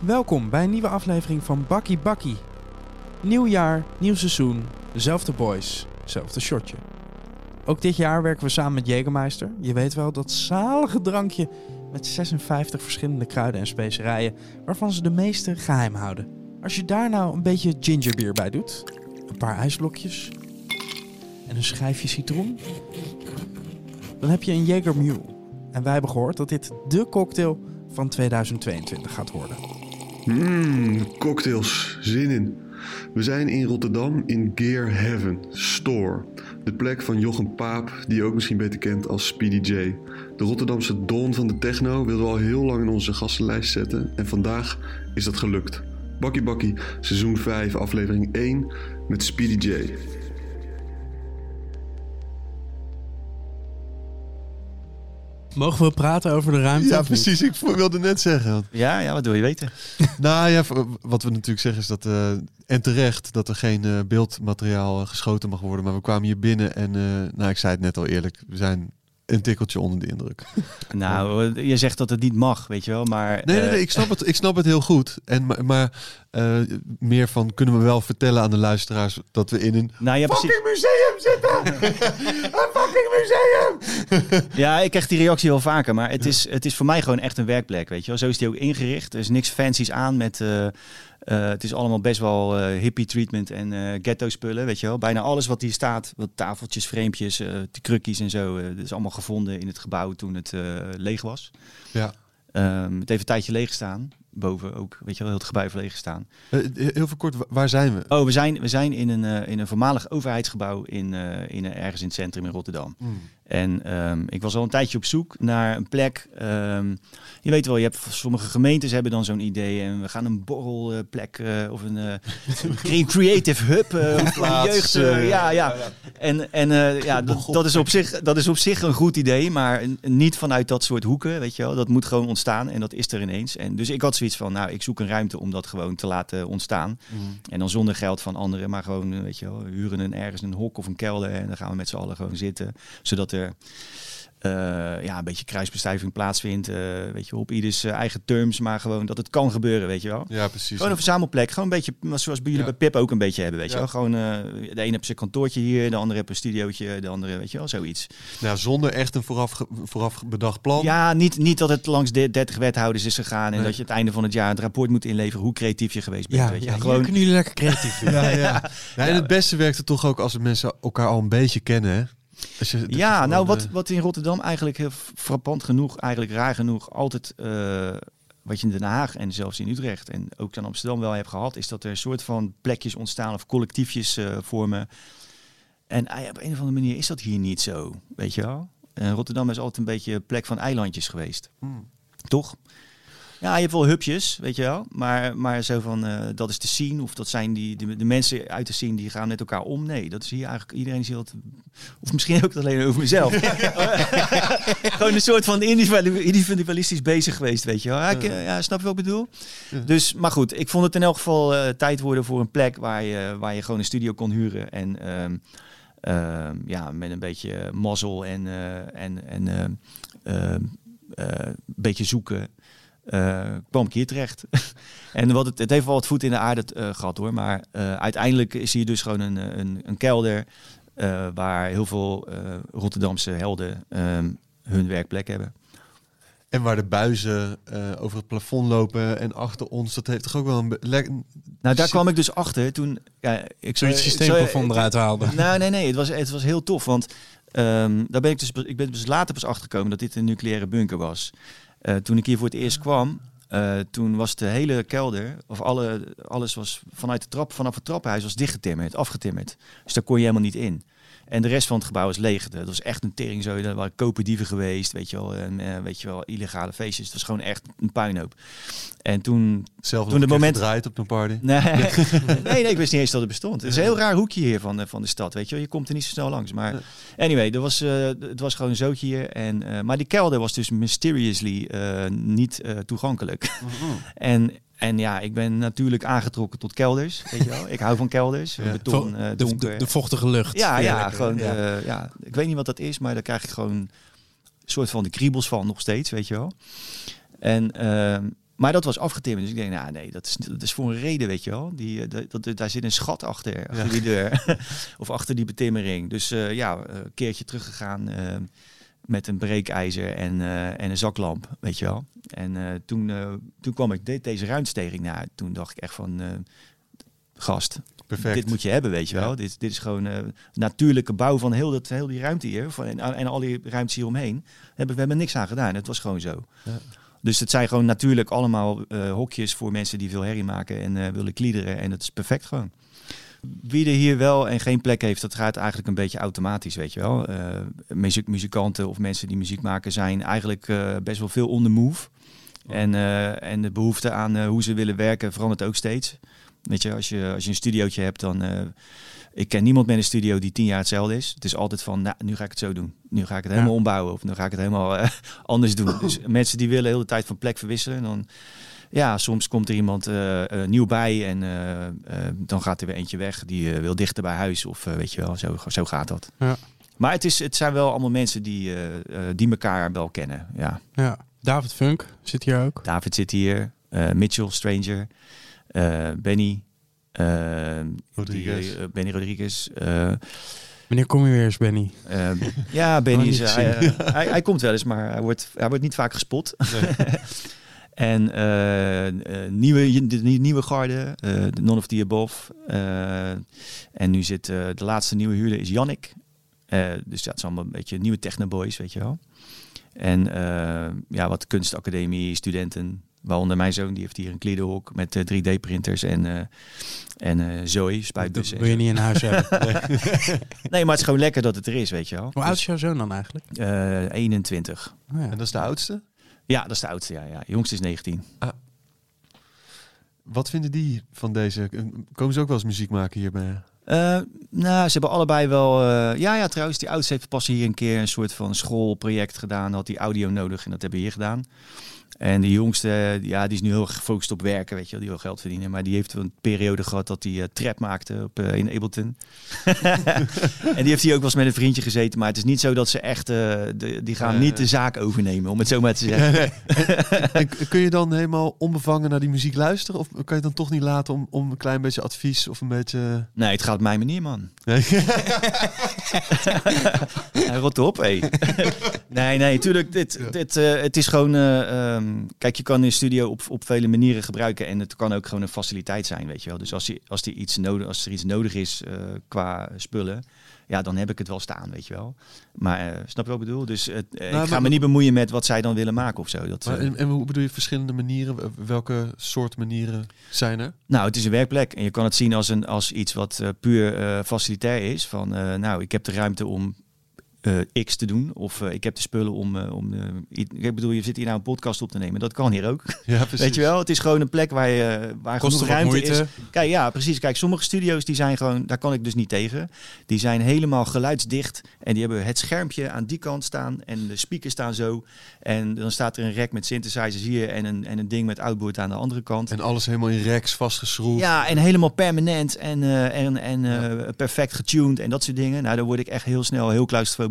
Welkom bij een nieuwe aflevering van Bakkie Bakkie. Nieuw jaar, nieuw seizoen, dezelfde boys, hetzelfde shotje. Ook dit jaar werken we samen met Jägermeister. Je weet wel, dat zalige drankje met 56 verschillende kruiden en specerijen, waarvan ze de meeste geheim houden. Als je daar nou een beetje gingerbeer bij doet, een paar ijsblokjes en een schijfje citroen, dan heb je een Jaeger Mule. En wij hebben gehoord dat dit de cocktail van 2022 gaat worden. Mmm, cocktails. Zin in. We zijn in Rotterdam in Gear Heaven Store. De plek van Jochem Paap, die je ook misschien beter kent als Speedy J. De Rotterdamse don van de techno wilden we al heel lang in onze gastenlijst zetten. En vandaag is dat gelukt. Bakkie Bakkie, seizoen 5, aflevering 1 met Speedy J. Mogen we praten over de ruimte? Ja, precies. Ik wilde net zeggen. Ja, ja, wat wil je weten? nou ja, wat we natuurlijk zeggen is dat, eh, en terecht, dat er geen eh, beeldmateriaal eh, geschoten mag worden. Maar we kwamen hier binnen en, eh, nou ik zei het net al eerlijk, we zijn een tikkeltje onder de indruk. Nou, je zegt dat het niet mag, weet je wel, maar... Nee, nee, eh, nee ik, snap het, ik snap het heel goed. En, maar maar eh, meer van, kunnen we wel vertellen aan de luisteraars dat we in een Nou ja, precies. museum zitten? een fucking museum! Ja, ik krijg die reactie heel vaker, maar het is, het is voor mij gewoon echt een werkplek, weet je wel. Zo is die ook ingericht. Er is niks fancies aan met... eh, eh, het is allemaal best wel eh, hippie treatment en eh, ghetto spullen, weet je wel. Bijna alles wat hier staat, wat tafeltjes, eh de krukkies en zo, dat is allemaal gevonden in het gebouw toen het leeg was. Ja. Ehm, het heeft een tijdje leeg gestaan, boven ook, weet je wel, heel het gebouw heeft leeg gestaan. Heel veel kort, wa- waar zijn we? Oh, we zijn, we zijn in, een, in een voormalig overheidsgebouw in, in, ergens in het centrum in Rotterdam. Hmm. En ehm, ik was al een tijdje op zoek naar een plek. ehm, je weet wel, je hebt sommige gemeentes hebben dan zo'n idee en we gaan een borrelplek eh, of een eh, cre- creative hub jeugd. eh, eh, ja, ja. En, en ja, dat, dat, is op zich, dat is op zich een goed idee, maar niet vanuit dat soort hoeken, weet je wel. Dat moet gewoon ontstaan en dat is er ineens. En dus ik had zoiets van, nou, ik zoek een ruimte om dat gewoon te laten ontstaan. En dan zonder geld van anderen, maar gewoon, weet je wel, huren een ergens een hok of een kelder en dan gaan we met z'n allen gewoon zitten, zodat er eh, ja, een beetje kruisbestuiving plaatsvindt, eh, weet je op ieders eh, eigen terms, maar gewoon dat het kan gebeuren, weet je wel. Ja, precies. Gewoon een verzamelplek, gewoon een beetje zoals bij jullie Ja. bij Pip ook een beetje hebben, weet je wel. Gewoon, eh, de ene heeft zijn kantoortje hier, de andere heeft een studiootje, de andere, weet je wel, zoiets. Nou, zonder echt een vooraf, vooraf bedacht plan. Ja, niet, niet dat het langs de 30 wethouders is gegaan en Nee. dat je het einde van het jaar het rapport moet inleveren hoe creatief je geweest bent, Ja, weet je ja, Gewoon, kunnen jullie lekker creatief. Ja, ja. Ja, en het beste werkt het toch ook als mensen elkaar al een beetje kennen, hè? Je, dat je Ja, nou wat, eh, wat in Rotterdam eigenlijk heel frappant genoeg, eigenlijk raar genoeg, altijd eh, wat je in Den Haag en zelfs in Utrecht en ook in Amsterdam wel hebt gehad, is dat er een soort van plekjes ontstaan of collectiefjes eh, vormen. En eh, op een of andere manier is dat hier niet zo, weet je wel. En Rotterdam is altijd een beetje een plek van eilandjes geweest, hmm. toch? Ja, je hebt wel hupjes, weet je wel. Maar, maar zo van, eh, dat is de scene. Of dat zijn die, de, de mensen uit de scene die gaan met elkaar om. Nee, dat is hier eigenlijk, iedereen is heel... te- Of misschien ook alleen over mezelf. Gewoon een soort van individu- individualistisch bezig geweest, weet je wel. Ja, ik, ja, snap je wat ik bedoel? Dus, maar goed, ik vond het in elk geval eh, tijd worden voor een plek waar je, waar je gewoon een studio kon huren. En ehm, ehm, ja, met een beetje mazzel en, eh, en, en ehm, ehm, eh, een beetje zoeken kwam ik hier terecht. en wat het, het heeft wel wat voet in de aarde eh, gehad hoor. Maar eh, uiteindelijk is hier dus gewoon een, eh, een, een kelder eh, waar heel veel eh, Rotterdamse helden ehm, hun werkplek hebben. En waar de buizen eh, over het plafond lopen en achter ons, dat heeft toch ook wel een... Nou, daar kwam ik dus achter toen. Ja, ik Zo je het systeemplafond eruit haalde. Nou, nee, nee, het was, het was heel tof. Want ehm, daar ben ik dus, ik ben dus later pas achtergekomen dat dit een nucleaire bunker was. Eh, toen ik hier voor het eerst kwam, eh, toen was de hele kelder, of alle, alles was vanuit de trap, vanaf het trappenhuis was dichtgetimmerd, afgetimmerd. Dus daar kon je helemaal niet in. En de rest van het gebouw is leeg. Dat was echt een tering zo. Er waren koperdieven geweest, weet je wel. En, eh, weet je wel, illegale feestjes. Het was gewoon echt een puinhoop. En toen Zelf Toen het moment- gedraaid op een party. Nee, nee, nee, ik wist niet eens dat het bestond. Het is een heel raar hoekje hier van de, van de stad, weet je wel. Je komt er niet zo snel langs. Maar anyway, er was, eh, het was gewoon een zootje hier. En, eh, maar die kelder was dus mysteriously niet toegankelijk. en, en ja, ik ben natuurlijk aangetrokken tot kelders, weet je wel. Ik hou van kelders, Ja. beton, eh, de, de, de vochtige lucht. ja, ja, gewoon, Ja. eh, ja, ik weet niet wat dat is, maar daar krijg ik gewoon een soort van de kriebels van nog steeds, weet je wel. En, ehm, Maar dat was afgetimmerd. Dus ik denk, nou nee, dat is, dat is voor een reden, weet je wel. Die, eh, dat, dat, daar zit een schat achter, achter die deur. of achter die betimmering. Dus ja, een keertje teruggegaan eh, met een breekijzer en, eh, en een zaklamp, weet je wel. En eh, toen, eh, toen kwam ik de, deze ruimtesteging naar. Toen dacht ik echt van, gast, Perfect. dit moet je hebben, weet je wel. Dit, dit is gewoon natuurlijke bouw van heel, dat, heel die ruimte hier. Van, en, en al die ruimtes hieromheen. Hebben, we hebben niks aan gedaan. Het was gewoon zo. Ja. Dus het zijn gewoon natuurlijk allemaal hokjes voor mensen die veel herrie maken en willen kliederen. En dat is perfect gewoon. Wie er hier wel en geen plek heeft, dat gaat eigenlijk een beetje automatisch, weet je wel. Eh, muziek, muzikanten of mensen die muziek maken zijn eigenlijk eh, best wel veel on the move. En, eh, en de behoefte aan hoe ze willen werken verandert ook steeds. Weet je, als je, als je een studiootje hebt, dan... ik ken niemand met een studio die tien jaar hetzelfde is. Het is altijd van, nou, nu ga ik het zo doen. Nu ga ik het helemaal ombouwen of nu ga ik het helemaal anders doen. Dus mensen die willen heel de tijd van plek verwisselen. En dan, ja, soms komt er iemand eh, eh, nieuw bij en eh, eh, dan gaat er weer eentje weg die wil dichter bij huis. Of eh, weet je wel, zo, zo gaat dat. Ja. Maar het, is, het zijn wel allemaal mensen die, die elkaar wel kennen. Ja. Ja. David Funk zit hier ook. David zit hier, eh, Mitchell, Stranger, eh, Benny, Rodriguez. die, Benny Rodriguez. eh, Wanneer kom je weer eens, Benny? ja, Benny is, hij, hij komt wel eens, maar hij wordt, hij wordt niet vaak gespot. en eh, eh, nieuwe, de nie- nieuwe garde, eh, de None of the Above. eh, en nu zit eh, de laatste nieuwe huurder is Jannik. Eh, dus dat is allemaal een beetje nieuwe technoboys, weet je wel. En eh, ja, wat kunstacademie, studenten. Waaronder mijn zoon, die heeft hier een kliederhok met eh, 3D-printers en, eh en eh Zoe, Dat spuitbussen. wil je niet in huis hebben. Nee, maar het is gewoon lekker dat het er is, weet je wel. Hoe oud is jouw zoon dan eigenlijk? Eh, 21. Oh, ja. En dat is de oudste. Ja, dat is de oudste, ja. ja. Jongste is 19. Wat vinden die van deze? Komen ze ook wel eens muziek maken hierbij? Eh, nou, ze hebben allebei wel... eh, ja, ja, trouwens, die oudste heeft pas hier een keer een soort van schoolproject gedaan. Had die audio nodig en dat hebben we hier gedaan. En de jongste, ja, die is nu heel erg gefocust op werken, weet je wel. Die wil geld verdienen. Maar die heeft een periode gehad dat hij eh, trap maakte op, eh, in Ableton. en die heeft hier ook wel eens met een vriendje gezeten. Maar het is niet zo dat ze echt... eh, de, die gaan niet de zaak overnemen, om het zo maar te zeggen. en kun je dan helemaal onbevangen naar die muziek luisteren? Of kan je het dan toch niet laten om, om een klein beetje advies of een beetje... Nee, het gaat op mijn manier, man. Nee. Hij rot op, hé. nee, nee, tuurlijk. Dit, dit, het is gewoon... eh, ehm, kijk, je kan een studio op, op vele manieren gebruiken. En het kan ook gewoon een faciliteit zijn, weet je wel. Dus als, je, als, die iets nodig, als er iets nodig is eh, qua spullen... Ja, dan heb ik het wel staan, weet je wel. Maar eh, snap je wat ik bedoel? Dus eh, ik maar- ga me niet bemoeien met wat zij dan willen maken of zo. Dat, Maar, en, en hoe bedoel je verschillende manieren? Welke soort manieren zijn er? Nou, het is een werkplek en je kan het zien als, een, als iets wat puur facilitair is. Van, nou, ik heb de ruimte om eh, X te doen. Of eh, ik heb de spullen om... eh, om ik bedoel, je zit hier nou een podcast op te nemen. Dat kan hier ook. Ja, precies. Weet je wel? Het is gewoon een plek waar, je, waar Kost genoeg ruimte moeite. is. Kijk, ja, precies. Kijk, sommige studio's die zijn gewoon... Daar kan ik dus niet tegen. Die zijn helemaal geluidsdicht. En die hebben het schermpje aan die kant staan. En de speakers staan zo. En dan staat er een rek met synthesizers hier. En een, en een ding met outboard aan de andere kant. En alles helemaal in racks vastgeschroefd. Ja, en helemaal permanent en, en, en perfect getuned en dat soort dingen. Nou, daar word ik echt heel snel heel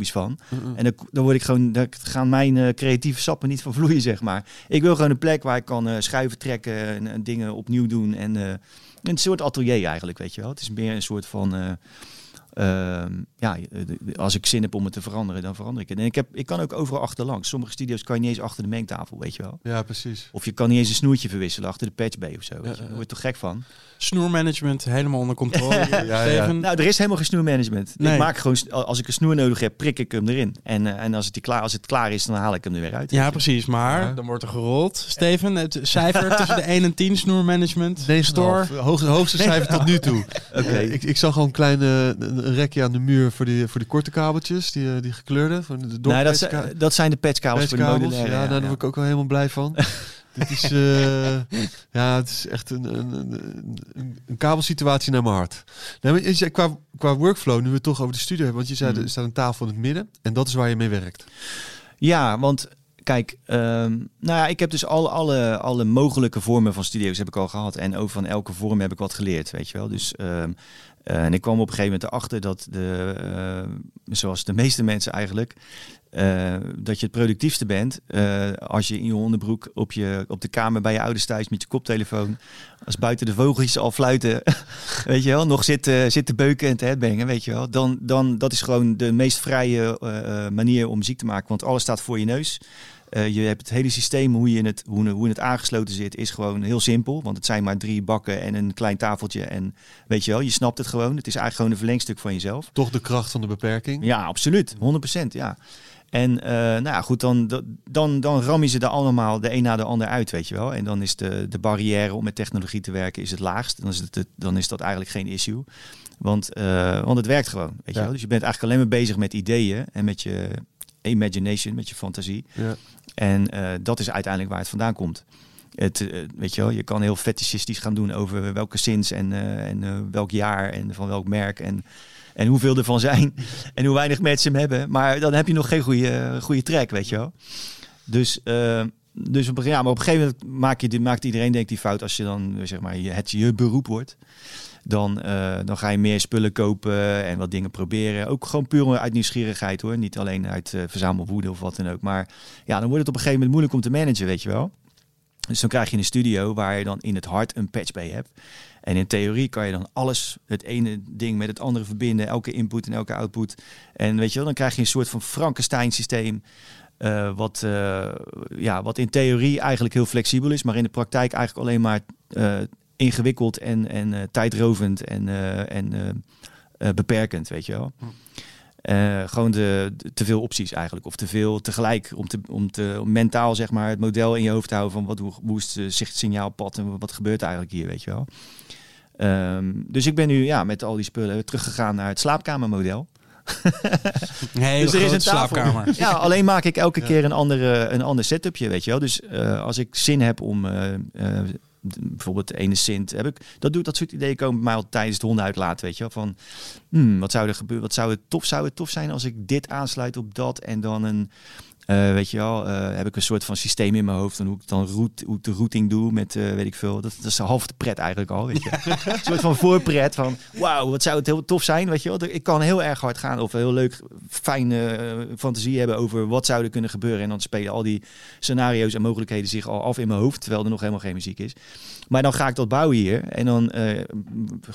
van. En dan, dan word ik gewoon, daar gaan mijn eh, creatieve sappen niet van vloeien, zeg maar. Ik wil gewoon een plek waar ik kan eh, schuiven, trekken en, en dingen opnieuw doen. En eh, een soort atelier eigenlijk, weet je wel. Het is meer een soort van... eh, ehm, ja, als ik zin heb om het te veranderen, dan verander ik het. En ik, heb, ik kan ook overal achterlangs. Sommige studio's kan je niet eens achter de mengtafel, weet je wel. Ja, precies. Of je kan niet eens een snoertje verwisselen achter de patchbay of zo. weet je. Ja, Daar word je toch gek van? Snoermanagement helemaal onder controle. Ja, ja. Steven? Nou, er is helemaal geen snoermanagement. Nee. Ik maak gewoon, als ik een snoer nodig heb, prik ik hem erin. En, eh, en als, het die klaar, als het klaar is, dan haal ik hem er weer uit. Ja, precies. Maar Ja. dan wordt er gerold. Steven, het cijfer tussen de 1 en 10 snoermanagement. 9,5. Store. Hoogste, hoogste cijfer tot nu toe. Oké. Ik, ik zag gewoon een klein eh, een rekje aan de muur voor die, voor die korte kabeltjes, die, eh, die gekleurde. Van de Nee, dat, zijn, dat zijn de patchkabels voor de modulaire. Ja, nou, daar word ik ook wel helemaal blij van. Dit is, eh, ja, het is echt een, een, een, een, kabelsituatie naar mijn hart. Nee, maar je qua, qua workflow, nu we het toch over de studio hebben, want je zei, Hmm. er staat een tafel in het midden en dat is waar je mee werkt. Ja, want kijk, ehm, nou ja, ik heb dus alle, alle, alle mogelijke vormen van studio's heb ik al gehad. En ook van elke vorm heb ik wat geleerd, weet je wel. Dus ehm, Eh, en ik kwam op een gegeven moment erachter dat, de, eh, zoals de meeste mensen eigenlijk, eh, dat je het productiefste bent als je in je onderbroek op, je, op de kamer bij je ouders thuis met je koptelefoon, als buiten de vogeltjes al fluiten, weet je wel, nog zit, zit te beuken en te headbangen, weet je wel. Dan, dan dat is gewoon de meest vrije manier om muziek te maken, want alles staat voor je neus. Eh, je hebt het hele systeem, hoe je het, hoe, hoe het aangesloten zit, is gewoon heel simpel. Want het zijn maar drie bakken en een klein tafeltje. En weet je wel, je snapt het gewoon. Het is eigenlijk gewoon een verlengstuk van jezelf. Toch de kracht van de beperking. Ja, absoluut. 100%. Ja. En eh, nou ja, goed, dan, dan, dan ram je ze er allemaal de een na de ander uit, weet je wel. En dan is de, de barrière om met technologie te werken is het laagst. Dan is, het, dan is dat eigenlijk geen issue. Want, eh, want het werkt gewoon, weet je wel. Dus je bent eigenlijk alleen maar bezig met ideeën en met je imagination, met je fantasie. Ja. En eh, dat is uiteindelijk waar het vandaan komt. Het, eh, weet je wel, je kan heel fetishistisch gaan doen over welke sins en, eh, en welk jaar en van welk merk en, en hoeveel er van zijn en hoe weinig mensen hem hebben. Maar dan heb je nog geen goede, goede track, weet je wel. Dus, dus op, ja, maar op een gegeven moment maak je, maakt iedereen denk die fout als je dan zeg maar, het je beroep wordt. Dan, eh, dan ga je meer spullen kopen en wat dingen proberen. Ook gewoon puur uit nieuwsgierigheid hoor. Niet alleen uit uh, verzamelwoede of wat dan ook. Maar ja, dan wordt het op een gegeven moment moeilijk om te managen, weet je wel. Dus dan krijg je een studio waar je dan in het hart een patch bay hebt. En in theorie kan je dan alles, het ene ding met het andere verbinden. Elke input en elke output. En weet je wel, dan krijg je een soort van Frankenstein systeem. Uh, wat, ja, wat in theorie eigenlijk heel flexibel is. Maar in de praktijk eigenlijk alleen maar ingewikkeld en, en uh, tijdrovend en, uh, en uh, beperkend, weet je wel. Uh, gewoon de, de, te veel opties eigenlijk. Of te veel tegelijk. Om, te, om, te, om mentaal zeg maar, het model in je hoofd te houden van wat, hoe, hoe is het zichtsignaalpad en wat gebeurt eigenlijk hier, weet je wel. Um, dus ik ben nu ja, met al die spullen teruggegaan naar het slaapkamermodel. Nee, dus er is een slaapkamer. Ja, alleen maak ik elke keer een, andere, een ander setupje, weet je wel. Dus uh, als ik zin heb om uh, uh, bijvoorbeeld ene Sint heb ik dat doet dat soort ideeën komen mij al tijdens het uitlaten, weet je wel. Van hmm, wat zou er gebeuren? Wat zou het tof zou het tof zijn als ik dit aansluit op dat en dan een uh, weet je wel, uh, heb ik een soort van systeem in mijn hoofd. En hoe ik dan route, hoe ik de routing doe met, uh, weet ik veel. Dat, dat is half de pret eigenlijk al, weet je. een soort van voorpret van, wauw, wat zou het heel tof zijn, weet je wel. Ik kan heel erg hard gaan of heel leuk, fijne fantasie hebben over wat zou er kunnen gebeuren. En dan spelen al die scenario's en mogelijkheden zich al af in mijn hoofd, terwijl er nog helemaal geen muziek is. Maar dan ga ik dat bouwen hier. En dan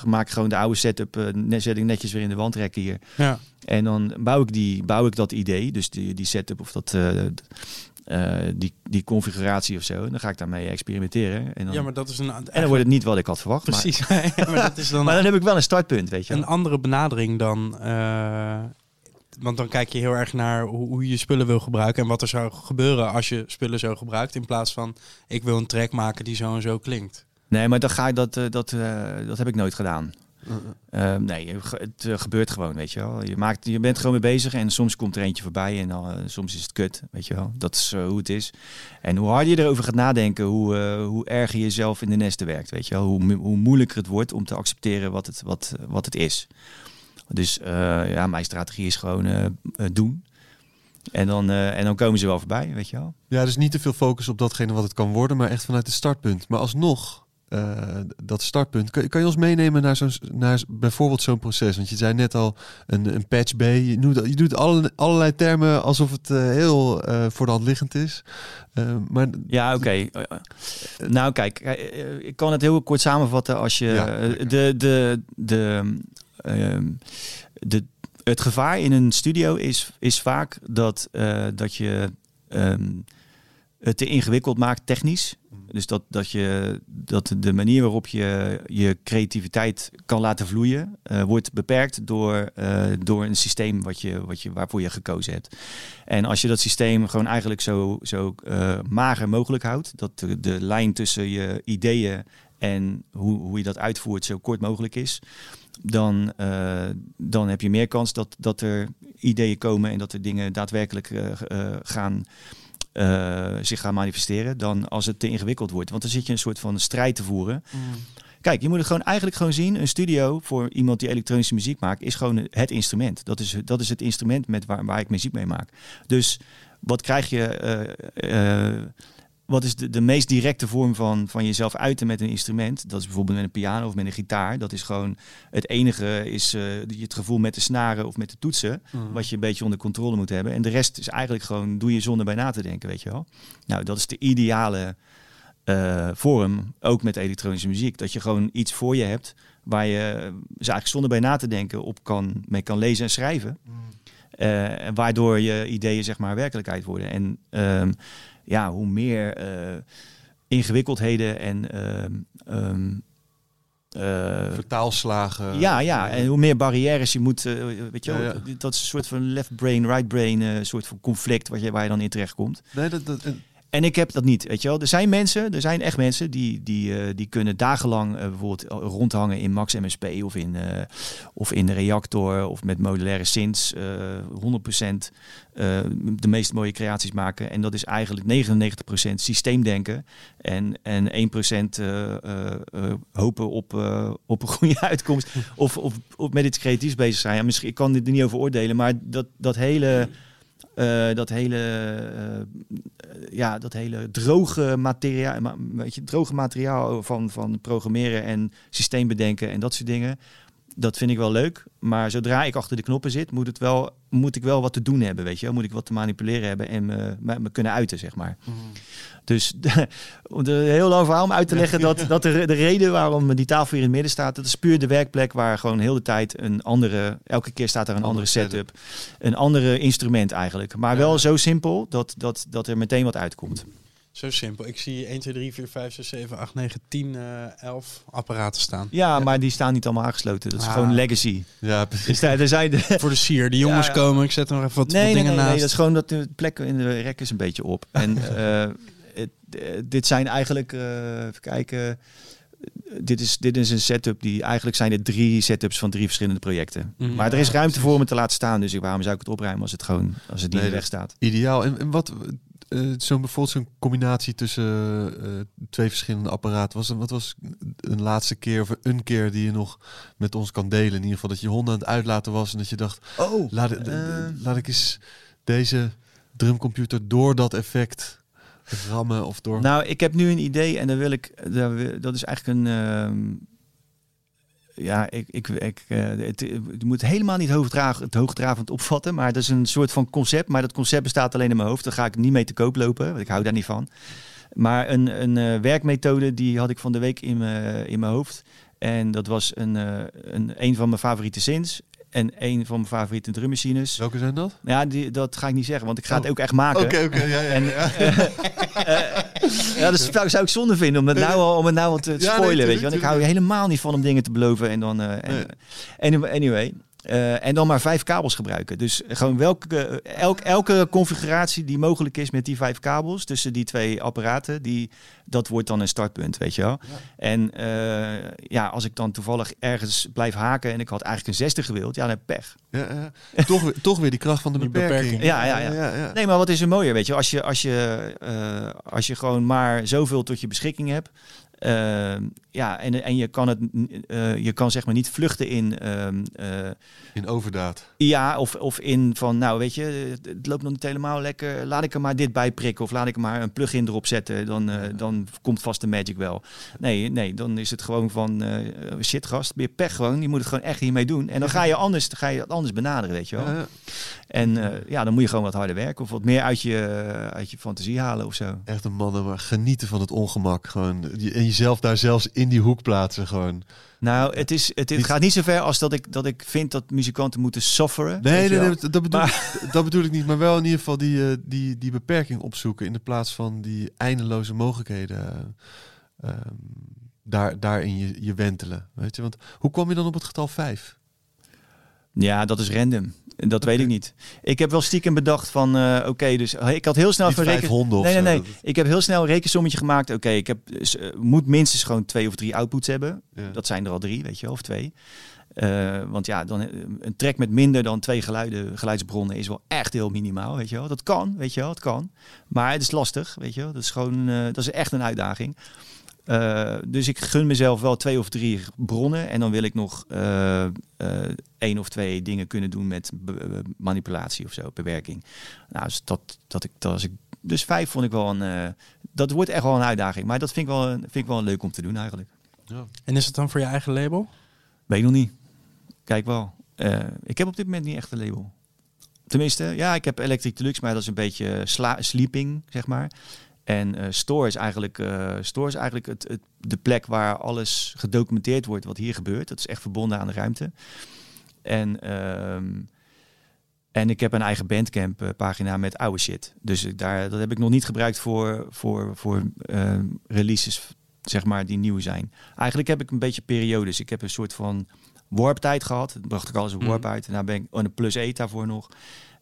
maak ik gewoon de oude setup, net, zet ik netjes weer in de wandrekken hier. Ja. En dan bouw ik, die, bouw ik dat idee, dus die, die setup of dat, uh, uh, die, die configuratie of zo. En dan ga ik daarmee experimenteren. En dan, ja, maar dat is een, en dan wordt het niet wat ik had verwacht. Precies. Maar, ja, maar, dat is dan, maar dan heb ik wel een startpunt, weet je. Een andere benadering dan. Uh, want dan kijk je heel erg naar hoe, hoe, je spullen wil gebruiken en wat er zou gebeuren als je spullen zo gebruikt. In plaats van ik wil een track maken die zo en zo klinkt. Nee, maar dan ga ik dat, dat, uh, dat heb ik nooit gedaan. Uh, nee, het gebeurt gewoon, weet je wel. Je, maakt, je bent gewoon mee bezig en soms komt er eentje voorbij en dan, uh, soms is het kut, weet je wel. Dat is hoe het is. En hoe harder je erover gaat nadenken, hoe, hoe erger je jezelf in de nesten werkt, weet je wel. Hoe, hoe moeilijker het wordt om te accepteren wat het, wat, wat het is. Dus ja, mijn strategie is gewoon doen. En dan, en dan komen ze wel voorbij, weet je wel. Ja, dus niet te veel focus op datgene wat het kan worden, maar echt vanuit het startpunt. Maar alsnog, uh, dat startpunt. Kan, kan, je ons meenemen naar, zo'n, naar bijvoorbeeld zo'n proces? Want je zei net al een, een patch B. Je doet, je doet alle, allerlei termen alsof het uh, heel voor de hand liggend is. maar... Ja, oké. Okay. nou, kijk, ik kan het heel kort samenvatten als je ja, de, de, de, de, het gevaar in een studio is, is vaak dat, dat je um, het te ingewikkeld maakt technisch. Dus dat, dat, je, dat de manier waarop je je creativiteit kan laten vloeien, uh, wordt beperkt door, uh, door een systeem wat je, wat je, waarvoor je gekozen hebt. En als je dat systeem gewoon eigenlijk zo, zo mager mogelijk houdt, dat de, de lijn tussen je ideeën en hoe, hoe je dat uitvoert zo kort mogelijk is, dan, dan heb je meer kans dat, dat er ideeën komen en dat er dingen daadwerkelijk gaan. Uh, zich gaan manifesteren dan als het te ingewikkeld wordt. Want dan zit je een soort van strijd te voeren. Mm. Kijk, je moet het gewoon eigenlijk gewoon zien. Een studio voor iemand die elektronische muziek maakt, is gewoon het instrument. Dat is, dat is het instrument met waar, waar ik muziek mee maak. Dus wat krijg je? Wat is de, de meest directe vorm van, van jezelf uiten met een instrument? Dat is bijvoorbeeld met een piano of met een gitaar. Dat is gewoon het enige is uh, het gevoel met de snaren of met de toetsen. Mhm. Wat je een beetje onder controle moet hebben. En de rest is eigenlijk gewoon doe je zonder bij na te denken, weet je wel. Nou, dat is de ideale uh, vorm, ook met elektronische muziek. Dat je gewoon iets voor je hebt waar je dus eigenlijk zonder bij na te denken op kan, mee kan lezen en schrijven. Uh, waardoor je ideeën zeg maar werkelijkheid worden. En um, ja, hoe meer uh, ingewikkeldheden en um, uh, vertaalslagen. Ja, ja, en hoe meer barrières je moet, uh, weet je wel, ja, ja. dat is een soort van left brain, right brain, uh, soort van conflict waar je, waar je dan in terecht komt. Nee, dat, dat, en ik heb dat niet, weet je wel. Er zijn mensen, er zijn echt mensen die, die, uh, die kunnen dagenlang uh, bijvoorbeeld rondhangen in Max MSP of in, of in de reactor of met modulaire synths. 100% de meest mooie creaties maken. En dat is eigenlijk 99% systeemdenken en, en 1% hopen op, op een goede uitkomst. of, of, of met iets creatiefs bezig zijn. Ja, misschien, ik kan dit er niet over oordelen, maar dat, dat hele... Uh, dat hele, uh, ja, dat hele droge materiaal, weet je, droge materiaal van, van programmeren en systeem bedenken en dat soort dingen. Dat vind ik wel leuk. Maar zodra ik achter de knoppen zit, moet, het wel, moet ik wel wat te doen hebben. Weet je? Moet ik wat te manipuleren hebben en me, me, me kunnen uiten, zeg maar. Mm. Dus een heel lang verhaal om uit te leggen dat, dat de, de reden waarom die tafel hier in het midden staat, dat is puur de werkplek waar gewoon heel de tijd een andere, elke keer staat er een andere setup, een andere instrument eigenlijk. Maar wel zo simpel dat, dat, dat er meteen wat uitkomt. Zo simpel. Ik zie 1, 2, 3, 4, 5, 6, 7, 8, 9, 10, uh, 11 apparaten staan. Ja, ja, maar die staan niet allemaal aangesloten. Dat is ah. gewoon legacy. Ja, precies. Dus daar, daar zijn de... Voor de sier. De jongens ja, ja. komen. Ik zet er nog even wat, nee, wat nee, dingen nee, naast. Nee, dat is gewoon dat de plekken in de rek is een beetje op. En uh, het, dit zijn eigenlijk, uh, even kijken... Dit is, dit is een setup die eigenlijk zijn er drie setups van drie verschillende projecten. Mm, maar er is ruimte voor om het te laten staan. Dus waarom zou ik het opruimen als het gewoon als het niet nee, in de weg staat? Ideaal. En, en wat uh, zo'n bijvoorbeeld zo'n combinatie tussen uh, twee verschillende apparaten. Was, wat was een laatste keer of een keer die je nog met ons kan delen? In ieder geval dat je honden aan het uitlaten was en dat je dacht: oh, laat, uh, laat ik eens deze drumcomputer door dat effect rammen of door. Nou, ik heb nu een idee en dan wil ik. Dat is eigenlijk een. Ja, ik, ik, ik, uh, het, moet helemaal niet hoogdravend, hoogdravend opvatten, maar dat is een soort van concept. Maar dat concept bestaat alleen in mijn hoofd. Daar ga ik niet mee te koop lopen, want ik hou daar niet van. Maar een, een uh, werkmethode die had ik van de week in, in mijn hoofd. En dat was een, uh, een, een van mijn favoriete zins. En een van mijn favoriete drummachines. Welke zijn dat? Ja, die, dat ga ik niet zeggen, want ik ga oh. het ook echt maken. Oké, okay, oké, okay, ja, ja. En, ja. ja, dat zou, zou ik zonde vinden om het nou al, om het nou al te Ja, spoilen, weet je. Want ik hou er helemaal niet van om dingen te beloven en dan... Uh, en, Nee. anyway, uh, en dan maar vijf kabels gebruiken. Dus gewoon welke, elk, elke configuratie die mogelijk is met die vijf kabels tussen die twee apparaten, die, dat wordt dan een startpunt, weet je wel. En uh, ja, als ik dan toevallig ergens blijf haken en ik had eigenlijk een zesde gewild, ja, dan heb ik pech. Ja, ja. toch, weer- toch weer die kracht van de beperking. beperking. Ja, ja, ja. Nee, maar wat is er mooier, weet je? Als je, als je, uh, als je gewoon maar zoveel tot je beschikking hebt. Uh, ja, en, en je kan het, uh, je kan zeg maar niet vluchten in, uh, In overdaad. ja, of, of in van, nou weet je, het, loopt nog niet helemaal lekker. Laat ik er maar dit bij prikken of laat ik er maar een plugin erop zetten. Dan, dan komt vast de magic wel. Nee, nee, dan is het gewoon van, uh, shit gast, je pech gewoon. Je moet het gewoon echt hiermee doen. En dan ga je anders, dan ga je het anders benaderen, weet je wel. Ja. En ja, dan moet je gewoon wat harder werken of wat meer uit je, uit je fantasie halen of zo. Echt een mannen, maar genieten van het ongemak. Gewoon, je- en jezelf daar zelfs in die hoek plaatsen. Gewoon. Nou, het, is, het, het gaat niet zo ver als dat ik, dat ik vind dat muzikanten moeten sufferen. Nee, nee, dat, bedoel, dat bedoel ik niet. Maar wel in ieder geval die, eh, die, die beperking opzoeken. In de plaats van die eindeloze mogelijkheden. eh, ehm, daar, daarin je, je wentelen. Weet je? Want hoe kwam je dan op het getal 5? Ja, dat is random. Dat weet ik niet. Ik heb wel stiekem bedacht van, eh, oké, dus ik had heel snel Niet reken- Nee, nee, nee. Ik heb heel snel een rekensommetje gemaakt. Oké, ik heb dus, eh, moet minstens gewoon twee of drie outputs hebben. Ja. Dat zijn er al drie, weet je, of twee. Eh, want ja, dan, een track met minder dan twee geluiden, geluidsbronnen is wel echt heel minimaal, weet je wel. Dat kan, weet je wel, het kan. Maar het is lastig, weet je wel. Dat is gewoon, dat is echt een uitdaging. Eh, dus ik gun mezelf wel twee of drie bronnen. En dan wil ik nog eh, eh, één of twee dingen kunnen doen met manipulatie of zo, bewerking. Nou, dus dat, dat ik, dat als ik, dus vijf vond ik wel een. eh, dat wordt echt wel een uitdaging. Maar dat vind ik wel, een- vind ik wel leuk om te doen eigenlijk. En is het dan voor je eigen label? Weet ik nog niet. Kijk wel. Eh, ik heb op dit moment niet echt een label. Tenminste, ja, ik heb Electric Deluxe, maar dat is een beetje sla sleeping, zeg maar. En eh, Store is eigenlijk, eh, Store is eigenlijk het, het, de plek waar alles gedocumenteerd wordt wat hier gebeurt. Dat is echt verbonden aan de ruimte. En, ehm, en ik heb een eigen Bandcamp eh, pagina met oude shit. Dus ik daar, dat heb ik nog niet gebruikt voor, voor, voor eh, releases, zeg maar, die nieuw zijn. Eigenlijk heb ik een beetje periodes. Ik heb een soort van warp-tijd gehad. Dan bracht ik alles op warp Mhm. uit. Daarna ben ik oh, een plus 8 daarvoor nog.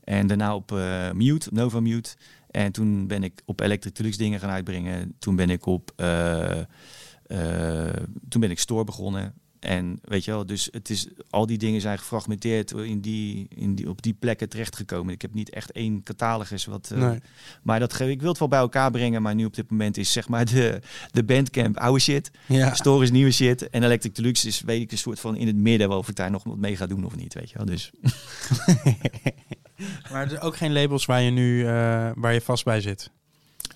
En daarna op mute, Nova Mute. En toen ben ik op Electric Deluxe dingen gaan uitbrengen. Toen ben ik op eh, eh, toen ben ik store begonnen. En weet je wel, dus het is, al die dingen zijn gefragmenteerd in die, in die, op die plekken terechtgekomen. Ik heb niet echt één catalogus. Wat, eh, Nee. Maar dat, ik wil het wel bij elkaar brengen. Maar nu op dit moment is zeg maar de, de bandcamp oude shit. Ja. Store is nieuwe shit. En Electric Deluxe is weet ik een soort van in het midden. wel Of ik daar nog wat mee ga doen of niet. Weet je wel. Dus Maar er zijn ook geen labels waar je nu eh, waar je vast bij zit.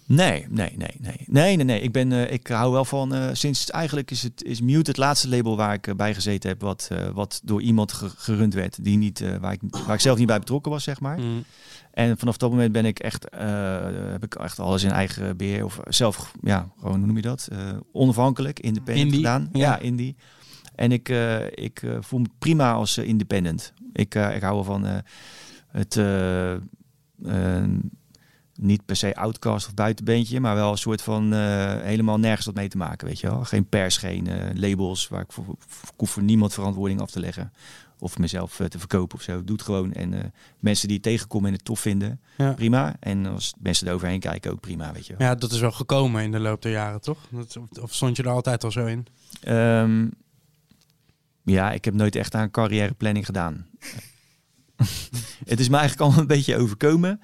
Nee, nee, nee, nee. Nee, nee, nee. Ik, ben, eh, ik hou wel van... eh, sinds eigenlijk is, het, is Mute het laatste label waar ik bij gezeten heb... Wat, wat door iemand ge- gerund werd. Die niet, waar, ik, waar ik zelf niet bij betrokken was, zeg maar. Mm. En vanaf dat moment ben ik echt... heb ik echt alles in eigen beheer. Of zelf, ja, gewoon, hoe noem je dat? Onafhankelijk, independent Indie, gedaan. ja. Ja, indie. En ik, ik voel me prima als independent. Ik, ik hou wel van het... eh, eh, niet per se outcast of buitenbeentje, maar wel een soort van eh, helemaal nergens wat mee te maken, weet je wel. Geen pers, geen labels waar ik voor, voor, voor niemand verantwoording af te leggen of mezelf te verkopen of zo. Ik doe het gewoon en mensen die het tegenkomen en het tof vinden, Ja. prima. En als mensen er overheen kijken, ook prima, weet je wel. ja, dat is wel gekomen in de loop der jaren, toch? Dat, of, of stond je er altijd al zo in? Ehm, ja, ik heb nooit echt aan carrièreplanning gedaan. het is me eigenlijk allemaal een beetje overkomen.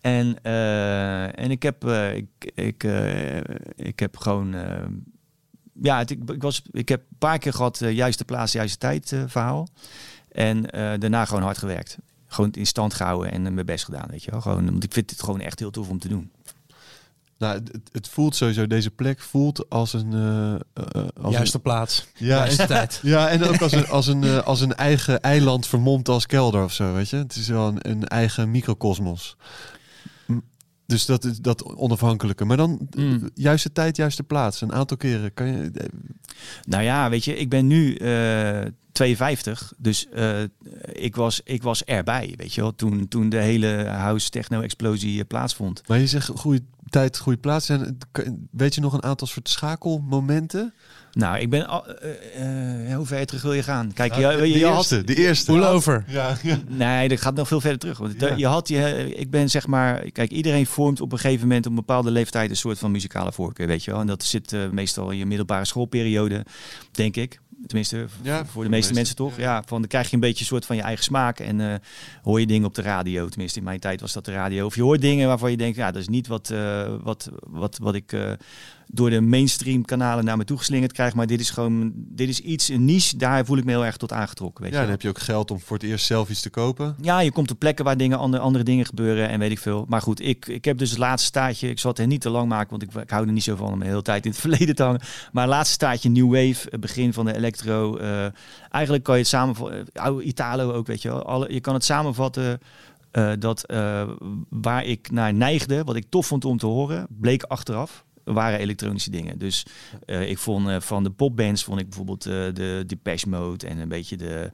En, eh, en ik heb, eh, ik, ik, eh, ik heb gewoon. ja, het, ik, was, ik heb een paar keer gehad, eh, juiste plaats, juiste tijd verhaal. En daarna gewoon hard gewerkt. Gewoon in stand gehouden en mijn best gedaan, weet je wel. Gewoon, want ik vind het gewoon echt heel tof om te doen. Nou, het, het voelt sowieso, deze plek voelt als een... eh, eh, als Juiste plaats, een, ja, juiste en, tijd. ja, en ook als een, als, een, eh, als een eigen eiland vermomd als kelder of zo, weet je. Het is wel een, een eigen microcosmos. Dus dat is dat onafhankelijke. Maar dan Mm. juiste tijd, juiste plaats. Een aantal keren kan je... Nou ja, weet je, ik ben nu eh 52, dus ik, was, ik was erbij, weet je wel, toen, toen de hele house techno-explosie plaatsvond. Maar je zegt goede tijd, goede plaats. En weet je nog een aantal soort schakelmomenten? Nou, ik ben, al, eh, eh, hoe ver terug wil je gaan? Kijk, Ja, je, de, je, je had, eerste, de eerste. Hoe over? Ja, ja. Nee, dat gaat nog veel verder terug. Want Ja. je had je, ik ben zeg maar, kijk, iedereen vormt op een gegeven moment op een bepaalde leeftijd een soort van muzikale voorkeur, weet je wel. En dat zit eh, meestal in je middelbare schoolperiode, denk ik. Tenminste, Ja, voor de meeste mensen toch. Ja. van dan krijg je een beetje een soort van je eigen smaak en eh, hoor je dingen op de radio. Tenminste, in mijn tijd was dat de radio. Of je hoort dingen waarvan je denkt, ja, dat is niet wat, eh, wat, wat, wat ik eh, door de mainstream kanalen naar me toe geslingerd krijg. Maar dit is gewoon, dit is iets, een niche, daar voel ik me heel erg tot aangetrokken. Weet Ja, je dan heb je ook geld om voor het eerst zelf iets te kopen. Ja, je komt op plekken waar dingen, andere, andere dingen gebeuren en weet ik veel. Maar goed, ik, ik heb dus het laatste staartje. Ik zal het er niet te lang maken, want ik, ik hou er niet zo van om de hele tijd in het verleden te hangen. Maar het laatste staartje New Wave, het begin van de electro. eh, eigenlijk kan je het samenvatten, oude Italo ook, weet je wel. Alle, je kan het samenvatten eh, dat eh, waar ik naar neigde, wat ik tof vond om te horen, bleek achteraf waren elektronische dingen. Dus eh, ik vond eh, van de popbands vond ik bijvoorbeeld eh, de Depeche Mode en een beetje de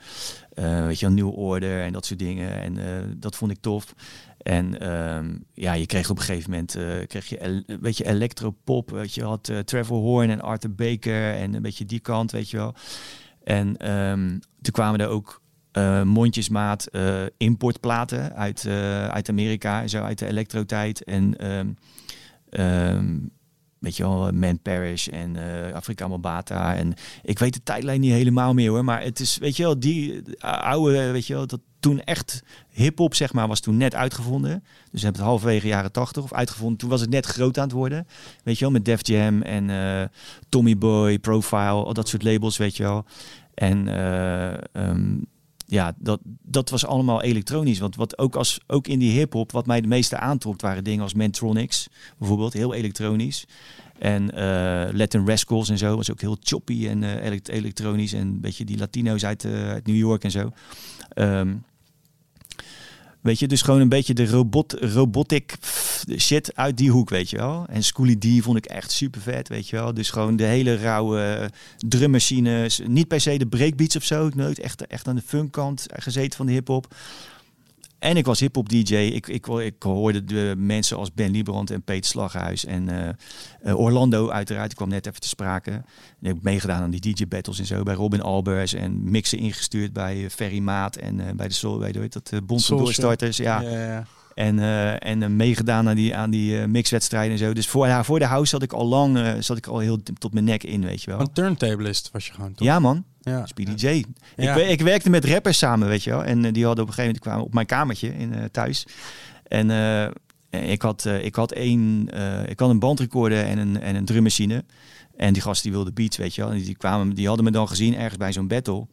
weet je wel, New Order en dat soort dingen. En dat vond ik tof. En ehm, ja, je kreeg op een gegeven moment kreeg je een beetje electropop. Weet je, had Trevor Horn en Arthur Baker en een beetje die kant, weet je wel. En ehm, toen kwamen er ook eh, mondjesmaat importplaten uit, eh, uit Amerika, zo uit de elektrotijd. En ehm, weet je wel, Man Parish en eh Afrika Mobata. En ik weet de tijdlijn niet helemaal meer hoor, maar het is, weet je wel, die eh, oude, weet je wel, dat toen echt hip-hop, zeg maar, was toen net uitgevonden. Dus hebben het halverwege jaren tachtig of uitgevonden. Toen was het net groot aan het worden. Weet je wel, met Def Jam en eh, Tommy Boy, Profile, al dat soort labels, weet je wel. En eh, ehm, ja, dat, dat was allemaal elektronisch. Want wat ook, als, ook in die hip-hop, wat mij de meeste aantrok, waren dingen als Mantronics, bijvoorbeeld, heel elektronisch. En uh, Latin Rascals en zo was ook heel choppy en uh, elektronisch. En een beetje die Latino's uit, uh, uit New York en zo. Um, weet je, dus gewoon een beetje de robot, robotic shit uit die hoek, weet je wel. En Schooly D vond ik echt super vet, weet je wel. Dus gewoon de hele rauwe drummachines. Niet per se de breakbeats of zo. Nooit echt, echt aan de funkkant gezeten van de hip-hop. En ik was hip-hop DJ. Ik, ik, ik hoorde de mensen als Ben Liebrand en Peter Slaghuis en uh, Orlando uiteraard. Ik kwam net even te sprake. En ik heb meegedaan aan die DJ battles en zo bij Robin Albers en mixen ingestuurd bij uh, Ferry Maat en uh, bij de Soul, bij de, dat Bond van Doorstarters. Ja. ja, ja. En, en meegedaan aan die, aan die mixwedstrijden en zo. Dus voor, ja, voor de house zat ik al lang, zat ik al heel tot mijn nek in, weet je wel. Een turntablist was je gewoon, toch? Ja, man. Ja. Speedy J. Ik, ik, werkte met rappers samen, weet je wel. En die hadden op een gegeven moment kwamen op mijn kamertje in uh, thuis. En uh, ik had, uh, ik had één, ik had een bandrecorder en een, en een drummachine. En die gasten die wilden beats, weet je wel. En die, kwamen, die hadden me dan gezien ergens bij zo'n battle.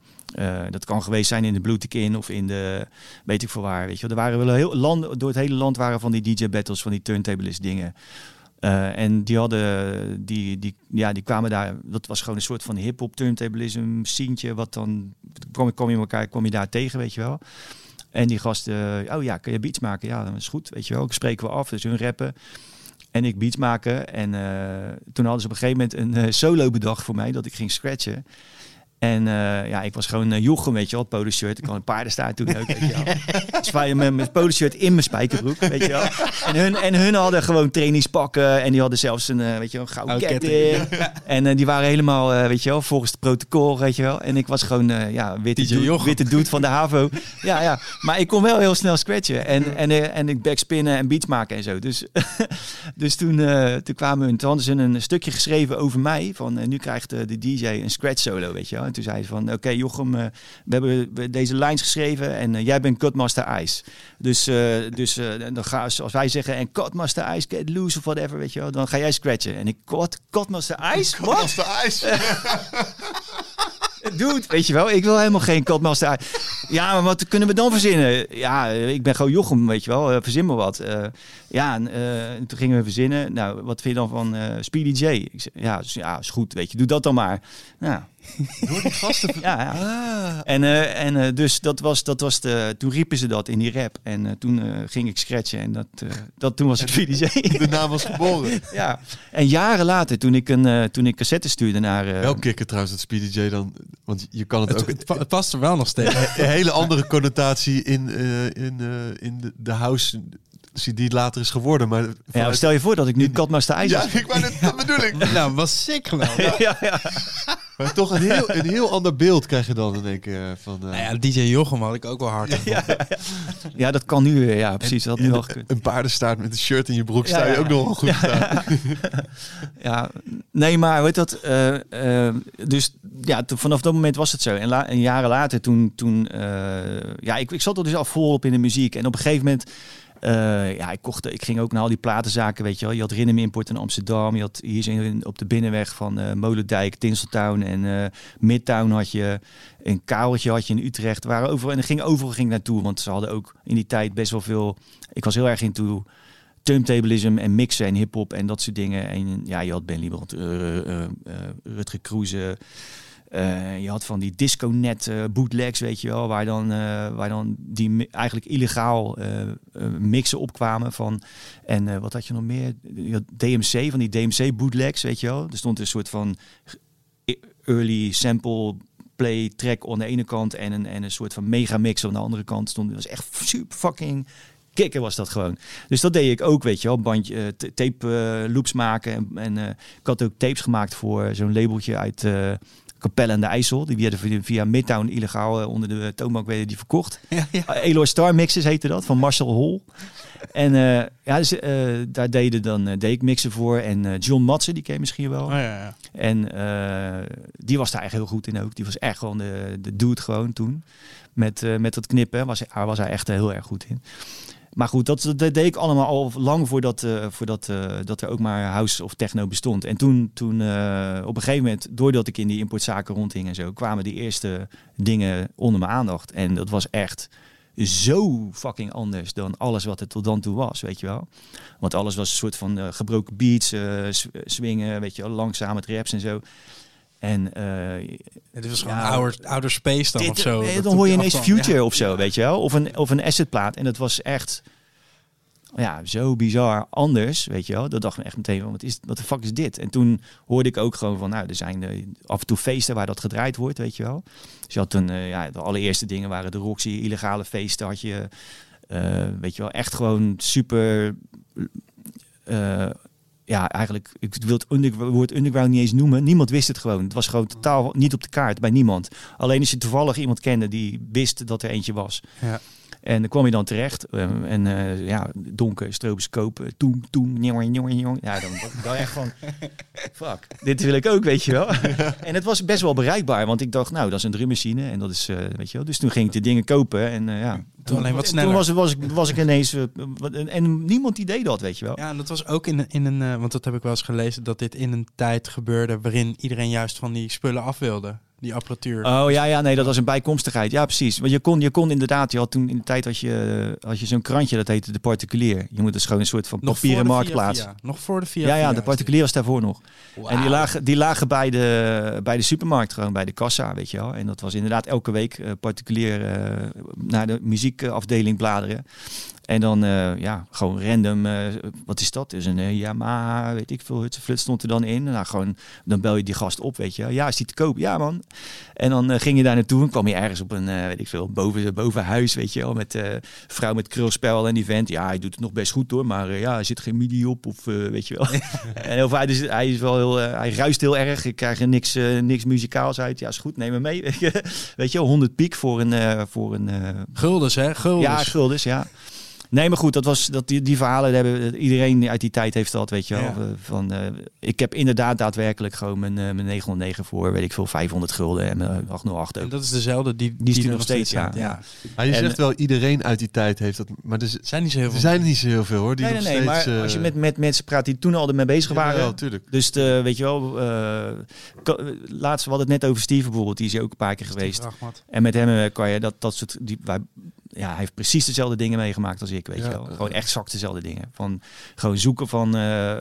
dat kan geweest zijn in de Blue In of in de, weet ik veel waar, weet je wel. Er waren wel heel land, door het hele land waren van die DJ battles, van die turntablist dingen. Uh, en die hadden, die, die, ja, die kwamen daar, dat was gewoon een soort van hip-hop turntablism sceentje, wat dan, kwam, kwam je elkaar, kwam je daar tegen, weet je wel. En die gasten, oh ja, kun je beats maken? Ja, dat is goed, weet je wel. Ik spreken we af, dus hun rappen. En ik beats maken. En uh, toen hadden ze op een gegeven moment een uh, solo bedacht voor mij, dat ik ging scratchen. En uh, ja, ik was gewoon uh, Jochem, weet je wel, polo shirt. Ik had een paardenstaart toen ook, weet je wel. Zwaaien met mijn polo shirt in mijn spijkerbroek, weet je wel. En hun, en hun hadden gewoon trainingspakken en die hadden zelfs een, uh, weet je wel, een gouden oh, ketting. En die waren helemaal, weet je wel, volgens het protocol, weet je wel. En ik was gewoon, ja, witte, dude, witte dude van de HAVO. Ja, ja. Maar ik kon wel heel snel scratchen en, en, en ik backspinnen en beats maken en zo. Dus, dus toen, toen kwamen hun, toen hadden ze een stukje geschreven over mij. Van, nu krijgt de DJ een scratch solo, weet je wel. En toen zei hij van, oké Jochem, uh, we hebben deze lines geschreven en uh, jij bent Cutmaster Ice. Dus, uh, dus dan ga, als wij zeggen, en Cutmaster Ice, get loose of whatever, weet je wel, dan ga jij scratchen. En ik, wat? Cutmaster Ice? Cutmaster Ice? Dude, weet je wel, ik wil helemaal geen Cutmaster Ja, maar wat kunnen we dan verzinnen? Ja, ik ben gewoon Jochem, weet je wel, verzin maar wat. ja, en, toen gingen we verzinnen. Nou, wat vind je dan van Speedy J? Ik zei, ja, ja, is goed, weet je, doe dat dan maar. Nou, door die gasten? ja, ja. Ah. En, uh, en uh, dus dat was, dat was de, toen riepen ze dat in die rap. En uh, toen ging ik scratchen en dat, dat, toen was ik VDJ. De naam was geboren. ja. En jaren later, toen ik een, toen ik cassette stuurde naar... Wel kicken trouwens, dat Speedy J dan... Want je kan het, het ook... Het, het, past er wel nog steeds. Een hele andere connotatie in, in, in de, de house die het later is geworden. Maar ja, stel je voor dat ik nu Katmaster IJs Ja, ik wou net, dat bedoel ik. nou, was sick gewoon. ja, ja. Maar toch een heel, een heel ander beeld krijg je dan, denk ik. Uh, van, uh... nou ja, DJ Jochem had ik ook wel hard. Ja, ja, ja, dat kan nu weer. Ja, precies. Dat nu al een paardenstaart met een shirt in je broek sta je ook nog wel goed ja, ja, nee, maar weet dat. Uh, dus ja, vanaf dat moment was het zo. En, la, en jaren later, toen, toen ja, ik, ik zat er dus al volop in de muziek. En op een gegeven moment uh, ja, ik, kocht, ik ging ook naar al die platenzaken, weet je wel. Je had Rinnem Import in Amsterdam. Je had hier op de binnenweg van uh, Molendijk, Tinseltown en uh, Midtown had je. Een kabeltje had je in Utrecht. Waren overal, en er ging overal ging naartoe. Want ze hadden ook in die tijd best wel veel... Ik was heel erg into turntablism en mixen en hip-hop en dat soort dingen. En ja, je had Ben Liebrand, Rutger Kroeze... Uh, je had van die disco-net uh, bootlegs, weet je wel, waar dan, uh, waar dan die eigenlijk illegaal mixen opkwamen van. En wat had je nog meer? DMC, van die DMC bootlegs, weet je wel. Er stond een soort van early sample play track aan de ene kant en een, en een soort van mega mix aan de andere kant stond. Het was echt super fucking kicken was dat gewoon. Dus dat deed ik ook, weet je wel. Bandje, tape loops maken. En, en ik had ook tapes gemaakt voor zo'n labeltje uit Capelle en de IJssel. Die werden via Midtown illegaal eh, onder de toonbank werden die verkocht. Ja, ja. Eh, Star Mixes heette dat, van Marcel Hol. En uh, ja, dus, uh, daar deden dan uh, deed ik mixen voor. En John Matsen, die ken misschien wel. Oh, ja, ja. En die was daar echt heel goed in ook. Die was echt gewoon de, de dude gewoon toen. Met, met dat knippen was, hij, was hij echt heel erg goed in. Maar goed, dat, deed ik allemaal al lang voordat, eh, voordat eh, dat er ook maar house of techno bestond. En toen, toen eh, op een gegeven moment, doordat ik in die importzaken rondhing en zo, kwamen die eerste dingen onder mijn aandacht. En dat was echt zo fucking anders dan alles wat het tot dan toe was, weet je wel. Want alles was een soort van gebroken beats, swingen, weet je wel, langzaam met raps en zo. En eh, Het was gewoon Ja, ouder, ouder space dan dit- of zo. eh, dan hoor je ineens Future ja. of zo, weet je wel. Of een, of een assetplaat. En dat was echt ja, zo bizar anders, weet je wel. Dat dacht ik echt meteen van, wat, is, wat de fuck is dit? En toen hoorde ik ook gewoon van, nou, er zijn eh, af en toe feesten waar dat gedraaid wordt, weet je wel. Dus je had eh, ja, de allereerste dingen waren de Roxy, illegale feesten had je, eh, weet je wel, echt gewoon super... ja, eigenlijk, ik wil het under, woord underground niet eens noemen. Niemand wist het gewoon. Het was gewoon totaal niet op de kaart bij niemand. Alleen als je toevallig iemand kende die wist dat er eentje was. Ja. En dan kwam je dan terecht. eh, en eh, ja, donker, stroboscoop, uh, toem, toem, njong, njong, njong. Ja, dan dan echt van, fuck, dit wil ik ook, weet je wel. en het was best wel bereikbaar, want ik dacht, nou, dat is een drummachine. En dat is, eh, weet je wel. Dus toen ging ik de dingen kopen en eh, ja. Toen alleen wat Toen sneller. was, was, ik, was ik ineens, eh, wat- en, en niemand die deed dat, weet je wel. Ja, en dat was ook in, in een, eh, want dat heb ik wel eens gelezen, dat dit in een tijd gebeurde waarin iedereen juist van die spullen af wilde. Die apparatuur. Oh ja, ja, nee, dat was een bijkomstigheid. Ja, precies. Want je kon, je kon inderdaad, je had toen in de tijd had je, had je zo'n krantje, dat heette de particulier. Je moet dus gewoon een soort van papieren voor de marktplaats. Via, Via. Nog voor de via. Ja, ja, de particulier was daarvoor nog. En die lagen, die lagen bij, de, bij de supermarkt, gewoon bij de kassa, weet je wel. En dat was inderdaad elke week eh, particulier eh, naar de muziekafdeling bladeren. En dan, eh, ja, gewoon random, eh, wat is dat? Dus een eh, Yamaha, weet ik veel, flut stond er dan in. Nou, gewoon, dan bel je die gast op, weet je. Ja, is die te koop? Ja, man. En dan ging je daar naartoe en kwam je ergens op een, weet ik veel, boven, boven huis, weet je wel. Met vrouw met krulspel en die vent. Ja, hij doet het nog best goed hoor, maar ja, er zit geen midi op of weet je wel. en heel vaak, dus, hij is wel heel, hij ruist heel erg. Ik krijg er niks, niks muzikaals uit. Ja, is goed, neem me mee. weet je wel, 100 piek voor een, voor een Guldens, hè? Guldens. ja, guldens, ja. Nee, maar goed, dat was, dat die, die verhalen hebben iedereen uit die tijd heeft dat, weet je wel. Ja. Eh, Van, eh, ik heb inderdaad daadwerkelijk gewoon mijn, eh, mijn 909 voor, weet ik veel, 500 gulden en mijn 808 En ook. dat is dezelfde die, Die is er nog steeds, ja, ja. Maar je En- zegt wel, iedereen uit die tijd heeft dat. Maar er, zijn niet zo heel er veel. zijn er niet zo heel veel hoor. Die Nee, nee, nog nee, steeds, maar als je met, met mensen praat die toen al ermee bezig waren, jawel, tuurlijk. Dus de, weet je wel, eh, laatst we hadden het net over Steve bijvoorbeeld, die is hier ook een paar keer geweest. Rachmat. En met hem kan je dat, dat soort, die, wij, ja, hij heeft precies dezelfde dingen meegemaakt als ik, weet Ja, je wel. eh. Gewoon exact dezelfde dingen. Van gewoon zoeken van, eh,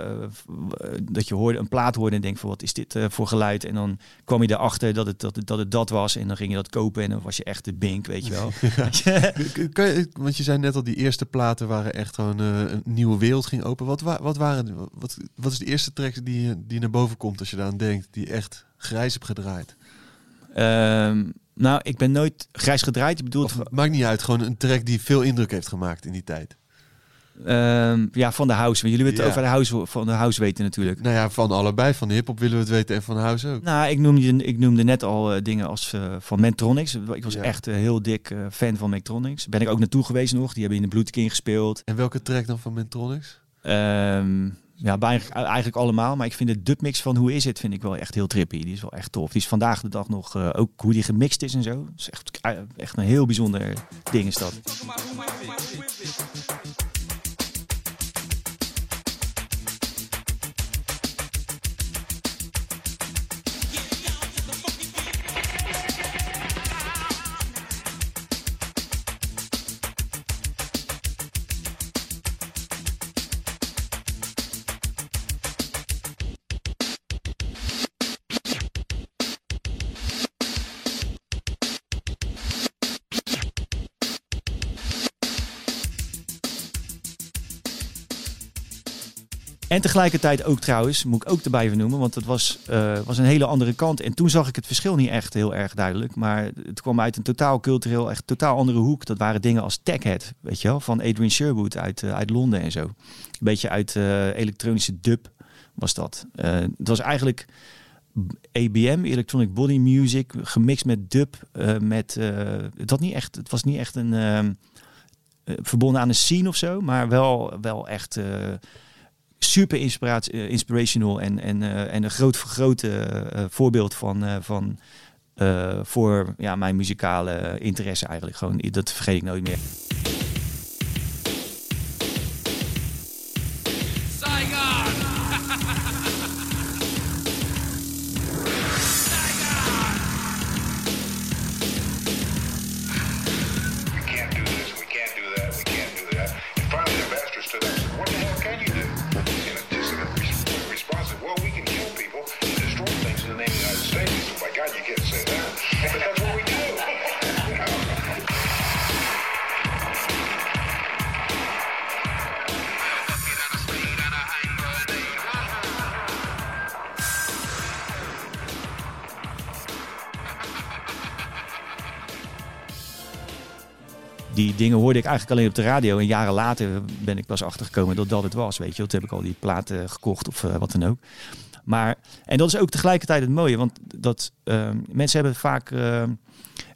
w- dat je hoorde, een plaat hoorde en denkt van wat is dit eh, voor geluid? En dan kwam je erachter dat het, dat, het, dat het dat was en dan ging je dat kopen en dan was je echt de bink, weet je wel. Kan je, want je zei net al, die eerste platen waren echt gewoon eh, een nieuwe wereld ging open. Wat, wa- wat, waren, wat, wat is de eerste track die, die naar boven komt als je daar aan denkt, die echt grijs hebt gedraaid? Ehm, nou, ik ben nooit grijs gedraaid. Je bedoelt Of, maakt niet uit, gewoon een track die veel indruk heeft gemaakt in die tijd. ehm, ja, van de house. Want jullie weten Ja. over de house, van de house weten natuurlijk. Nou ja, van allebei. Van de hip-hop willen we het weten en van house ook. Nou, ik noemde, ik noemde net al eh, dingen als eh, van Mentronics. Ik was Ja. echt eh, heel dik fan van Mentronics. Ben ik ook naartoe geweest nog. Die hebben in de Blue King gespeeld. En welke track dan van Mentronics? Ehm, ja, bijna, eigenlijk allemaal. Maar ik vind de dubmix van Hoe is het vind ik wel echt heel trippy. Die is wel echt tof. Die is vandaag de dag nog eh, ook hoe die gemixt is en zo. Dat is echt, eh, echt een heel bijzonder ding is dat. En tegelijkertijd ook trouwens, moet ik ook erbij vernoemen, want het was, eh, was een hele andere kant. En toen zag ik het verschil niet echt heel erg duidelijk. Maar het kwam uit een totaal cultureel, echt totaal andere hoek. Dat waren dingen als Techhead, weet je wel, van Adrian Sherwood uit, eh, uit Londen en zo. Een beetje uit eh, elektronische dub was dat. Het was eigenlijk ABM, Electronic Body Music, gemixt met dub. met, het, niet echt, het was niet echt een... verbonden aan een scene of zo, maar wel, wel echt super inspiratie, eh, inspirational en, en, eh, en een groot vergrote eh, voorbeeld van, van voor ja, mijn muzikale interesse eigenlijk. Gewoon, dat vergeet ik nooit meer. Eigenlijk alleen op de radio. En jaren later ben ik pas achtergekomen dat dat het was. Weet je, toen heb ik al die platen gekocht of uh, wat dan ook. Maar, en dat is ook tegelijkertijd het mooie. Want dat, uh, mensen hebben vaak uh,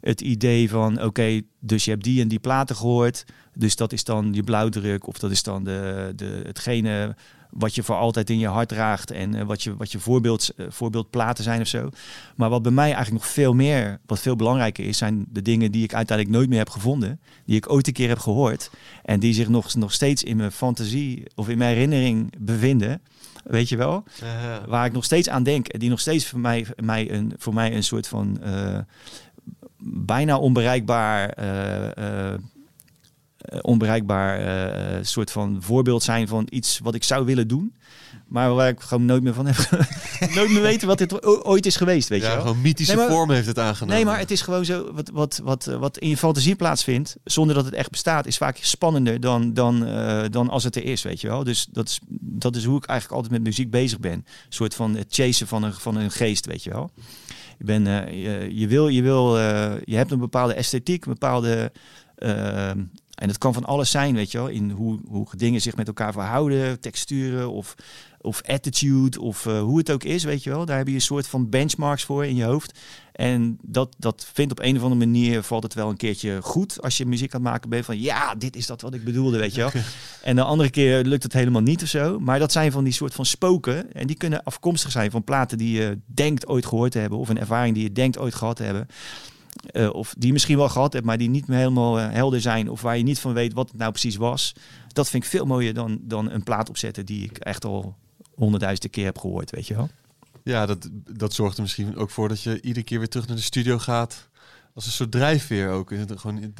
het idee van... oké, dus je hebt die en die platen gehoord. Dus dat is dan je blauwdruk. Of dat is dan de, de, hetgene wat je voor altijd in je hart draagt en uh, wat je, wat je voorbeeld, uh, voorbeeldplaten zijn of zo. Maar wat bij mij eigenlijk nog veel meer, wat veel belangrijker is, zijn de dingen die ik uiteindelijk nooit meer heb gevonden. Die ik ooit een keer heb gehoord. En die zich nog, nog steeds in mijn fantasie of in mijn herinnering bevinden. Weet je wel? Waar ik nog steeds aan denk. En die nog steeds voor mij, mij een, voor mij een soort van bijna onbereikbaar onbereikbaar uh, soort van voorbeeld zijn van iets wat ik zou willen doen. Maar waar ik gewoon nooit meer van heb. nooit meer weten wat dit ooit is geweest. Weet ja, je wel? gewoon mythische nee, maar, vorm heeft het aangenomen. Nee, maar het is gewoon zo. Wat, wat, wat, wat in je fantasie plaatsvindt, zonder dat het echt bestaat, is vaak spannender dan, dan, uh, dan als het er is. Weet je wel? Dus dat is, dat is hoe ik eigenlijk altijd met muziek bezig ben. Een soort van het chasen van een, van een geest, weet je wel. Je, ben, je, je, wil, je, wil je hebt een bepaalde esthetiek, een bepaalde. En het kan van alles zijn, weet je wel, in hoe, hoe dingen zich met elkaar verhouden, texturen of, of attitude of uh, hoe het ook is, weet je wel. Daar heb je een soort van benchmarks voor in je hoofd. En dat, dat vindt op een of andere manier, valt het wel een keertje goed als je muziek aan het maken bent. Van ja, dit is dat wat ik bedoelde, weet je wel. en de andere keer lukt het helemaal niet of zo. Maar dat zijn van die soort van spoken. En die kunnen afkomstig zijn van platen die je denkt ooit gehoord te hebben. Of een ervaring die je denkt ooit gehad te hebben. Uh, of die je misschien wel gehad hebt, maar die niet meer helemaal uh, helder zijn. Of waar je niet van weet wat het nou precies was. Dat vind ik veel mooier dan, dan een plaat opzetten die ik echt al honderdduizenden keer heb gehoord, weet je wel. Ja, dat, dat zorgt er misschien ook voor dat je iedere keer weer terug naar de studio gaat. Als een soort drijfveer ook. Gewoon,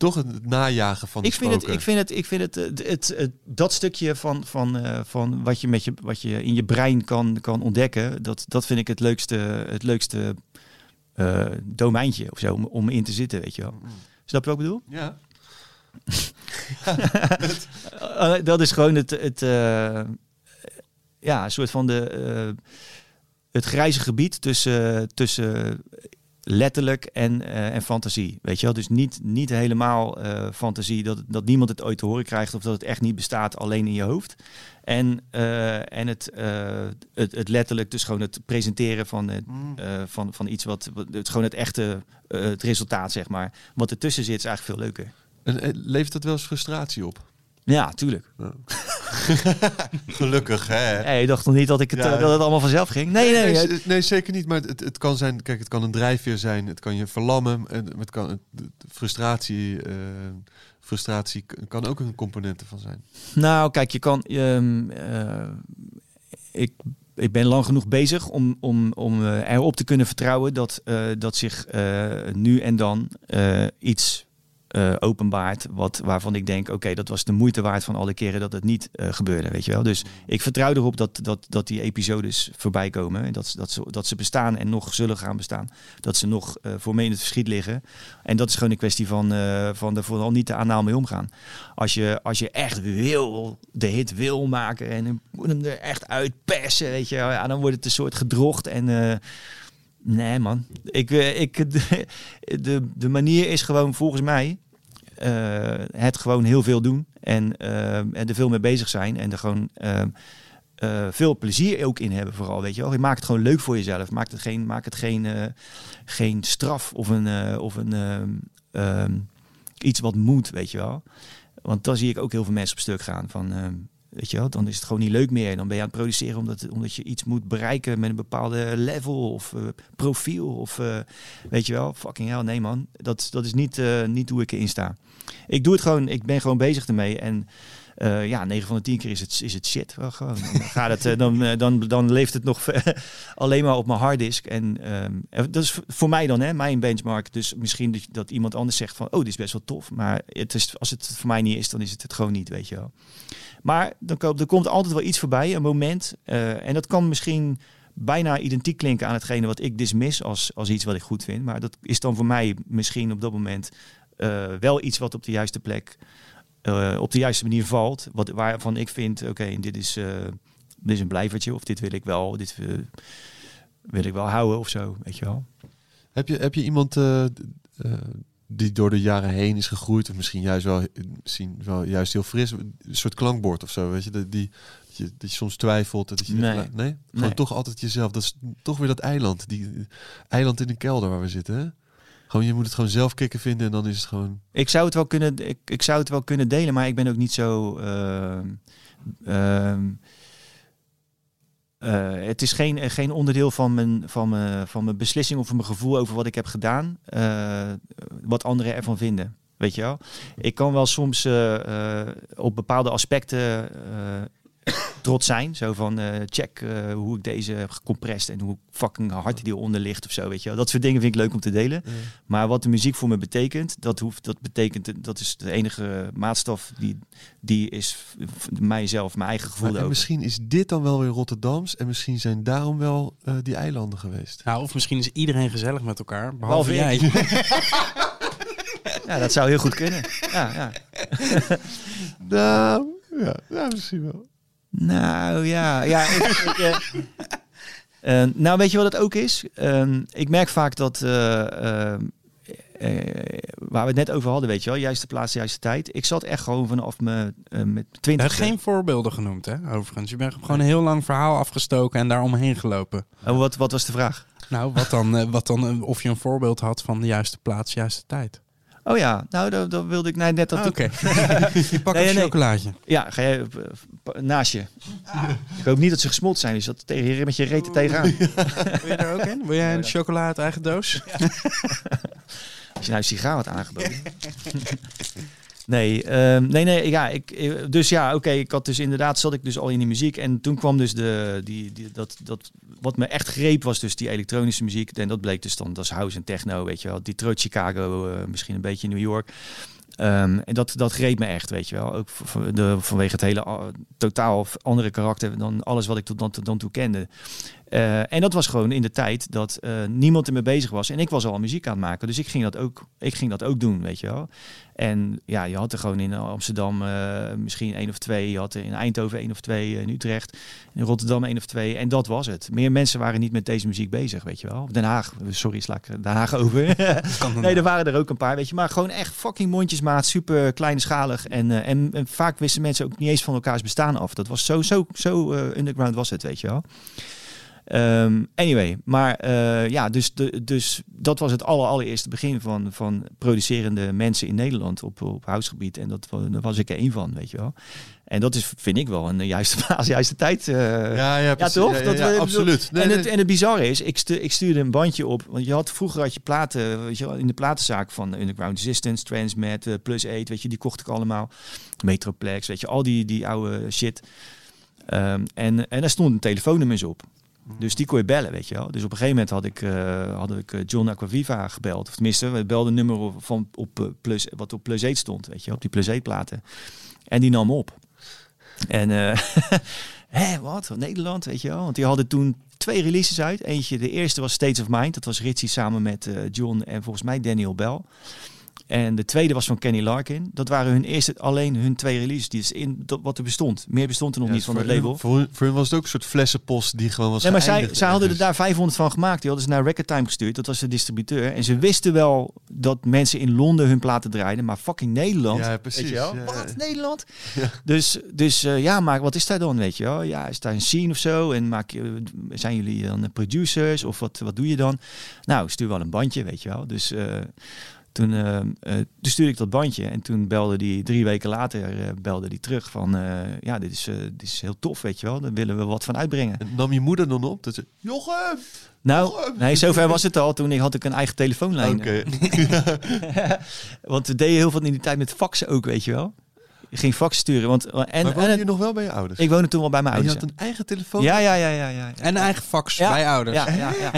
toch het najagen van ik vind het, ik vind het, ik vind het, het, het, het dat stukje van, van, uh, van wat je met je, wat je in je brein kan, kan ontdekken, dat, dat vind ik het leukste, het leukste uh, domeintje of zo om, om in te zitten, weet je wel. Snap je wat ik bedoel? Ja. uh, dat is gewoon het, het uh, ja, een soort van de, het grijze gebied tussen, tussen letterlijk en, uh, en fantasie. Weet je wel? Dus niet, niet helemaal uh, fantasie dat, dat niemand het ooit te horen krijgt of dat het echt niet bestaat alleen in je hoofd. En, uh, en het, het, het, letterlijk, dus gewoon het presenteren van, mm. van, van iets wat, het, gewoon het echte het resultaat, zeg maar. Wat ertussen zit, is eigenlijk veel leuker. En levert dat wel eens frustratie op? Ja, tuurlijk. Ja. Gelukkig, hè? Hey, je dacht nog niet dat, ik het, ja. dat het allemaal vanzelf ging? Nee, nee. Nee, nee, nee zeker niet. Maar het, het kan zijn, kijk, het kan een drijfveer zijn. Het kan je verlammen. Het kan, het, frustratie, uh, frustratie kan ook een component ervan zijn. Nou, kijk, je kan... Um, uh, ik ik ben lang genoeg bezig om, om, om erop te kunnen vertrouwen dat, uh, dat zich uh, nu en dan iets uh. Wat, waarvan ik denk, oké, dat was de moeite waard van alle keren dat het niet uh, gebeurde. Weet je wel? Dus ik vertrouw erop dat, dat, dat die episodes voorbij komen. En dat, dat, ze, dat ze bestaan en nog zullen gaan bestaan. Dat ze nog uh, voor me in het verschiet liggen. En dat is gewoon een kwestie van, van er vooral niet te anaal mee omgaan. Als je, als je echt wil, de hit wil maken en hem er echt uitpersen, weet je, ja, dan wordt het een soort gedrocht en Nee, man. Ik, ik, de, de, manier is gewoon volgens mij uh, het gewoon heel veel doen en, uh, en er veel mee bezig zijn en er gewoon uh, veel plezier ook in hebben vooral, weet je wel. Je maakt het gewoon leuk voor jezelf. Maak het geen, maak het geen, geen straf of een, of een ehm, iets wat moet, weet je wel. Want dan zie ik ook heel veel mensen op stuk gaan van ehm, Weet je wel, dan is het gewoon niet leuk meer. Dan ben je aan het produceren omdat, omdat je iets moet bereiken met een bepaalde level of uh, profiel. Of uh, weet je wel, fucking hell, nee man. Dat, dat is niet, uh, niet hoe ik erin sta. Ik doe het gewoon, ik ben gewoon bezig ermee. En ja, 9 van de 10 keer is het, is het shit. Gewoon. Dan, gaat het, dan, dan, dan leeft het nog alleen maar op mijn harddisk. En dat is voor mij dan, hè, mijn benchmark. Dus misschien dat, dat iemand anders zegt van, oh, dit is best wel tof. Maar het is, als het voor mij niet is, dan is het het gewoon niet, weet je wel. Maar dan komt, er komt altijd wel iets voorbij, een moment. En dat kan misschien bijna identiek klinken aan hetgene wat ik dismiss als, als iets wat ik goed vind. Maar dat is dan voor mij misschien op dat moment eh, wel iets wat op de juiste plek, eh, op de juiste manier valt. Wat, waarvan ik vind, oké, dit, is, eh, dit is een blijvertje of dit wil ik wel, dit eh, wil ik wel houden of zo, weet je wel. Heb je, heb je iemand die door de jaren heen is gegroeid, of misschien juist wel, misschien wel juist heel fris, een soort klankbord of zo, weet je, dat, die, dat je, dat je soms twijfelt, dat je Nee. nee, nee? Gewoon Nee. toch altijd jezelf. Dat is toch weer dat eiland, die eiland in de kelder waar we zitten, hè? Gewoon, je moet het gewoon zelf kicken vinden en dan is het gewoon. Ik zou het wel kunnen, ik, ik zou het wel kunnen delen, maar ik ben ook niet zo. ehm, ehm, eh, het is geen, geen onderdeel van mijn, van, mijn, van mijn beslissing of van mijn gevoel over wat ik heb gedaan, eh, wat anderen ervan vinden. Weet je wel? Ik kan wel soms eh, op bepaalde aspecten trots zijn. Zo van eh, check eh, hoe ik deze heb gecompressed en hoe fucking hard die eronder ligt of zo. Weet je wel? Dat soort dingen vind ik leuk om te delen. Maar wat de muziek voor me betekent, dat hoeft, dat betekent, dat is de enige maatstaf die, die is mijzelf, mijn eigen gevoel Maar, en misschien is dit dan wel weer Rotterdams en misschien zijn daarom wel eh, die eilanden geweest. Nou, of misschien is iedereen gezellig met elkaar, Behalve behalve jij. Ja, dat zou heel goed kunnen. Ja, ja. Nou, ja, ja misschien wel. Nou ja, ja. Ik, ik, eh, eh, nou, weet je wat het ook is? Ehm, ik merk vaak dat. eh, waar we het net over hadden, weet je wel, juiste plaats, juiste tijd. Ik zat echt gewoon vanaf mijn eh, met Je 20. hebt geen voorbeelden genoemd, hè, overigens. Je bent gewoon een heel lang verhaal afgestoken en daar omheen gelopen. Oh, wat, wat was de vraag? Nou, wat dan, wat dan of je een voorbeeld had van de juiste plaats, juiste tijd. Oh ja, nou, dat, dat wilde ik nee, net dat. Ah, Oké. je pakt Nee, een nee. chocolaatje. Ja, ga jij eh, naast je. Ik hoop niet dat ze gesmolten zijn, dus dat tegen je met je reet er tegenaan. Wil je er ook in? Wil jij een chocola uit eigen doos? Als je nou een sigaar had aangeboden. nee, ehm, nee, nee, ja, ik, eh, dus ja, oké, ik had dus inderdaad, zat ik dus al in die muziek en toen kwam dus de, die, die, dat, dat, wat me echt greep was dus die elektronische muziek en dat bleek dus dan, dat is house en techno, weet je wel, Detroit, Chicago, eh, misschien een beetje New York. Ehm, en dat, dat greep me echt, weet je wel. Ook de, vanwege het hele totaal andere karakter dan alles wat ik tot dan, tot dan toe kende. Eh, en dat was gewoon in de tijd dat eh, niemand ermee bezig was. En ik was al muziek aan het maken. Dus ik ging dat ook, ik ging dat ook doen, weet je wel. En ja, je had er gewoon in Amsterdam eh, misschien één of twee. Je had er in Eindhoven één of twee. In Utrecht. In Rotterdam één of twee. En dat was het. Meer mensen waren niet met deze muziek bezig, weet je wel. Den Haag, sorry, sla ik Den Haag over. nee, er waren er ook een paar, weet je. Maar gewoon echt fucking mondjesmaat. Super kleinschalig. En, en, en vaak wisten mensen ook niet eens van elkaars bestaan af. Dat was zo, zo, zo underground was het, weet je wel. Ehm, anyway, maar eh, ja, dus, de, dus dat was het aller, allereerste begin van, van producerende mensen in Nederland op, op housegebied. En dat, daar was ik er één van, weet je wel. En dat is, vind ik wel, een juiste plaats, juiste tijd. eh, Ja, ja, precies. toch? Ja, ja, Dat ja, absoluut. Nee, en, het, en het bizarre is, ik, stu- ik stuurde een bandje op. Want je had vroeger had je platen, weet je wel, in de platenzaak van Underground Resistance, Transmet, eh, Plus 8, weet je, die kocht ik allemaal. Metroplex, weet je, al die, die oude shit. Ehm, en, en daar stonden telefoonnummers op. Dus die kon je bellen, weet je wel. Dus op een gegeven moment had ik, eh, had ik eh, John Aquaviva gebeld. Of tenminste, we belden nummer van, op, eh, plus, wat op Plus 8 stond, weet je op die Plus 8 platen. En die nam op. En wat? Nederland, weet je wel? Want die hadden toen twee releases uit. Eentje, de eerste was States of Mind. Dat was Ritchie samen met John en volgens mij Daniel Bell. En de tweede was van Kenny Larkin. Dat waren hun eerste, alleen hun twee releases. Die is in dat, wat er bestond. Meer bestond er nog Ja, niet van het label. hun- Voor, hun- voor hun was het ook een soort flessenpost die gewoon was Nee, maar zij, zij hadden er ergens. daar 500 van gemaakt. Die hadden ze naar Record Time gestuurd. Dat was de distributeur. En ze wisten wel dat mensen in Londen hun platen draaiden. Maar fucking Nederland. Ja, precies. Weet je wel? Ja, Wat? ja. Nederland? Dus, dus eh, ja, maar wat is daar dan, weet je wel? Ja, is daar een scene of zo? En maak je, zijn jullie dan producers? Of wat, wat doe je dan? Nou, stuur wel een bandje, weet je wel. Dus eh, toen, eh, eh, toen stuurde ik dat bandje. En toen belde die drie weken later eh, belde die terug van... ja, dit is, dit is heel tof, weet je wel. Daar willen we wat van uitbrengen. En nam je moeder dan op? Dat ze, Jochem! Nou, nee, zover was het al. Toen had ik een eigen telefoonlijn. Oké. Want we deden heel veel in die tijd met faxen ook, weet je wel. Je ging fax sturen. Want, en, maar en woonde je nog wel bij je ouders? ik woonde toen wel bij mijn en je ouders. had een eigen telefoon? Ja, ja, ja, ja, ja. ja. En een eigen fax Ja, bij ouders. Ja, ja, ja.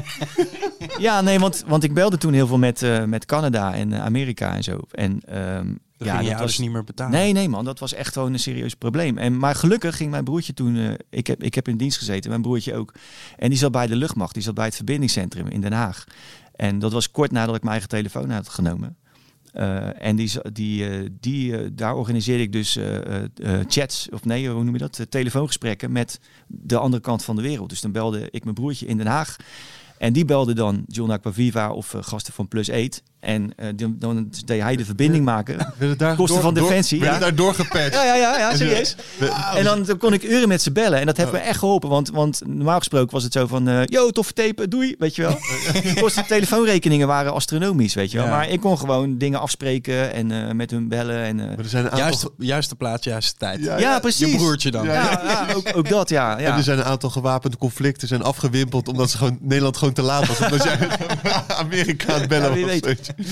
ja nee, want, want ik belde toen heel veel met, eh, met Canada en eh, Amerika en zo. En, ehm, gingen je dat ouders was- niet meer betalen. Nee, nee man, dat was echt gewoon een serieus probleem. En, maar gelukkig ging mijn broertje toen, eh, ik, heb, ik heb in dienst gezeten, mijn broertje ook. En die zat bij de luchtmacht, die zat bij het verbindingscentrum in Den Haag. En dat was kort nadat ik mijn eigen telefoon had genomen. Eh, en die, die, eh, die, eh, daar organiseerde ik dus chats, of nee, hoe noem je dat? Telefoongesprekken met de andere kant van de wereld. Dus dan belde ik mijn broertje in Den Haag. En die belde dan John Aquaviva of gasten van Plus 8. En eh, dan, dan deed hij de verbinding maken. Kosten van Defensie, werden ja. daar doorgepatcht. Ja, ja, ja, ja serieus. En dan, dan kon ik uren met ze bellen. En dat heeft me echt geholpen. Want, want normaal gesproken was het zo van... eh yo, toffe tape, doei, weet je wel. De kosten telefoonrekeningen waren astronomisch, weet je wel. Ja. Maar ik kon gewoon dingen afspreken en eh, met hun bellen. En, eh, Maar er zijn een aantal, Juiste, juiste plaats, juiste tijd. Ja, ja, precies. Je broertje dan. Ja, Ja, ja, ook, ook dat, ja. En ja. er zijn een aantal gewapende conflicten zijn afgewimpeld omdat ze gewoon Nederland gewoon te laat was. Omdat jij Amerika aan het bellen was.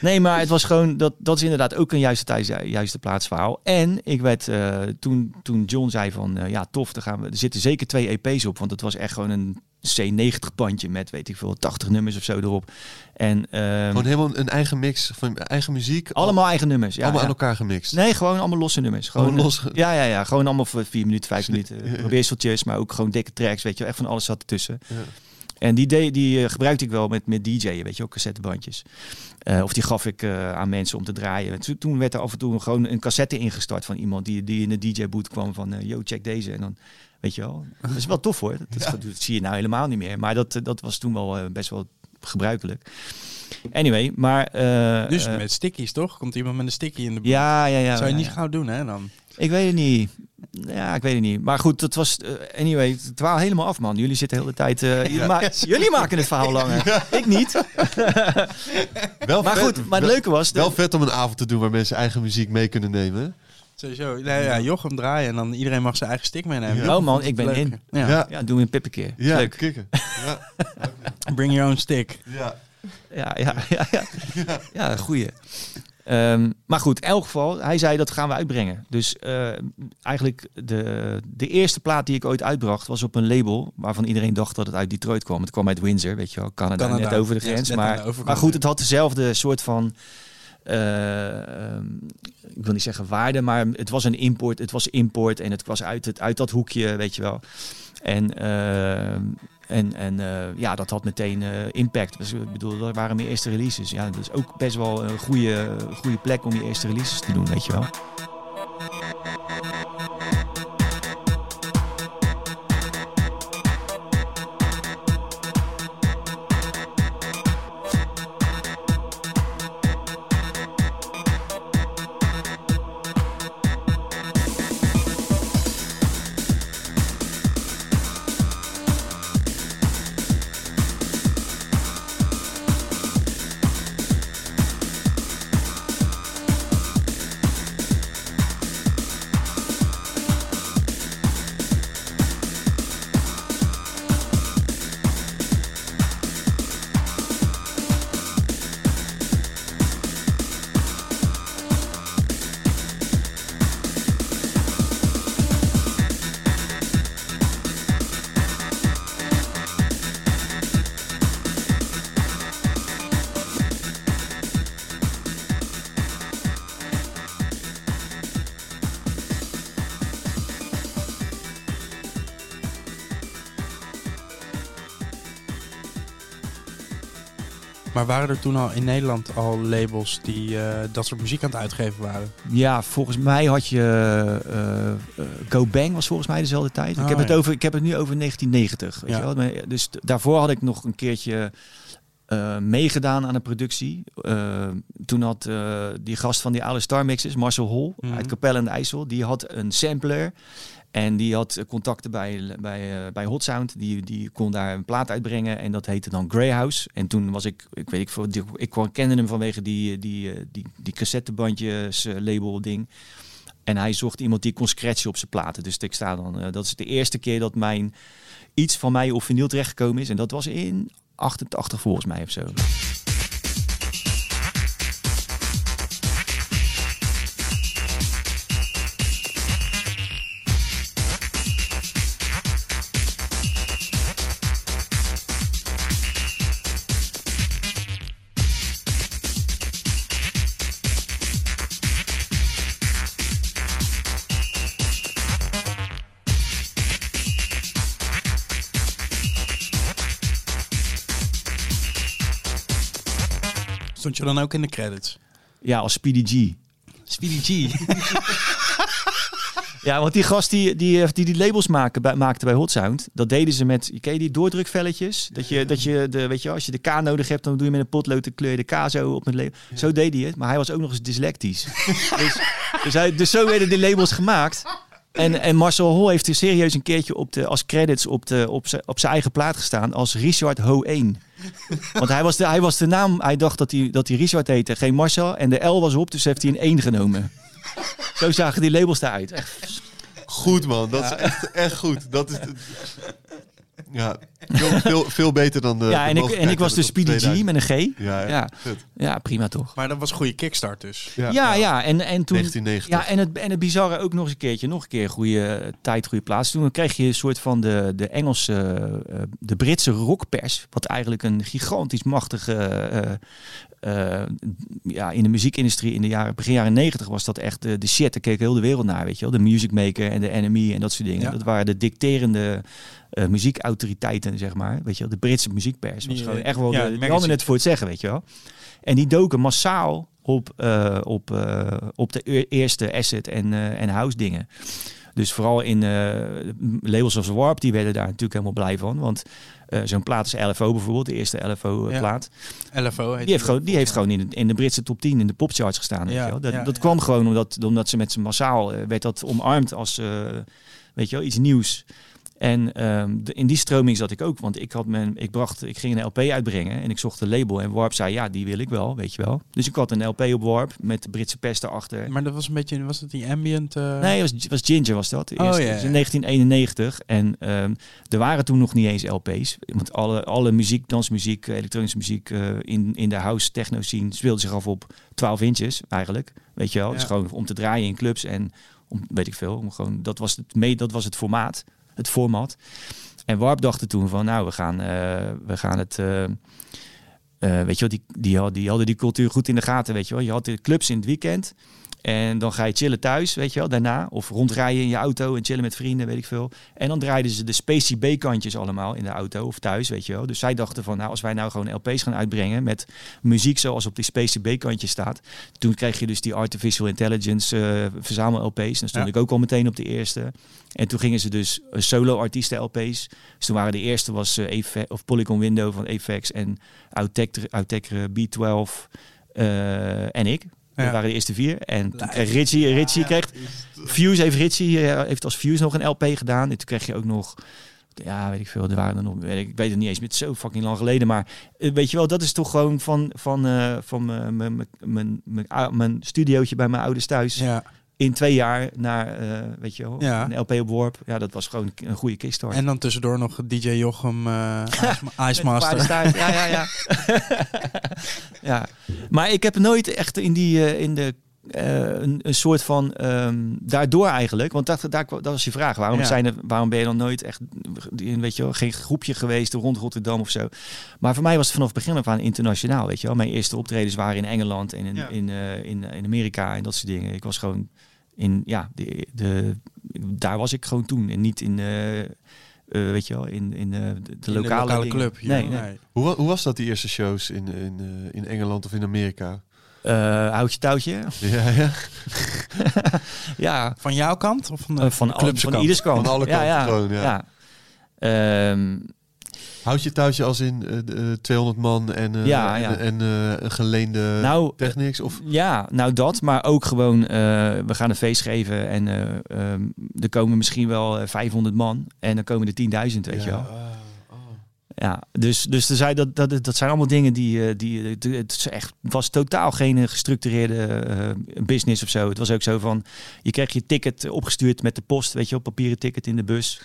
Nee, maar het was gewoon, dat, dat is inderdaad ook een juiste tijd, juiste plaatsverhaal. En ik werd, eh, toen, toen John zei van, eh, ja tof, er, gaan we, er zitten zeker twee EP's op. Want het was echt gewoon een C90 bandje met, weet ik veel, 80 nummers of zo erop. En ehm, Gewoon helemaal een eigen mix van eigen muziek. allemaal eigen nummers. Ja, allemaal ja. aan elkaar gemixt. Nee, gewoon allemaal losse nummers. Gewoon, Gewoon los. Ja, ja, ja. Gewoon allemaal voor vier minuten, vijf minuten. Wisseltjes, maar ook gewoon dikke tracks, weet je wel. Echt van alles zat ertussen. Ja. En die, de, die eh, gebruikte ik wel met, met DJ'en, weet je ook, cassettebandjes. Eh, of die gaf ik eh, aan mensen om te draaien. Toen, toen werd er af en toe gewoon een cassette ingestart van iemand die, die in de DJ-boot kwam van, yo, check deze. En dan, weet je wel, dat is wel tof hoor. Dat, dat, dat zie je nou helemaal niet meer. Maar dat, dat was toen wel best wel gebruikelijk. Anyway, maar... Dus met stickies, toch? Komt iemand met een sticky in de boek? ja, ja, ja. Zou je ja, niet ja. gauw doen, hè, dan? Ik weet het niet. Ja, ik weet het niet. Maar goed, dat was... eh, anyway, het dwaal helemaal af, man. Jullie zitten de hele tijd... eh, jullie, ma- jullie maken het verhaal langer. Ik niet. Wel Maar vet- goed, maar het wel- leuke was... de- Wel vet om een avond te doen waar mensen eigen muziek mee kunnen nemen. Sowieso. Nee, ja, Jochem draaien en dan iedereen mag zijn eigen stick meenemen. Ja. Oh man, ik ben leuk. in. Ja. Ja, Ja, doen we een pippenkeer. ja, Leuk. kikken. Ja, Bring your own stick. ja. Ja, ja, ja. Ja, ja goeie. Ehm, maar goed, in elk geval, hij zei dat gaan we uitbrengen. Dus eh, eigenlijk de, de eerste plaat die ik ooit uitbracht was op een label waarvan iedereen dacht dat het uit Detroit kwam. Het kwam uit Windsor, weet je wel, Canada, Canada. net over de grens. maar, maar goed, het had dezelfde soort van, ehm, ik wil niet zeggen waarde, maar het was een import. Het was import en het was uit, het, uit dat hoekje, weet je wel. En, ehm, en, en eh, ja, dat had meteen eh, impact. Dus, ik bedoel, er waren mijn eerste releases. Ja, dat is ook best wel een goede, goede plek om je eerste releases te doen, weet je wel. Waren er toen al in Nederland al labels die eh, dat soort muziek aan het uitgeven waren? Ja, volgens mij had je eh, eh, Go Bang was volgens mij dezelfde tijd. ik, Oh, heb het ja. over, ik heb het nu over 1990. Weet Ja. je wel? Maar, Dus daarvoor had ik nog een keertje meegedaan aan een productie. Toen had die gast van die oude Star Mixes, Marcel Hol Mhm. uit Capelle en de IJssel, die had een sampler. En die had eh, contacten bij, bij, eh, bij Hot Sound. Die, die kon daar een plaat uitbrengen. En dat heette dan Greyhouse. En toen was ik, ik weet ik die- ik kende hem vanwege die, die, eh, die, die cassettebandjes eh, label ding. En hij zocht iemand die kon scratchen op zijn platen. Dus ik sta dan, dat is de eerste keer dat mijn iets van mij op vinyl terechtgekomen is. En dat was in 88 volgens mij of zo. Je dan ook in de credits? Ja, als Speedy G. Speedy G. Ja, want die gast die die, die, die labels maken, bij, maakte bij Hot Sound, dat deden ze met, ken je die doordrukvelletjes? Dat je, dat je de, weet je, als je de K nodig hebt, dan doe je met een potlood de kleur je de K zo op het label. Zo deed hij het, maar hij was ook nog eens dyslectisch. dus, dus, hij, dus zo werden de labels gemaakt. En, en Marcel Hol heeft er serieus een keertje op de, als credits op, de, op, zijn, op zijn eigen plaat gestaan als Richard Ho 1. Want hij was, de, hij was de naam, hij dacht dat hij, dat hij Richard heette, geen Marcel. En de L was op, dus heeft hij een 1 genomen. Zo zagen die labels eruit. Echt Goed man, dat is echt, echt goed. Dat is ja, veel, veel, veel beter dan de. ja, de en ik, en ik was de Speedy G 2000. met een G. Ja, ja. Ja. Ja, prima toch. Maar dat was een goede kickstart dus. Ja, ja, en, en toen... 1990. Ja, en het, en het bizarre ook nog eens een keertje, nog een keer goede eh, tijd, goede plaats. Toen kreeg je een soort van de, de Engelse, eh, de Britse rockpers, wat eigenlijk een gigantisch machtige, eh, eh, ja, in de muziekindustrie in de jaren, begin jaren negentig was dat echt de, de shit. Daar keek heel de wereld naar, weet je wel. De Music Maker en de NME en dat soort dingen. Ja. Dat waren de dicterende eh, muziekautoriteiten, zeg maar. Weet je wel, de Britse muziekpers. Was gewoon eh, echt wel, ja, de, het die magazine. hadden het voor het zeggen, weet je wel. En die doken massaal op, eh, op, eh, op de e- eerste asset en, eh, en house dingen. Dus vooral in eh, labels als Warp, die werden daar natuurlijk helemaal blij van. Want eh, zo'n plaat is LFO bijvoorbeeld, de eerste Ja. LFO-plaat. LFO heet Die heeft gewoon, die heeft gewoon in, de- in de Britse top 10 in de popcharts gestaan. weet je wel. Dat, dat kwam gewoon omdat, omdat ze met z'n massaal eh, werd dat omarmd als eh, weet je wel, iets nieuws. En ehm, de- in die stroming zat ik ook, want ik had mijn, ik bracht, ik ging een LP uitbrengen en ik zocht een label en Warp zei ja, die wil ik wel, weet je wel. Dus ik had een LP op Warp met de Britse pest erachter. Maar dat was een beetje, was het die ambient? eh, Nee, het was, was Ginger was dat. Oh, ja, Dus in 1991. En ehm, er waren toen nog niet eens LP's. Want alle, alle muziek, dansmuziek, elektronische muziek eh, in, in de house techno scene speelde zich af op 12 inches eigenlijk. Weet je wel. Dus Ja. gewoon om te draaien in clubs en om, weet ik veel. Om gewoon, dat, was het mee, dat was het formaat. Het format. En Warp dachten toen van nou, we gaan, eh, we gaan het... eh, eh, weet je wel, die, die, had- die hadden die cultuur goed in de gaten, weet je wel. Je had de clubs in het weekend. En dan ga je chillen thuis, weet je wel, daarna. Of rondrijden in je auto en chillen met vrienden, weet ik veel. En dan draaiden ze de Spacey B-kantjes allemaal in de auto of thuis, weet je wel. Dus zij dachten van, nou, als wij nou gewoon LP's gaan uitbrengen met muziek zoals op die Spacey B-kantjes staat. Toen kreeg je dus die Artificial Intelligence eh, verzamel LP's. Dan stond Ja. ik ook al meteen op de eerste. En toen gingen ze dus eh, solo-artiesten LP's. Dus toen waren de eerste was Afe- of Polygon Window van Apex en Outtech Outtech, eh, B12 eh, en ik. Dat Ja. waren de eerste vier. En toen kreeg Richie, Richie kreeg, Fuse heeft Richie eh, heeft als Fuse nog een LP gedaan. En toen kreeg je ook nog, ja, weet ik veel, er waren er nog, ik, weet het niet eens, met zo fucking lang geleden. Maar eh, weet je wel, dat is toch gewoon van, van, eh, van mijn studiootje bij mijn ouders thuis. Ja. In twee jaar naar, eh, weet je wel, Ja. een LP op Warp. Ja, dat was gewoon een goede kickstart. En dan tussendoor nog DJ Jochem eh Ice, Master. Ja, ja, ja. ja. Maar ik heb nooit echt in die eh, in de een, een soort van ehm, daardoor eigenlijk, want dat, daar, dat was je vraag. Waarom, Ja. zijn er, waarom ben je dan nooit echt in, weet je wel, geen groepje geweest rond Rotterdam of zo? Maar voor mij was het vanaf het begin af aan internationaal, weet je wel. Mijn eerste optredens waren in Engeland en in, Ja. in, in, in Amerika en dat soort dingen. Ik was gewoon in, ja, de, de, daar was ik gewoon toen en niet in, eh, eh, weet je wel, in, in eh, de, de In lokale, club. Ja. Nee, nee. Hoe, hoe was dat, die eerste shows in, in, eh, in Engeland of in Amerika? Eh, houtje touwtje. Ja, ja. ja, Van jouw kant? Of van de eh, van, al, clubse van kant? ieders kant. Van alle ja, kanten ja, gewoon, ja. Ehm, Houd je touwtje als in eh, de, eh, 200 man en, eh, Ja, en, ja. en eh, een geleende nou, technics? Of, ja, nou dat, maar ook gewoon, eh, we gaan een feest geven en eh, ehm, er komen misschien wel eh, 500 man en dan komen er 10.000, weet je wel. Ja, dus, dus er zijn, dat, dat, dat zijn allemaal dingen die, eh, die het is echt, was totaal geen gestructureerde eh, business of zo. Het was ook zo van, je kreeg je ticket opgestuurd met de post, weet je wel, papieren ticket in de bus.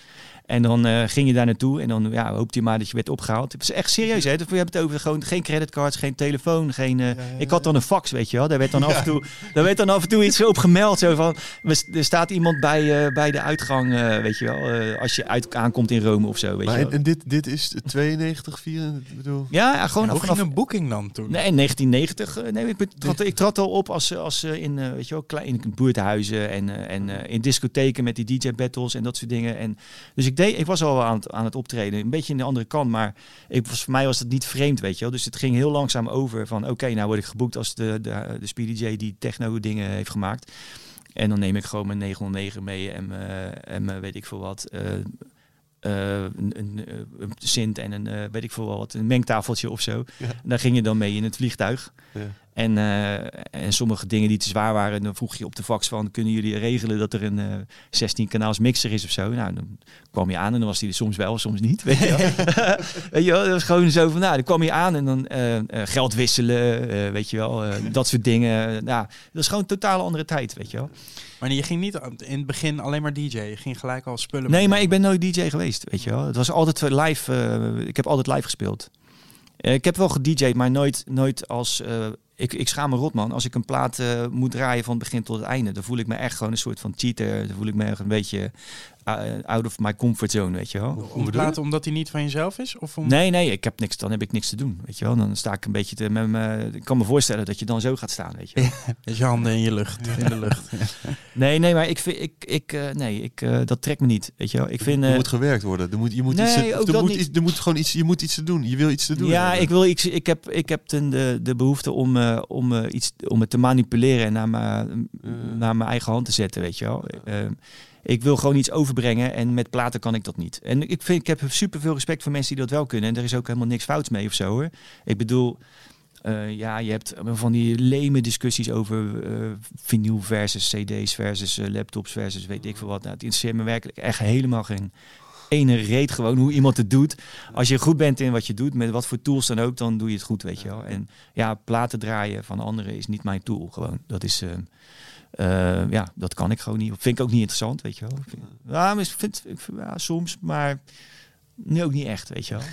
En dan eh, ging je daar naartoe en dan ja, hoopte je maar dat je werd opgehaald. Het is echt serieus, hè? We hebben het over gewoon geen creditcards, geen telefoon, geen. eh, ik had dan een fax, weet je wel. Daar werd dan af en toe, daar werd dan af en toe iets op gemeld, zo van, we- er staat iemand bij, eh, bij de uitgang, eh, weet je wel, eh, als je uit, aankomt in Rome of zo, weet maar je en, wel. en dit, dit is 92, 94, ik bedoel... Ja, ja, gewoon Hoe vanaf een boeking dan toen? Nee, in 1990. eh, Nee, ik, trad, ik trad al op als, als in, eh, weet je wel, klein, in buurthuizen en, en eh, in discotheken met die DJ-battles en dat soort dingen. En, dus ik, ik, deed, ik was al aan het, aan het optreden, een beetje in de andere kant, maar ik was, voor mij was het niet vreemd, weet je wel. Dus het ging heel langzaam over van, oké, nou word ik geboekt als de, de, de Speedy J die techno dingen heeft gemaakt. En dan neem ik gewoon mijn 909 mee en, mijn- en mijn weet ik veel wat. eh, eh, een, een, eh, een Sint en een, eh, weet ik veel wat, een mengtafeltje of zo. Ja. En daar ging je dan mee in het vliegtuig. Ja. En, eh, en sommige dingen die te zwaar waren, dan vroeg je op de fax van, kunnen jullie regelen dat er een eh 16 kanaals mixer is of zo? Nou, dan kwam je aan en dan was die er soms wel, soms niet. Weet je wel? weet je wel, dat was gewoon zo van, nou, dan kwam je aan en dan eh, eh, geld wisselen, eh, weet je wel, eh, dat soort dingen. Nou, dat is gewoon een totale andere tijd, weet je wel. Maar je ging niet in het begin alleen maar DJ. Je ging gelijk al spullen. Nee, maar ik ben nooit DJ geweest, weet je wel. Het was altijd live, eh, ik heb altijd live gespeeld. Eh, ik heb wel gedj'd, maar nooit, nooit als... eh, ik, ik schaam me rot, man. Als ik een plaat eh, moet draaien van het begin tot het einde... dan voel ik me echt gewoon een soort van cheater. Dan voel ik me echt een beetje out of my comfort zone, weet je wel. Om te laten omdat hij niet van jezelf is? Of om... Nee, nee, ik heb niks, dan heb ik niks te doen, weet je wel. Dan sta ik een beetje te... Met me, ik kan me voorstellen dat je dan zo gaat staan, weet je wel. Met je handen in je lucht. In de lucht. Nee, nee, maar ik vind... Ik, ik, eh, nee, ik, eh, dat trekt me niet, weet je wel. Ik vind... er eh, moet gewerkt worden. Er moet, je moet Nee, iets, te- ook er dat moet niet. iets, er moet gewoon iets, je moet iets te doen. Je wil iets te doen. Ja, hebben. ik, wil, ik, ik heb, ik heb ten, de, de behoefte om, eh, om, eh, iets, om het te manipuleren en naar mijn, naar mijn eigen hand te zetten, weet je wel. Ik wil gewoon iets overbrengen en met platen kan ik dat niet. En ik, vind, ik heb super veel respect voor mensen die dat wel kunnen. En er is ook helemaal niks fouts mee of zo hoor. Ik bedoel, eh, ja, je hebt van die leme discussies over eh vinyl versus cd's versus eh, laptops versus weet ik veel wat. Nou, het interesseert me werkelijk echt helemaal geen ene reet gewoon hoe iemand het doet. Als je goed bent in wat je doet, met wat voor tools dan ook, dan doe je het goed, weet je wel. En ja, platen draaien van anderen is niet mijn tool gewoon. Dat is... eh, ja, dat kan ik gewoon niet. Vind ik ook niet interessant, weet je wel. Ik vind- ik vind, ik vind- ja, soms, maar nu ook niet echt, weet je wel.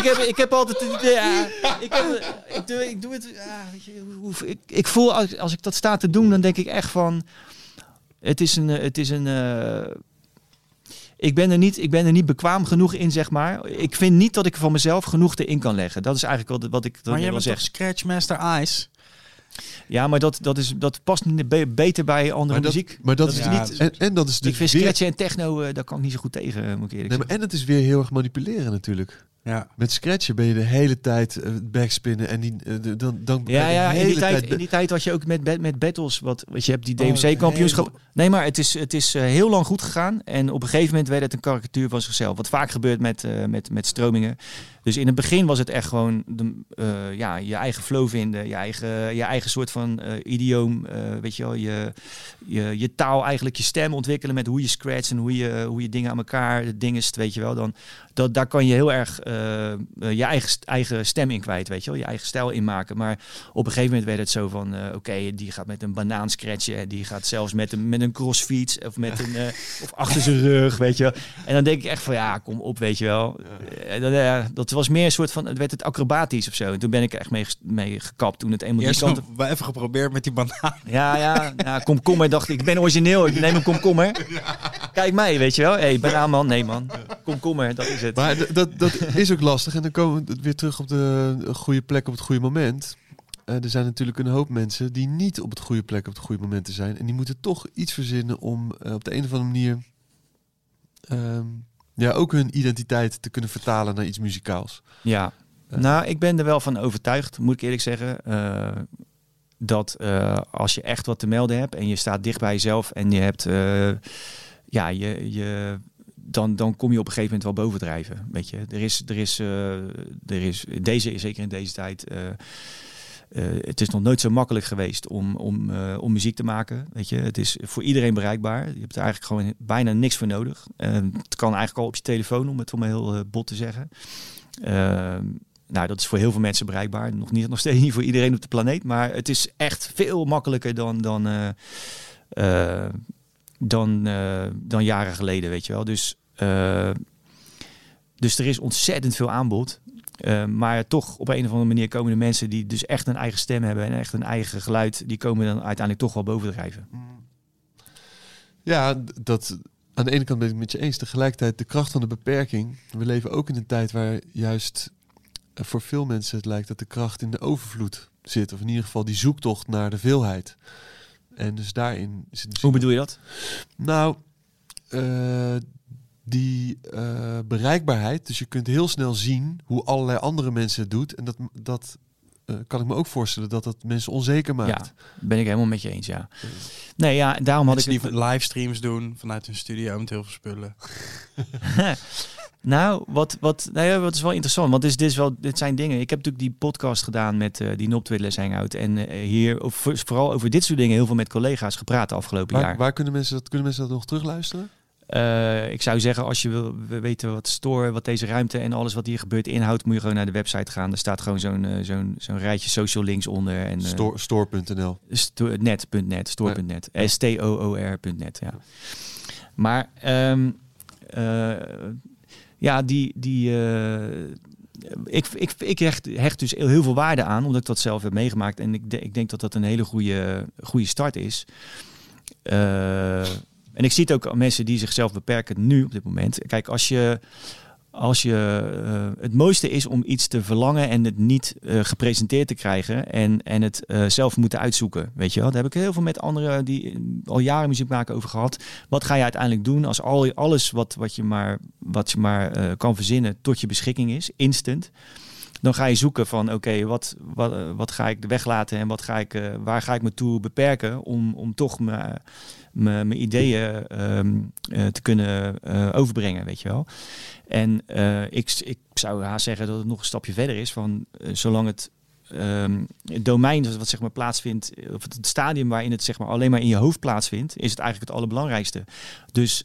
ik, heb, ik heb altijd het idee, ja, ik, heb, ik, doe, ik doe het, ja, weet je, hoe, ik, ik voel als, als ik dat sta te doen, dan denk ik echt van, het is een, het is een, eh, ik ben, er niet, ik ben er niet bekwaam genoeg in, zeg maar. Ik vind niet dat ik van mezelf genoeg erin kan leggen. Dat is eigenlijk wat, wat ik, dat maar jij wil bent toch zeggen. Scratchmaster Ice? Ja, maar dat, dat, is, dat past be- beter bij andere maar dat, muziek. maar dat, Dat is niet. En, en dat is dus ik vind weer, en techno, eh, daar kan ik niet zo goed tegen, eh, moet ik eerlijk nee, maar, zeggen. en het is weer heel erg manipuleren natuurlijk. Ja. Met scratchen ben je de hele tijd eh, backspinnen en die, eh, dan, dan Ja, de ja in, die tijd, in die tijd had je ook met, met, battles, wat, weet je, hebt die Oh, DMC-kampioenschap. Nee, maar het is, het is eh, heel lang goed gegaan. En op een gegeven moment werd het een karikatuur van zichzelf. Wat vaak gebeurt met, met, met stromingen. Dus in het begin was het echt gewoon de, ja, je eigen flow vinden. Je eigen, je eigen soort van idioom. weet je wel, je, je, je taal eigenlijk, je stem ontwikkelen met hoe je scratcht en hoe je, hoe je dingen aan elkaar dinges, weet je wel. Dan, dat, daar kan je heel erg je eigen, eigen stem in kwijt, weet je wel. Je eigen stijl in maken. Maar op een gegeven moment werd het zo van, eh, oké, die gaat met een banaan scratchen. en Die gaat zelfs met een, met een crossfiets of met een, eh, of achter zijn rug, weet je wel. En dan denk ik echt van, ja, kom op, weet je wel. Eh, dat, eh, dat was meer een soort van, het werd het acrobatisch of zo. En toen ben ik er echt mee, gekapt toen het eenmaal die kant... wel even geprobeerd met die banaan. Ja, ja, ja, komkommer dacht ik. Ik ben origineel, ik neem een komkommer. Kijk mij, weet je wel. Hé, hey, banaan nee man. Komkommer, dat is het. Maar dat, dat is ook lastig. En dan komen we weer terug op de goede plek op het goede moment. Eh, er zijn natuurlijk een hoop mensen die niet op het goede plek op het goede moment zijn. En die moeten toch iets verzinnen om eh, op de een of andere manier ehm, ja, ook hun identiteit te kunnen vertalen naar iets muzikaals. Ja, nou, ik ben er wel van overtuigd, moet ik eerlijk zeggen. eh, dat eh, als je echt wat te melden hebt en je staat dicht bij jezelf en je hebt, eh, ja, je, je, dan, dan kom je op een gegeven moment wel bovendrijven. Weet je, er is, er is, eh, er is deze, zeker in deze tijd. eh, eh, het is nog nooit zo makkelijk geweest om, om, om muziek te maken. Weet je, het is voor iedereen bereikbaar. Je hebt er eigenlijk gewoon bijna niks voor nodig. Het kan eigenlijk al op je telefoon, om het om heel bot te zeggen. Ehm, nou, dat is voor heel veel mensen bereikbaar. Nog, niet, nog steeds niet voor iedereen op de planeet. Maar het is echt veel makkelijker dan, dan, dan, dan jaren geleden, weet je wel. Dus, dus er is ontzettend veel aanbod. Eh, maar toch op een of andere manier komen de mensen die dus echt een eigen stem hebben en echt een eigen geluid, die komen dan uiteindelijk toch wel bovendrijven. Ja, dat aan de ene kant ben ik het met je eens. Tegelijkertijd de kracht van de beperking. We leven ook in een tijd waar juist eh, voor veel mensen het lijkt dat de kracht in de overvloed zit. Of in ieder geval die zoektocht naar de veelheid. En dus daarin zit Hoe bedoel je dat? Nou, eh, die eh, bereikbaarheid. Dus je kunt heel snel zien hoe allerlei andere mensen het doet. En dat, dat eh, kan ik me ook voorstellen dat dat mensen onzeker maakt. Ja, ben ik helemaal met je eens, ja. Nee, ja, daarom had ik... Mensen die livestreams doen vanuit hun studio met heel veel spullen. Nou, wat, wat, nou ja, wat is wel interessant, want dit, is, dit, is wel, dit zijn dingen. Ik heb natuurlijk die podcast gedaan met eh, die Noptwillers Hangout. En hier, over- vooral over dit soort dingen, heel veel met collega's gepraat de afgelopen Waar, jaar. waar kunnen, mensen dat, kunnen mensen dat nog terugluisteren? Eh, ik zou zeggen, als je wil we weten wat store, wat deze ruimte en alles wat hier gebeurt inhoudt, moet je gewoon naar de website gaan. Er staat gewoon zo'n eh, zo'n zo'n rijtje social links onder. En, eh, Store- Store.nl. Sto- net.net, store.net. S-T-O-O-R.net, ja. Maar ehm, eh, ja, die, die ik, ik, ik hecht, hecht dus heel veel waarde aan, omdat ik dat zelf heb meegemaakt. En ik, de- ik denk dat dat een hele goede, goede start is. Eh, en ik zie ook mensen die zichzelf beperken nu op dit moment. Kijk, als je, als je eh, het mooiste is om iets te verlangen en het niet eh, gepresenteerd te krijgen en, en het eh, zelf moeten uitzoeken. Weet je wel, daar heb ik heel veel met anderen die al jaren muziek maken over gehad. Wat ga je uiteindelijk doen als al, alles wat, wat je maar, wat je maar kan verzinnen tot je beschikking is, instant. Dan ga je zoeken van oké, wat, wat, eh, wat ga ik weglaten en wat ga ik, eh, waar ga ik me toe beperken om, om toch mijn ideeën ehm, eh, te kunnen overbrengen, weet je wel. En ik, ik zou haast zeggen dat het nog een stapje verder is van zolang het ehm, het domein wat zeg maar plaatsvindt, of het stadium waarin het zeg maar alleen maar in je hoofd plaatsvindt, is het eigenlijk het allerbelangrijkste. Dus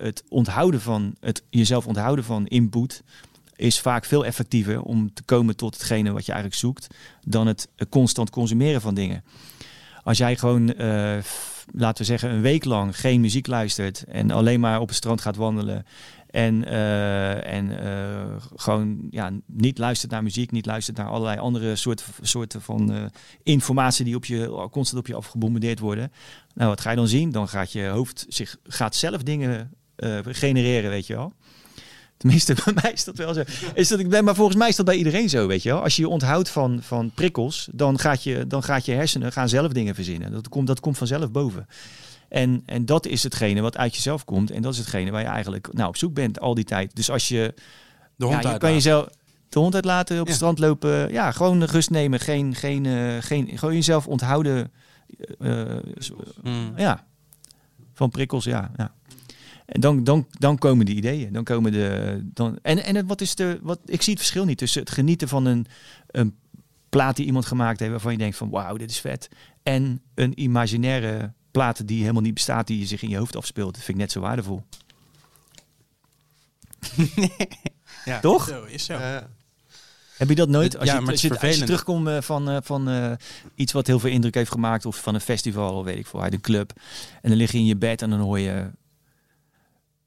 het onthouden van het jezelf onthouden van input is vaak veel effectiever om te komen tot hetgene wat je eigenlijk zoekt, dan het eh, constant consumeren van dingen. Als jij gewoon, eh, laten we zeggen, een week lang geen muziek luistert en alleen maar op het strand gaat wandelen en, eh, en gewoon ja, niet luistert naar muziek, niet luistert naar allerlei andere soorten, soorten van informatie die op je, constant op je afgebombardeerd worden. Nou, wat ga je dan zien? Dan gaat je hoofd zich gaat zelf dingen genereren, weet je wel. Tenminste, bij mij is dat wel zo. Is dat, maar volgens mij is dat bij iedereen zo, weet je wel. Als je je onthoudt van, van prikkels, dan gaat, je, dan gaat je hersenen gaan zelf dingen verzinnen. Dat komt, dat komt vanzelf boven. En, en dat is hetgene wat uit jezelf komt. En dat is hetgene waar je eigenlijk nou, op zoek bent al die tijd. Dus als je... De hond ja, je kan jezelf de hond uitlaten, op Ja. het strand lopen. Ja, gewoon rust nemen. Geen, geen, eh, geen, gewoon jezelf onthouden. eh, eh, Mm. ja, van prikkels, ja. ja. En dan, dan, dan komen de ideeën. Dan komen de. Dan, en en wat is de. Wat, ik zie het verschil niet tussen het genieten van een, een plaat die iemand gemaakt heeft. waarvan je denkt van wauw, dit is vet. En een imaginaire plaat die helemaal niet bestaat, die je zich in je hoofd afspeelt. Dat vind ik net zo waardevol. Ja, Toch? Zo, is zo. Heb je dat nooit? Als, ja, je, maar als, het je, is als je vervelend. terugkomt eh, van, eh, van eh, iets wat heel veel indruk heeft gemaakt, of van een festival, of weet ik veel, uit een club. En dan lig je in je bed en dan hoor je,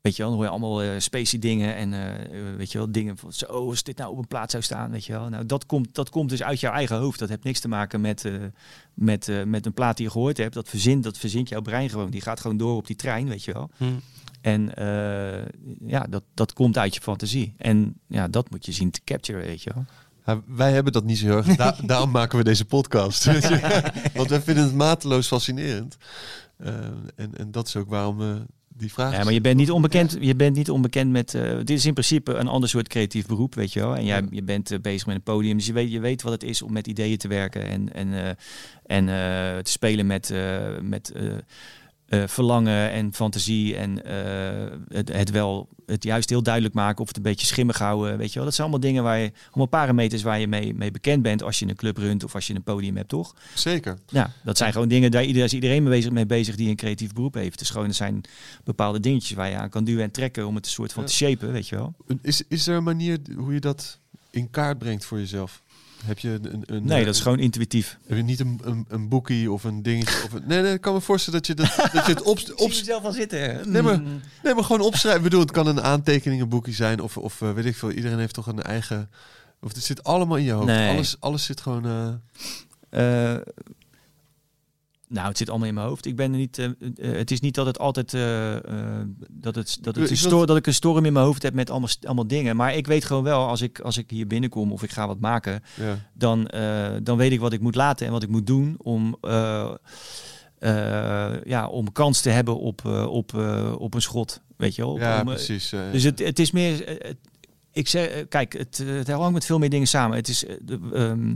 weet je wel, dan hoor je allemaal eh spacey dingen en eh, eh, weet je wel, dingen van zo, als dit nou op een plaat zou staan, weet je wel. Nou, dat komt, dat komt dus uit jouw eigen hoofd. Dat heeft niks te maken met, eh, met, eh, met een plaat die je gehoord hebt. Dat verzint, dat verzint jouw brein gewoon. Die gaat gewoon door op die trein, weet je wel. Hm. En eh, ja, dat, dat komt uit je fantasie. En ja, dat moet je zien te capturen, weet je wel. Ja, wij hebben dat niet zo heel erg. Da- daarom maken we deze podcast. weet je. Want wij vinden het mateloos fascinerend. Eh, en, en dat is ook waarom we die vraag. Ja, maar je bent niet onbekend, je bent niet onbekend met... eh, dit is in principe een ander soort creatief beroep, weet je wel. En jij, Ja. je bent eh, bezig met een podium, dus je weet, je weet wat het is om met ideeën te werken. En, en, eh, en te spelen met, met eh, verlangen en fantasie. En eh, het, het wel, het juist heel duidelijk maken of het een beetje schimmig houden, weet je wel. Dat zijn allemaal dingen waar je, allemaal parameters waar je mee, mee bekend bent als je een club runt of als je een podium hebt, toch? Zeker. Ja, dat zijn gewoon dingen, daar, is iedereen mee bezig, mee bezig die een creatief beroep heeft. Dus gewoon, er zijn bepaalde dingetjes waar je aan kan duwen en trekken om het een soort van Ja. te shapen, weet je wel. Is, is er een manier hoe je dat in kaart brengt voor jezelf? Heb je een, een, Nee, dat is gewoon intuïtief. Heb je niet een, een, een boekie of een dingetje? Of een, nee, nee, ik kan me voorstellen dat je, dat, dat je het op, op, zelf al zitten. Nee, maar- nee, maar gewoon opschrijven. Ik bedoel, het kan een aantekeningenboekje zijn of, of eh, weet ik veel. Iedereen heeft toch een eigen... Of het zit allemaal in je hoofd. Nee. Alles, alles zit gewoon... eh, Eh, nou, het zit allemaal in mijn hoofd. Ik ben er niet. eh, eh, het is niet dat het altijd eh, eh, dat het dat het wil- dat ik een storm in mijn hoofd heb met allemaal allemaal dingen. Maar ik weet gewoon wel als ik als ik hier binnenkom of ik ga wat maken, ja. dan, eh, dan weet ik wat ik moet laten en wat ik moet doen om, eh, eh, ja, om kans te hebben op, eh, op, eh, op een schot. Weet je wel? Ja, Om, eh, precies. eh, dus het, het is meer. eh, ik zeg, eh, kijk, het, eh, het hangt met veel meer dingen samen. Het is, eh, ehm,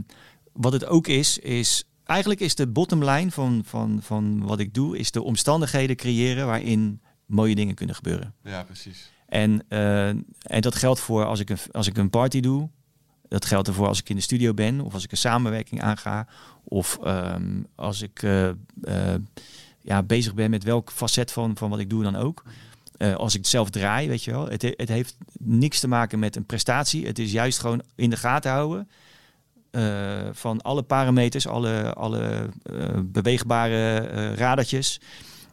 wat het ook is, is. Eigenlijk is de bottomline van, van, van wat ik doe, is de omstandigheden creëren waarin mooie dingen kunnen gebeuren. ja, precies. En, eh, en dat geldt voor als ik, een, als ik een party doe. Dat geldt ervoor als ik in de studio ben. Of als ik een samenwerking aanga. Of ehm, als ik eh, eh, ja, bezig ben met welk facet van, van wat ik doe dan ook. Als ik het zelf draai, weet je wel. Het, he- het heeft niks te maken met een prestatie. Het is juist gewoon in de gaten houden. Eh, van alle parameters, alle, alle eh, beweegbare eh, radertjes.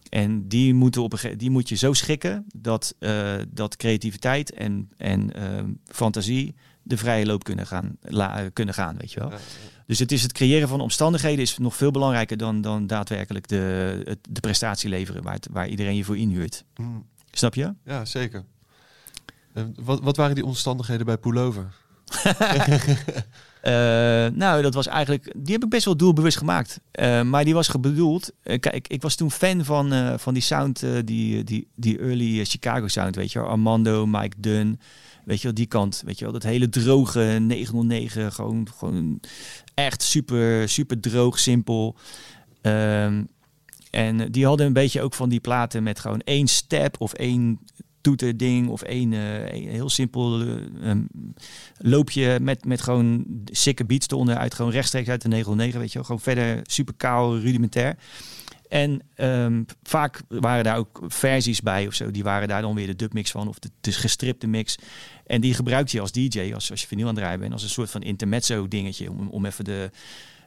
En die, moeten op een, die moet je zo schikken dat, dat creativiteit en, en ehm, fantasie de vrije loop kunnen gaan, la- kunnen gaan, weet je wel. Dus het is het creëren van omstandigheden is nog veel belangrijker dan, dan daadwerkelijk de, het- de prestatie leveren waar, het- waar iedereen je voor inhuurt. Mm, Snap je? ja zeker. Eh, wat, wat waren die omstandigheden bij Pullover? Eh, nou, dat was eigenlijk. Die heb ik best wel doelbewust gemaakt. Eh, maar die was bedoeld. eh, kijk, ik was toen fan van, van die sound, die, die, die early Chicago sound, weet je. Armando, Mike Dunn. Weet je wel, die kant. Weet je wel, dat hele droge 909. Gewoon, gewoon echt super, super droog, simpel. Ehm, en die hadden een beetje ook van die platen met gewoon één step of één toeterding of één, eh, heel simpel eh, ehm, loopje met, met gewoon sikke beats eronder uit, gewoon rechtstreeks uit de 909, weet je. Gewoon verder super kaal, rudimentair. En ehm, vaak waren daar ook versies bij of zo. Die waren daar dan weer de dubmix van of de, gestripte mix. En die gebruikte je als DJ, als, als je vinyl aan het bent, als een soort van intermezzo dingetje. Om, om even de,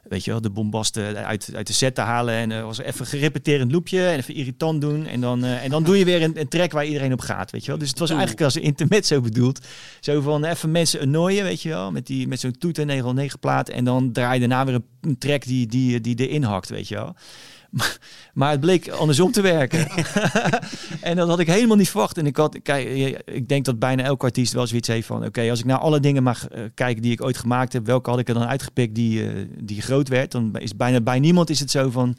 weet je wel, de bombasten uit, uit de set te halen. En er was even een gerepeterend loopje en even irritant doen. En dan, eh, en dan doe je weer een, een track waar iedereen op gaat, weet je wel. Dus het was eigenlijk als een intermezzo bedoeld. Zo van even mensen annoyen, weet je wel. Met, die, met zo'n toeter 909 plaat. En dan draai je daarna weer een, een track die, die, die erin hakt, weet je wel. Maar, het bleek andersom te werken. en dat had ik helemaal niet verwacht. En ik, had, kijk, ik denk dat bijna elke artiest wel zoiets heeft van... oké, als ik naar alle dingen mag eh, kijken die ik ooit gemaakt heb... welke had ik er dan uitgepikt die, eh, die groot werd... dan is bijna bij niemand is het zo van...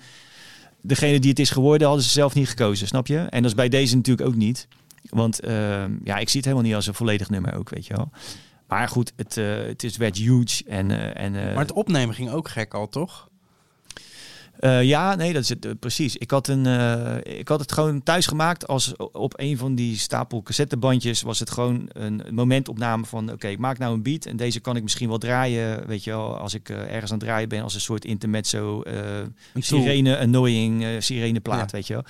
degene die het is geworden, hadden ze zelf niet gekozen, snap je? En dat is bij deze natuurlijk ook niet. Want eh, ja, ik zie het helemaal niet als een volledig nummer ook, weet je wel. Maar goed, het, het is, werd huge. En, en, Maar het opnemen ging ook gek al, toch? Eh, ja, nee, dat is het eh, precies. Ik had, een, eh, ik had het gewoon thuis gemaakt als op een van die stapel cassettebandjes was het gewoon een momentopname van oké, ik maak nou een beat en deze kan ik misschien wel draaien, weet je wel, als ik ergens aan het draaien ben als een soort intermezzo, sirene annoying, sirene plaat, Ja. weet je wel.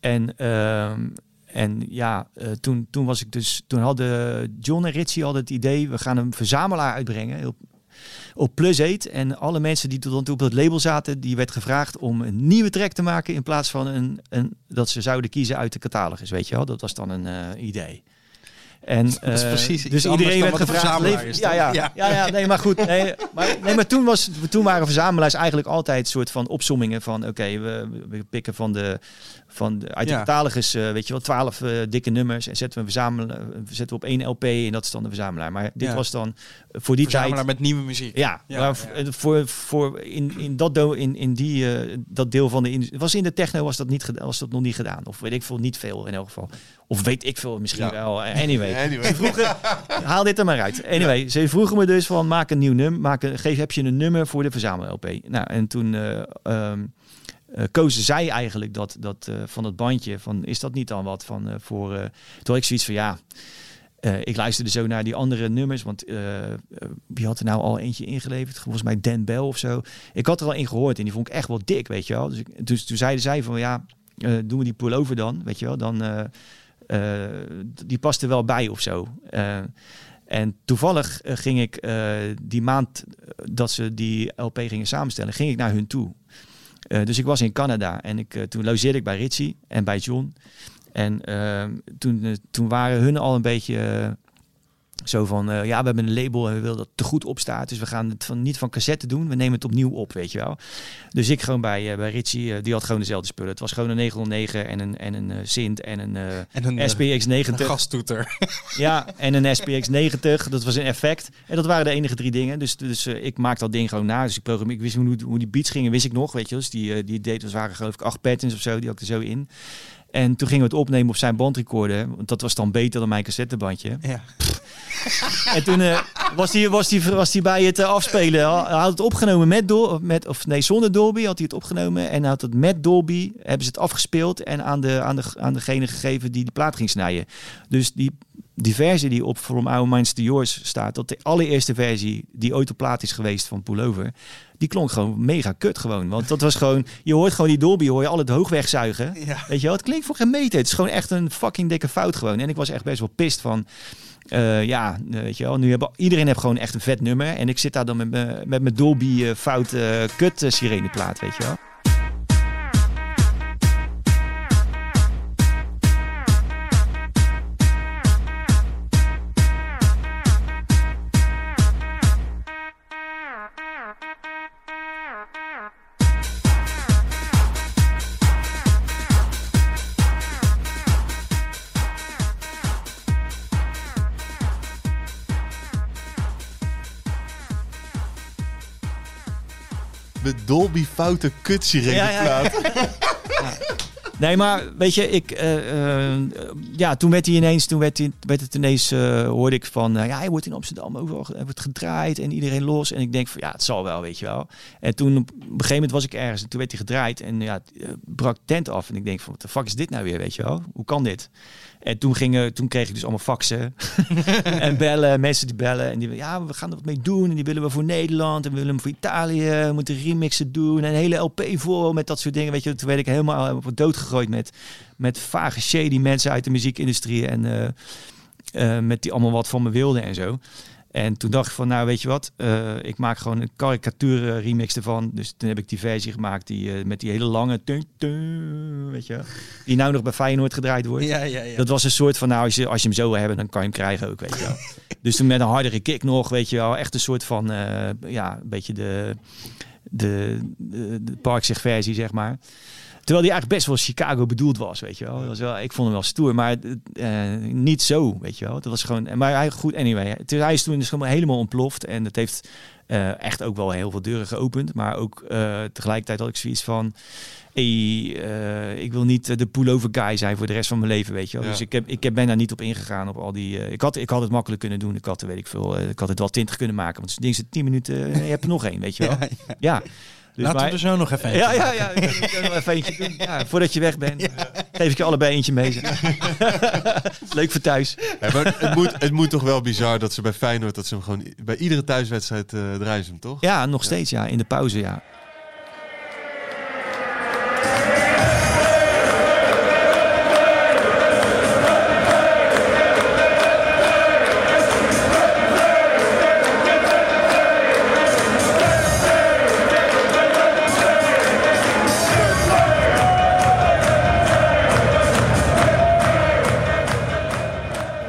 En, ehm, en ja, toen, toen was ik dus, toen hadden John en Ritchie hadden het idee, we gaan een verzamelaar uitbrengen, heel op Plus 8. En alle mensen die tot dan toe op het label zaten, die werd gevraagd om een nieuwe track te maken in plaats van een, een dat ze zouden kiezen uit de catalogus, weet je wel. Dat was dan een eh, idee. En, is eh, precies dus iedereen werd gevraagd. ja, ja, Ja. ja. nee, maar goed. Nee, maar, nee, maar toen, was, toen waren verzamelaars eigenlijk altijd een soort van opsommingen van oké, we, we pikken van de, van de, uit de Ja. catalogus, eh, weet je wel, twaalf eh, dikke nummers en zetten we, verzamelen, zetten we op één LP en dat is dan de verzamelaar. Maar dit Ja. was dan eh, voor die tijd Verzamelaar met nieuwe muziek. ja, Ja, maar eh, voor, voor in, in, dat, do, in, in die, eh, dat deel van de. Was in de techno was dat, niet, was dat nog niet gedaan. Of weet ik veel, niet veel in elk geval. Of weet ik veel, misschien wel. Eh, Anyway. Anyway. Haal dit er maar uit. Anyway, ze vroegen me dus van maak een nieuw nummer. Maak een, geef, heb je een nummer voor de verzamel-LP? Nou, en toen eh, eh, kozen zij eigenlijk dat, dat eh, van het bandje. Van is dat niet dan wat van eh, voor. toen ik zoiets van ja. ik luisterde zo naar die andere nummers, want wie had er nou al eentje ingeleverd? Volgens mij Dan Bell of zo. Ik had er al in gehoord en die vond ik echt wel dik, weet je wel. Dus, dus toen zeiden zij van ja, doen we die pullover dan, weet je wel. Dan, die past er wel bij of zo. En toevallig ging ik die maand dat ze die LP gingen samenstellen, ging ik naar hun toe. Eh, dus ik was in Canada en ik, eh, toen logeerde ik bij Ritchie en bij John. En eh, toen, eh, toen waren hun al een beetje Zo van, eh, ja, we hebben een label en we willen dat het te goed op staat. Dus we gaan het van, niet van cassette doen, we nemen het opnieuw op, weet je wel. Dus ik gewoon bij, eh, bij Richie, eh, die had gewoon dezelfde spullen. Het was gewoon een 909 en een, en een Sint en een, En een, eh, SPX een 90. gastoeter. Ja, en een SPX 90. Dat was een effect. En dat waren de enige drie dingen. Dus, dus ik maakte dat ding gewoon na. Dus ik programmeer, ik wist hoe, hoe die beats gingen, wist ik nog, weet je. wel. Dus die, die deed, was waren geloof ik acht patterns of zo. Die had ik er zo in. En toen gingen we het opnemen op zijn bandrecorder. Want dat was dan beter dan mijn cassettebandje. Ja. En toen eh, was hij was die, was die bij het eh, afspelen. Hij had het opgenomen met, Dol met of nee, zonder Dolby had hij het opgenomen. En hij had het met Dolby, hebben ze het afgespeeld en aan, de, aan, de, aan degene gegeven die de plaat ging snijden. Dus die, die versie die op From Our Minds to Yours staat, dat de allereerste versie die ooit op plaat is geweest van Pullover, die klonk gewoon mega kut gewoon. Want dat was gewoon, je hoort gewoon die Dolby, hoor je al het hoog wegzuigen. Ja. Weet je wel, het klinkt voor geen meter. Het is gewoon echt een fucking dikke fout gewoon. En ik was echt best wel pist van... eh, ja, weet je wel. Nu hebben iedereen heeft gewoon echt een vet nummer. En ik zit daar dan met mijn met mijn Dolby eh, fout eh, kut sireneplaat, weet je wel. Dolby foute. Nee, maar weet je, ik, eh, eh, ja, toen werd hij ineens, toen werd, hij, werd het ineens, eh, hoorde ik van, ja, hij wordt in Amsterdam overal wordt gedraaid en iedereen los. En ik denk van, ja, het zal wel, weet je wel. En toen op een gegeven moment was ik ergens en toen werd hij gedraaid en ja, het, brak tent af. En ik denk van, wat de fuck is dit nou weer, weet je wel? Hoe kan dit? En toen, gingen, toen kreeg ik dus allemaal faxen en bellen, mensen die bellen. En die ja, we gaan er wat mee doen. En die willen we voor Nederland en we willen hem voor Italië. We moeten remixen doen en een hele LP vol met dat soort dingen. Weet je, toen werd ik helemaal eh, dood gegooid met, met vage shady mensen uit de muziekindustrie. En eh, eh, met die allemaal wat van me wilden en zo. En toen dacht ik van, nou weet je wat, eh, ik maak gewoon een karikatuur eh, remix ervan. Dus toen heb ik die versie gemaakt die, eh, met die hele lange, tun, tun, weet je, die nou nog bij Feyenoord gedraaid wordt. Ja, ja, ja. Dat was een soort van, nou, als je, als je hem zo wil hebben, dan kan je hem krijgen ook, weet je wel. dus toen met een hardere kick nog, weet je wel. Echt een soort van, ja, een beetje de, de, de, de Parkzeg versie, zeg maar. Terwijl die eigenlijk best wel Chicago bedoeld was, weet je wel. Dat was wel ik vond hem wel stoer, maar eh, niet zo, weet je wel. Dat was gewoon, maar hij, goed, anyway. Hij is toen dus gewoon helemaal ontploft. En dat heeft eh, echt ook wel heel veel deuren geopend. Maar ook eh, tegelijkertijd had ik zoiets van... Hey, ik wil niet de pullover guy zijn voor de rest van mijn leven, weet je wel. Ja. Dus ik, heb, ik heb, ben daar niet op ingegaan op al die... ik, had, ik had het makkelijk kunnen doen. Ik had, weet ik veel, ik had het wel 20 kunnen maken. Want het ding zit 10 minuten, je hebt er nog één, weet je wel. Ja, Ja. Dus Laten we er zo nog even eentje ja, ja, ja. Wel even eentje doen. Ja, voordat je weg bent, geef ik je allebei eentje mee. Leuk voor thuis. Ja, maar het, moet, het moet toch wel bizar dat ze bij Feyenoord... dat ze hem gewoon bij iedere thuiswedstrijd eh draaien ze hem, toch? Ja, nog steeds, ja. In de pauze, ja.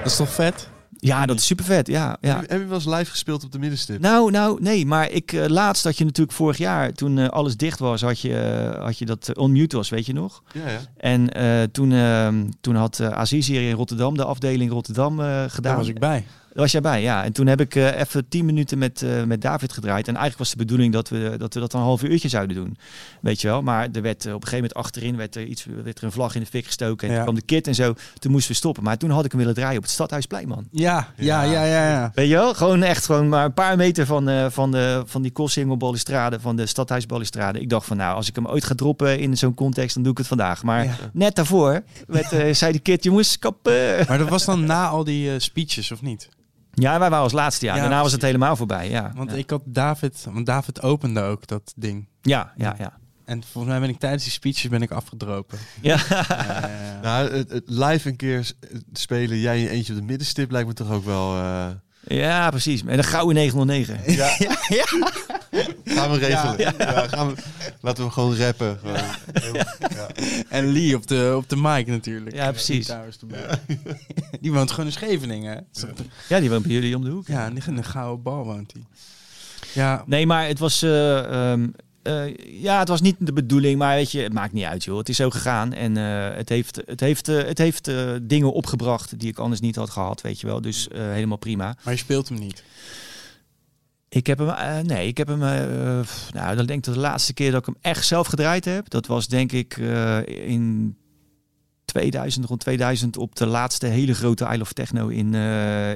Dat is toch vet? Ja, dat is super vet. Ja, ja. Heb, je- heb je wel eens live gespeeld op de middenstip? Nou, nou, nee, maar ik eh, laatst had je natuurlijk vorig jaar, toen eh, alles dicht was, had je, eh, had je dat onmute was, weet je nog? Ja, ja. En eh, toen, ehm, toen had uh, Aziz hier in Rotterdam, de afdeling Rotterdam, eh, gedaan. Daar was ik bij. Daar was jij bij, ja. En toen heb ik eh, even tien minuten met, eh, met David gedraaid. En eigenlijk was de bedoeling dat we dat, we dat een half uurtje zouden doen. Weet je wel. Maar er werd eh, op een gegeven moment achterin werd er, iets, werd er een vlag in de fik gestoken. En Ja. toen kwam de kit en zo. Toen moesten we stoppen. Maar toen had ik hem willen draaien op het Stadhuisplein, man. Ja, ja, ja, ja. ja. Weet je wel? Gewoon echt gewoon maar een paar meter van, van, de, van die Koolsingel-balustrade, van de Stadhuisbalustrade. Ik dacht van nou, als ik hem ooit ga droppen in zo'n context, dan doe ik het vandaag. Maar Ja. net daarvoor werd, zei de kid, jongens, kappen. Maar dat was dan na al die speeches, of niet? Ja, wij waren als laatste jaar. Ja, Daarna was het helemaal voorbij, ja. Want ja. ik had David, want David opende ook dat ding. ja, ja, ja. En volgens mij ben ik tijdens die speeches ben ik afgedropen. ja. Nou, het, het live een keer spelen, jij in eentje op de middenstip, lijkt me toch ook wel... eh, Ja, precies. En de gouden 909. Ja. Gaan we regelen. Ja. gaan we, laten we gewoon rappen. Gewoon. Ja. En Lee op de, op de mic natuurlijk. Ja, precies. Erbij. Die woont gewoon in Scheveningen. hè? Ja, die woont bij jullie om de hoek. Ja, in een gouden bal woont hij. Ja, Nee, maar het was, eh, ehm, eh, ja, het was niet de bedoeling, maar weet je, het maakt niet uit, joh. Het is zo gegaan en eh, het heeft, het heeft, eh, het heeft dingen opgebracht die ik anders niet had gehad, weet je wel. Dus eh, helemaal prima. maar je speelt hem niet. Ik heb hem, nee, ik heb hem, nou, dan denk ik dat de laatste keer dat ik hem echt zelf gedraaid heb, dat was denk ik in 2000, rond 2000 op de laatste hele grote Isle of Techno in,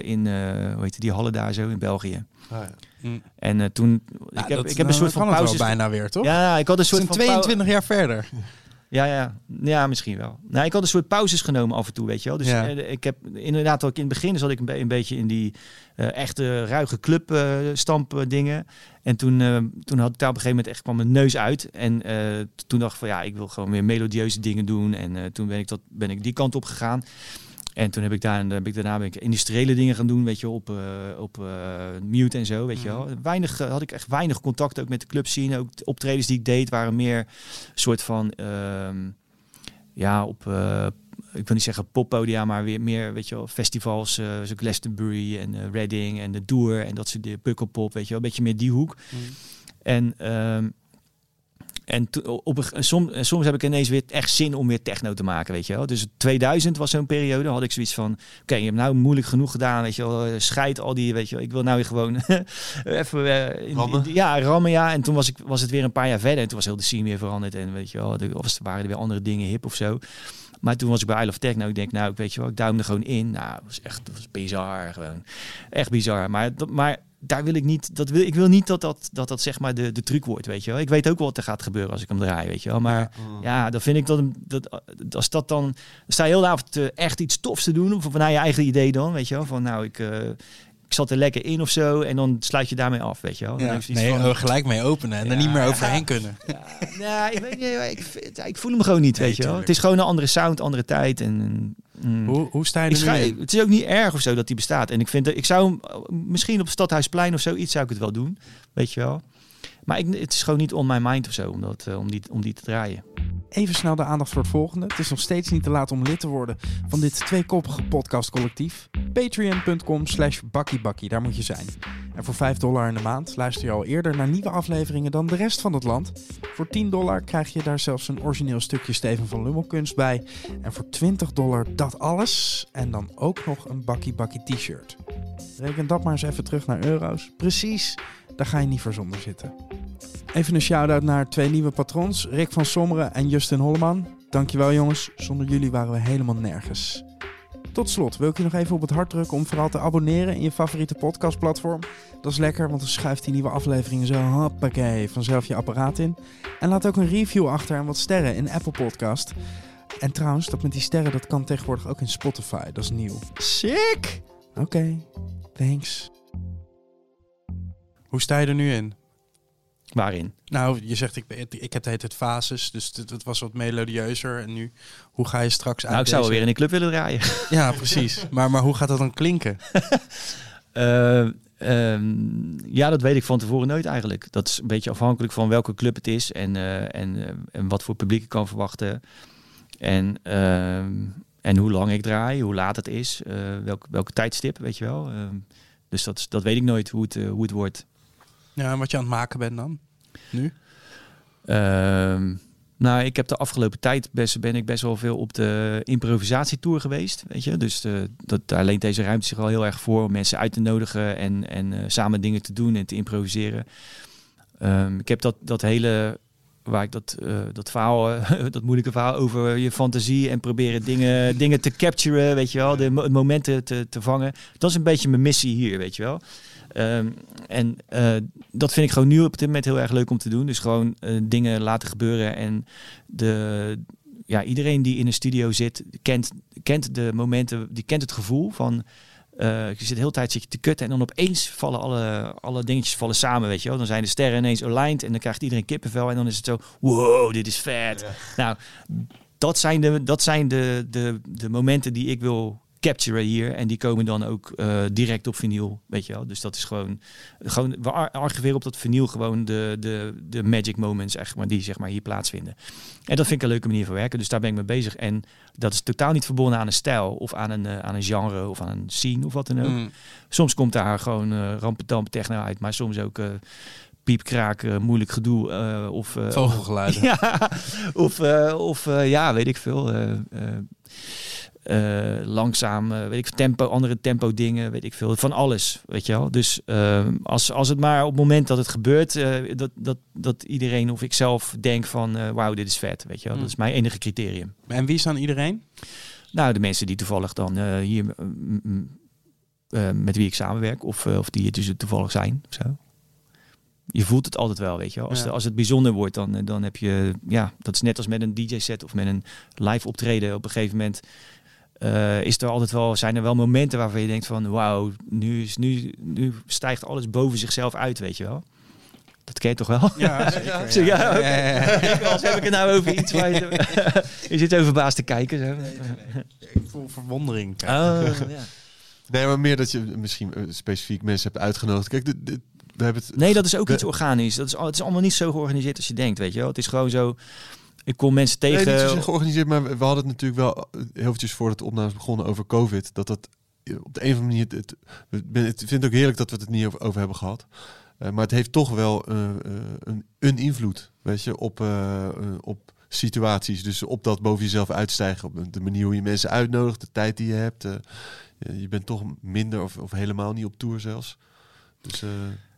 in hoe heet die hallen daar zo in België. Ah, ja. En eh, toen, Ja, ik heb, dat- ik heb een dan soort van pauze. bijna weer, toch? Ja, ik had een soort van pau- 22 jaar verder. Ja, ja. ja, misschien wel. Nou, ik had een soort pauzes genomen af en toe, weet je wel. Dus Ja. eh, ik heb inderdaad ook in het begin zat ik een, be- een beetje in die eh, echte ruige club eh, stamp eh, dingen. En toen, eh, toen had ik daar op een gegeven moment echt kwam mijn neus uit. En eh, toen dacht ik van ja, ik wil gewoon weer melodieuze dingen doen. En eh, toen ben ik, dat, ben ik die kant op gegaan. En toen heb ik, daar, heb ik daarna ben ik industriële dingen gaan doen, weet je, op, eh, op eh, mute en zo, weet je wel. Weinig, eh, had ik echt weinig contact ook met de club zien. Ook de optredens die ik deed waren meer soort van, ehm, ja, op, ik wil niet zeggen poppodia, maar weer meer, weet je wel, festivals, zoals Glastonbury en Reading en de Doer en dat soort dingen, Pukkelpop, weet je wel, een beetje meer die hoek. En, ehm, en op een, som, soms heb ik ineens weer echt zin om weer techno te maken, weet je wel. Dus 2000 was zo'n periode, had ik zoiets van, oké, je hebt nou moeilijk genoeg gedaan, weet je wel, eh, scheid al die, weet je wel, ik wil nou weer gewoon even eh, in- Rammen? in- ja, rammen, ja. En toen was, ik, was het weer een paar jaar verder en toen was heel de scene weer veranderd en weet je wel, er was, waren er weer andere dingen hip of zo. Maar toen was ik bij Isle of Techno. Ik denk, nou, ik weet je wel, ik duim er gewoon in. Nou, dat was echt dat was bizar, gewoon. Echt bizar. Maar, dat, maar daar wil ik niet, dat wil, ik wil niet dat dat, dat, dat zeg maar de, de truc wordt, weet je wel. Ik weet ook wel wat er gaat gebeuren als ik hem draai, weet je wel. Maar ja, dan vind ik dat, dat als dat dan, sta je heel de avond eh, echt iets tofs te doen. Of vanuit je eigen idee dan, weet je wel. Van nou, ik, eh, ik zat er lekker in of zo. En dan sluit je daarmee af, weet je wel. Dan Ja. iets Nee, van- gelijk mee openen en er Ja. niet meer overheen kunnen. ja, nou, ik, weet, niet, ik, ik voel hem gewoon niet, Nee, weet je wel. Het is gewoon een andere sound, andere tijd. En, mm, Hoe, hoe sta je er schrijf- het is ook niet erg of zo dat die bestaat. En ik vind, ik zou hem eh, misschien op Stadhuisplein of zoiets zou ik het wel doen, weet je wel. Maar ik, het is gewoon niet on my mind of zo om, dat, eh, om, die, om die te draaien. Even snel de aandacht voor het volgende. Het is nog steeds niet te laat om lid te worden van dit tweekoppige podcastcollectief. Patreon.com slash bakkiebakkie, daar moet je zijn. En voor 5 dollar in de maand luister je al eerder naar nieuwe afleveringen dan de rest van het land. Voor 10 dollar krijg je daar zelfs een origineel stukje Steven van Lummelkunst bij. En voor 20 dollar dat alles. En dan ook nog een bakkie t-shirt. Reken dat maar eens even terug naar euro's. Precies, daar ga je niet voor zonder zitten. Even een shout-out naar twee nieuwe patrons, Rick van Sommeren en Justin Holleman. Dankjewel jongens, zonder jullie waren we helemaal nergens. Tot slot wil ik je nog even op het hart drukken om vooral te abonneren in je favoriete podcastplatform. Dat is lekker, want dan schuift die nieuwe afleveringen zo hoppakee vanzelf je apparaat in. En laat ook een review achter en wat sterren in Apple Podcast. En trouwens, dat met die sterren dat kan tegenwoordig ook in Spotify, dat is nieuw. Sick! Oké, thanks. Hoe sta je er nu in? Waarin? Nou, je zegt ik, ik heb de hele tijd fases, dus het, het was wat melodieuzer. En nu, hoe ga je straks uit Nou, ik zou wel deze- weer in de club willen draaien. Ja, precies. Maar, maar hoe gaat dat dan klinken? Eh, ehm, ja, dat weet ik van tevoren nooit eigenlijk. Dat is een beetje afhankelijk van welke club het is en, eh, en, eh, en wat voor publiek ik kan verwachten. En, ehm, en hoe lang ik draai, hoe laat het is, eh, welk, welke tijdstip, weet je wel. Ehm, dus dat, dat weet ik nooit hoe het, hoe het wordt. Ja, en wat je aan het maken bent dan? Nu? Ehm, nou, ik heb de afgelopen tijd best, ben ik best wel veel op de improvisatietour geweest. Weet je? Dus eh, dat, daar leent deze ruimte zich al heel erg voor om mensen uit te nodigen en, en eh, samen dingen te doen en te improviseren. Ehm, ik heb dat, dat hele, waar ik dat, eh, dat verhaal, eh, dat moeilijke verhaal over je fantasie en proberen dingen, dingen te capturen, weet je wel, de mo- momenten te, te vangen. Dat is een beetje mijn missie hier, weet je wel. Ehm, en eh, dat vind ik gewoon nu op dit moment heel erg leuk om te doen. Dus gewoon eh, dingen laten gebeuren. En de, ja, iedereen die in een studio zit, kent, kent de momenten, die kent het gevoel van. eh, je zit de hele tijd zit je te kutten en dan opeens vallen alle, alle dingetjes vallen samen, weet je wel. Dan zijn de sterren ineens aligned en dan krijgt iedereen kippenvel en dan is het zo, wow, dit is vet. Nou, dat zijn de, dat zijn de, de, de momenten die ik wil capturen hier. En die komen dan ook eh, direct op vinyl, weet je wel. Dus dat is gewoon, gewoon we ar- archiveren op dat vinyl gewoon de, de, de magic moments, echt maar, die zeg maar hier plaatsvinden. En dat vind ik een leuke manier van werken, dus daar ben ik mee bezig. En dat is totaal niet verbonden aan een stijl of aan een, eh, aan een genre of aan een scene of wat dan ook. Mm. Soms komt daar gewoon eh rampetamp techno uit, maar soms ook eh piepkraak, moeilijk gedoe eh, of... eh, Vogelgeluiden. ja, of, of ja, weet ik veel. Eh, langzaam, eh, weet ik tempo, andere tempo dingen, weet ik veel. Van alles, weet je wel. Dus eh, als, als het maar op het moment dat het gebeurt, eh, dat, dat, dat iedereen of ik zelf denk van, wauw, dit is vet, weet je wel. Mm. Dat is mijn enige criterium. En wie is dan iedereen? Nou, de mensen die toevallig dan hier met wie ik samenwerk, of, of die het dus toevallig zijn, zo. Je voelt het altijd wel, weet je wel. Als, Ja. de- als het bijzonder wordt, dan, dan heb je... Ja, dat is net als met een DJ-set of met een live optreden. Op een gegeven moment eh, is er altijd wel, zijn er wel momenten waarvan je denkt van... Wauw, nu, is, nu, nu stijgt alles boven zichzelf uit, weet je wel. Dat ken je toch wel? Ja, zeker. Zo, ja, oké. Ja, ja, ja. Ik was, heb ik het nou over iets waar je... je zit over verbaasd te kijken. Zo. Ik voel verwondering. Oh, ja. Nee, maar meer dat je misschien eh, specifiek mensen hebt uitgenodigd. Kijk, dit, dit- we hebben het... Nee, dat is ook iets organisch. Dat is, al- het is allemaal niet zo georganiseerd als je denkt, weet je wel. Het is gewoon zo... Ik kom mensen Nee, tegen... zozeer georganiseerd, maar we hadden het natuurlijk wel eh, heel eventjes voordat de opnames begonnen over COVID. Dat dat eh, op de een of andere manier... Het, het, ik vind het ook heerlijk dat we het er niet over, over hebben gehad. Eh, maar het heeft toch wel een, een invloed, weet je, op, op situaties. Dus op dat boven jezelf uitstijgen, op de manier hoe je mensen uitnodigt, de tijd die je hebt. je- bent toch minder of, of helemaal niet op tour zelfs. Dus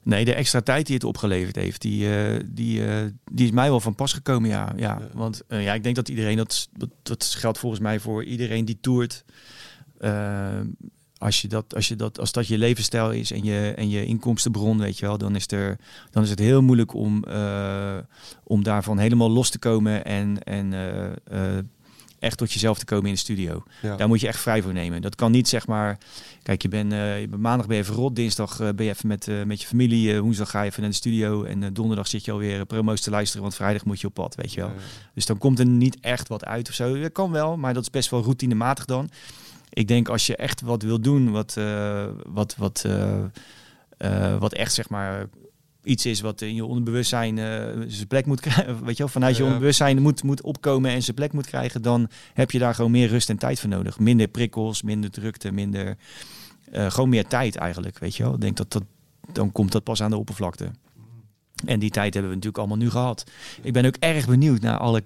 Nee, de extra tijd die het opgeleverd heeft, die, eh, die, eh, die is mij wel van pas gekomen, ja. ja. Ja. Want eh, ja, ik denk dat iedereen, dat, dat, dat geldt volgens mij voor iedereen die toert. Als, je dat, als, je dat, als dat je levensstijl is en je, en je inkomstenbron, weet je wel, dan is, er, dan is het heel moeilijk om, om daarvan helemaal los te komen en, en echt tot jezelf te komen in de studio. ja. Daar moet je echt vrij voor nemen. Dat kan niet zeg maar. Kijk, je bent je bent- maandag ben je even rot, dinsdag eh, ben je even met, eh, met je familie, woensdag ga je even naar de studio en donderdag zit je alweer promo's te luisteren, want vrijdag moet je op pad, weet je wel. Dus dan komt er niet echt wat uit of zo. Dat kan wel, maar dat is best wel routinematig dan. Ik denk als je echt wat wil doen, wat, wat, wat, wat echt zeg maar iets is wat in je onderbewustzijn eh, zijn plek moet krijgen, weet je wel, vanuit je onderbewustzijn moet, moet opkomen en zijn plek moet krijgen, dan heb je daar gewoon meer rust en tijd voor nodig. Minder prikkels, minder drukte, minder, eh, gewoon meer tijd eigenlijk, weet je wel. Ik denk dat dat, dan komt dat pas aan de oppervlakte. En die tijd hebben we natuurlijk allemaal nu gehad. Ik ben ook erg benieuwd naar alle,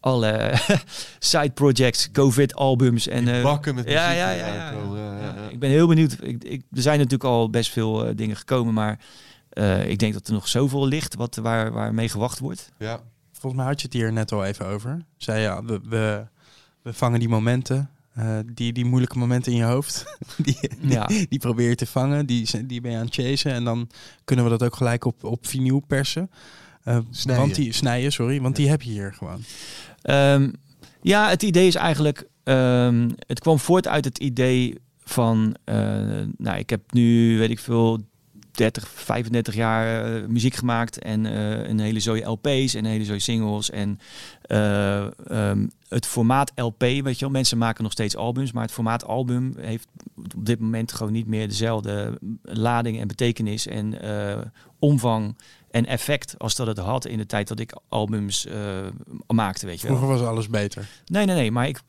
alle side projects, COVID-albums en eh, bakken met ja, muziek ja, ja, ja. Ik ben heel benieuwd. Ik, ik, er zijn natuurlijk al best veel dingen gekomen, maar eh, ik denk dat er nog zoveel ligt wat, waar, waar mee gewacht wordt. Ja. Volgens mij had je het hier net al even over. Zei ja, we, we, we vangen die momenten, eh, die, die moeilijke momenten in je hoofd. die, die, Ja. die probeer je te vangen, die, zijn- die ben je aan het chasen. En dan kunnen we dat ook gelijk op, op vinyl persen. Eh, Snijden. Want die, snijden, sorry, want die heb je hier gewoon. Ehm, ja, het idee is eigenlijk, ehm, het kwam voort uit het idee van, eh, nou, ik heb nu, weet ik veel, 30, 35 jaar eh, muziek gemaakt en eh, een hele zooi LP's en een hele zooi singles en eh, ehm, het formaat LP, weet je wel, mensen maken nog steeds albums, maar het formaat album heeft op dit moment gewoon niet meer dezelfde lading en betekenis en omvang en effect als dat het had in de tijd dat ik albums eh, maakte, weet je wel. Vroeger was alles beter. Nee, nee, nee. Maar ik,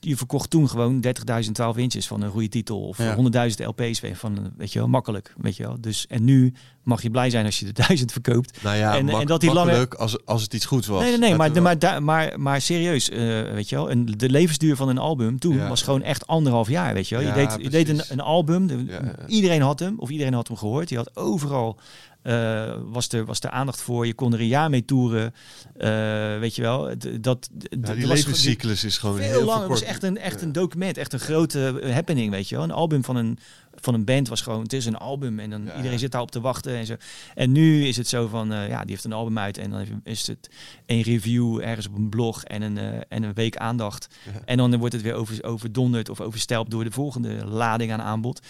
je verkocht toen gewoon 30.000 12 inches van een goede titel. Of Ja. 100.000 LP's van, weet je wel, makkelijk. Weet je wel. Dus, en nu mag je blij zijn als je de 1000 verkoopt. Nou ja, En- en dat die lange- makkelijk als, als het iets goeds was. Nee, nee, nee. Maar, maar, maar, maar serieus, eh, weet je wel. En de levensduur van een album toen Ja. was gewoon echt anderhalf jaar, weet je wel. Ja, je deed, je deed een, album. de-. Iedereen had hem. Of iedereen had hem gehoord. Je had overal... eh, was, er, was er aandacht voor. Je kon er een jaar mee toeren. Eh, weet je wel. Dat, Ja, dat die was- levenscyclus is gewoon veel heel langer. Het was echt een, echt Ja. een document, echt een grote eh, happening, weet je wel. Een album van een, van een band was gewoon, het is een album en dan Ja. iedereen zit daarop te wachten en zo. En nu is het zo van, ja, die heeft een album uit en dan is het een review ergens op een blog en een, en een week aandacht. Ja. En dan wordt het weer over, overdonderd of overstelpt door de volgende lading aan aanbod.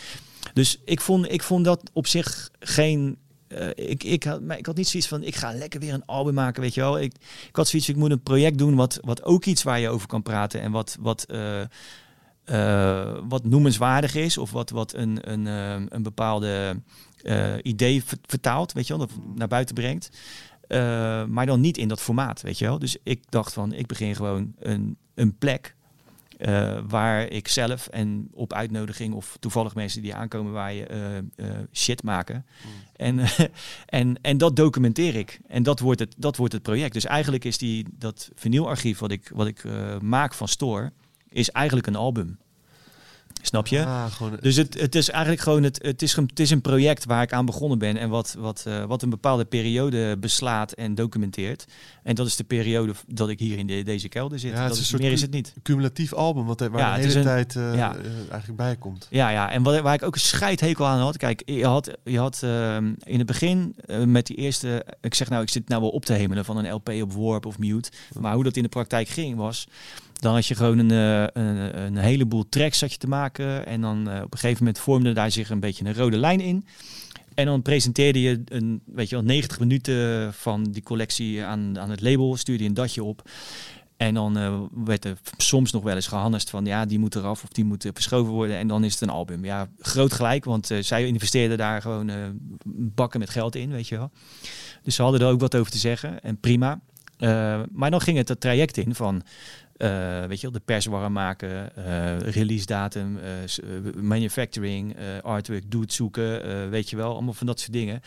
Dus ik vond, ik vond dat op zich geen. Eh, ik, ik, had, maar ik had niet zoiets van, ik ga lekker weer een album maken, weet je wel. Ik, ik had zoiets, ik moet een project doen wat, wat ook iets waar je over kan praten en wat, wat, eh, eh, wat noemenswaardig is of wat, wat een, een, een bepaalde idee ver- vertaalt, weet je wel, dat naar buiten brengt. Maar dan niet in dat formaat, weet je wel. Dus ik dacht van, ik begin gewoon een, een plek eh, waar ik zelf en op uitnodiging of toevallig mensen die aankomen waar je eh, eh, shit maken. En, en, en dat documenteer ik. En dat wordt het, dat wordt het project. Dus eigenlijk is die, dat vinylarchief wat ik, wat ik maak van Store, is eigenlijk een album. Snap je? Ah, gewoon, Dus het, het is eigenlijk gewoon het, het, is, een- het is een project waar ik aan begonnen ben en wat, wat, eh, wat een bepaalde periode beslaat en documenteert. En dat is de periode dat ik hier in de, deze kelder zit. Ja, dat is een is, soort meer is het niet. cumulatief album, wat, waar Ja, de hele een- tijd eh, ja. eh, eigenlijk bij komt. Ja, ja. En wat, waar ik ook een scheidhekel aan had. Kijk, je had, je had ehm, in het begin met die eerste... Ik zeg nou, ik zit nou wel op te hemelen van een LP op Warp of Mute. Maar hoe dat in de praktijk ging was... Dan had je gewoon een, eh, een, een heleboel tracks zat je te maken. En dan eh, op een gegeven moment vormde daar zich een beetje een rode lijn in. En dan presenteerde je een, weet je wel, 90 minuten van die collectie aan, aan het label. Stuurde je een datje op. En dan eh, werd er soms nog wel eens gehannest van ja, die moet eraf of die moet verschoven worden. En dan is het een album. Ja, groot gelijk, want zij investeerden daar gewoon bakken met geld in, weet je wel. Dus ze hadden er ook wat over te zeggen en prima. Maar dan ging het het traject in van, eh, weet je wel, de pers warm maken, eh, release datum, eh, manufacturing, artwork, doet zoeken, weet je wel, allemaal van dat soort dingen.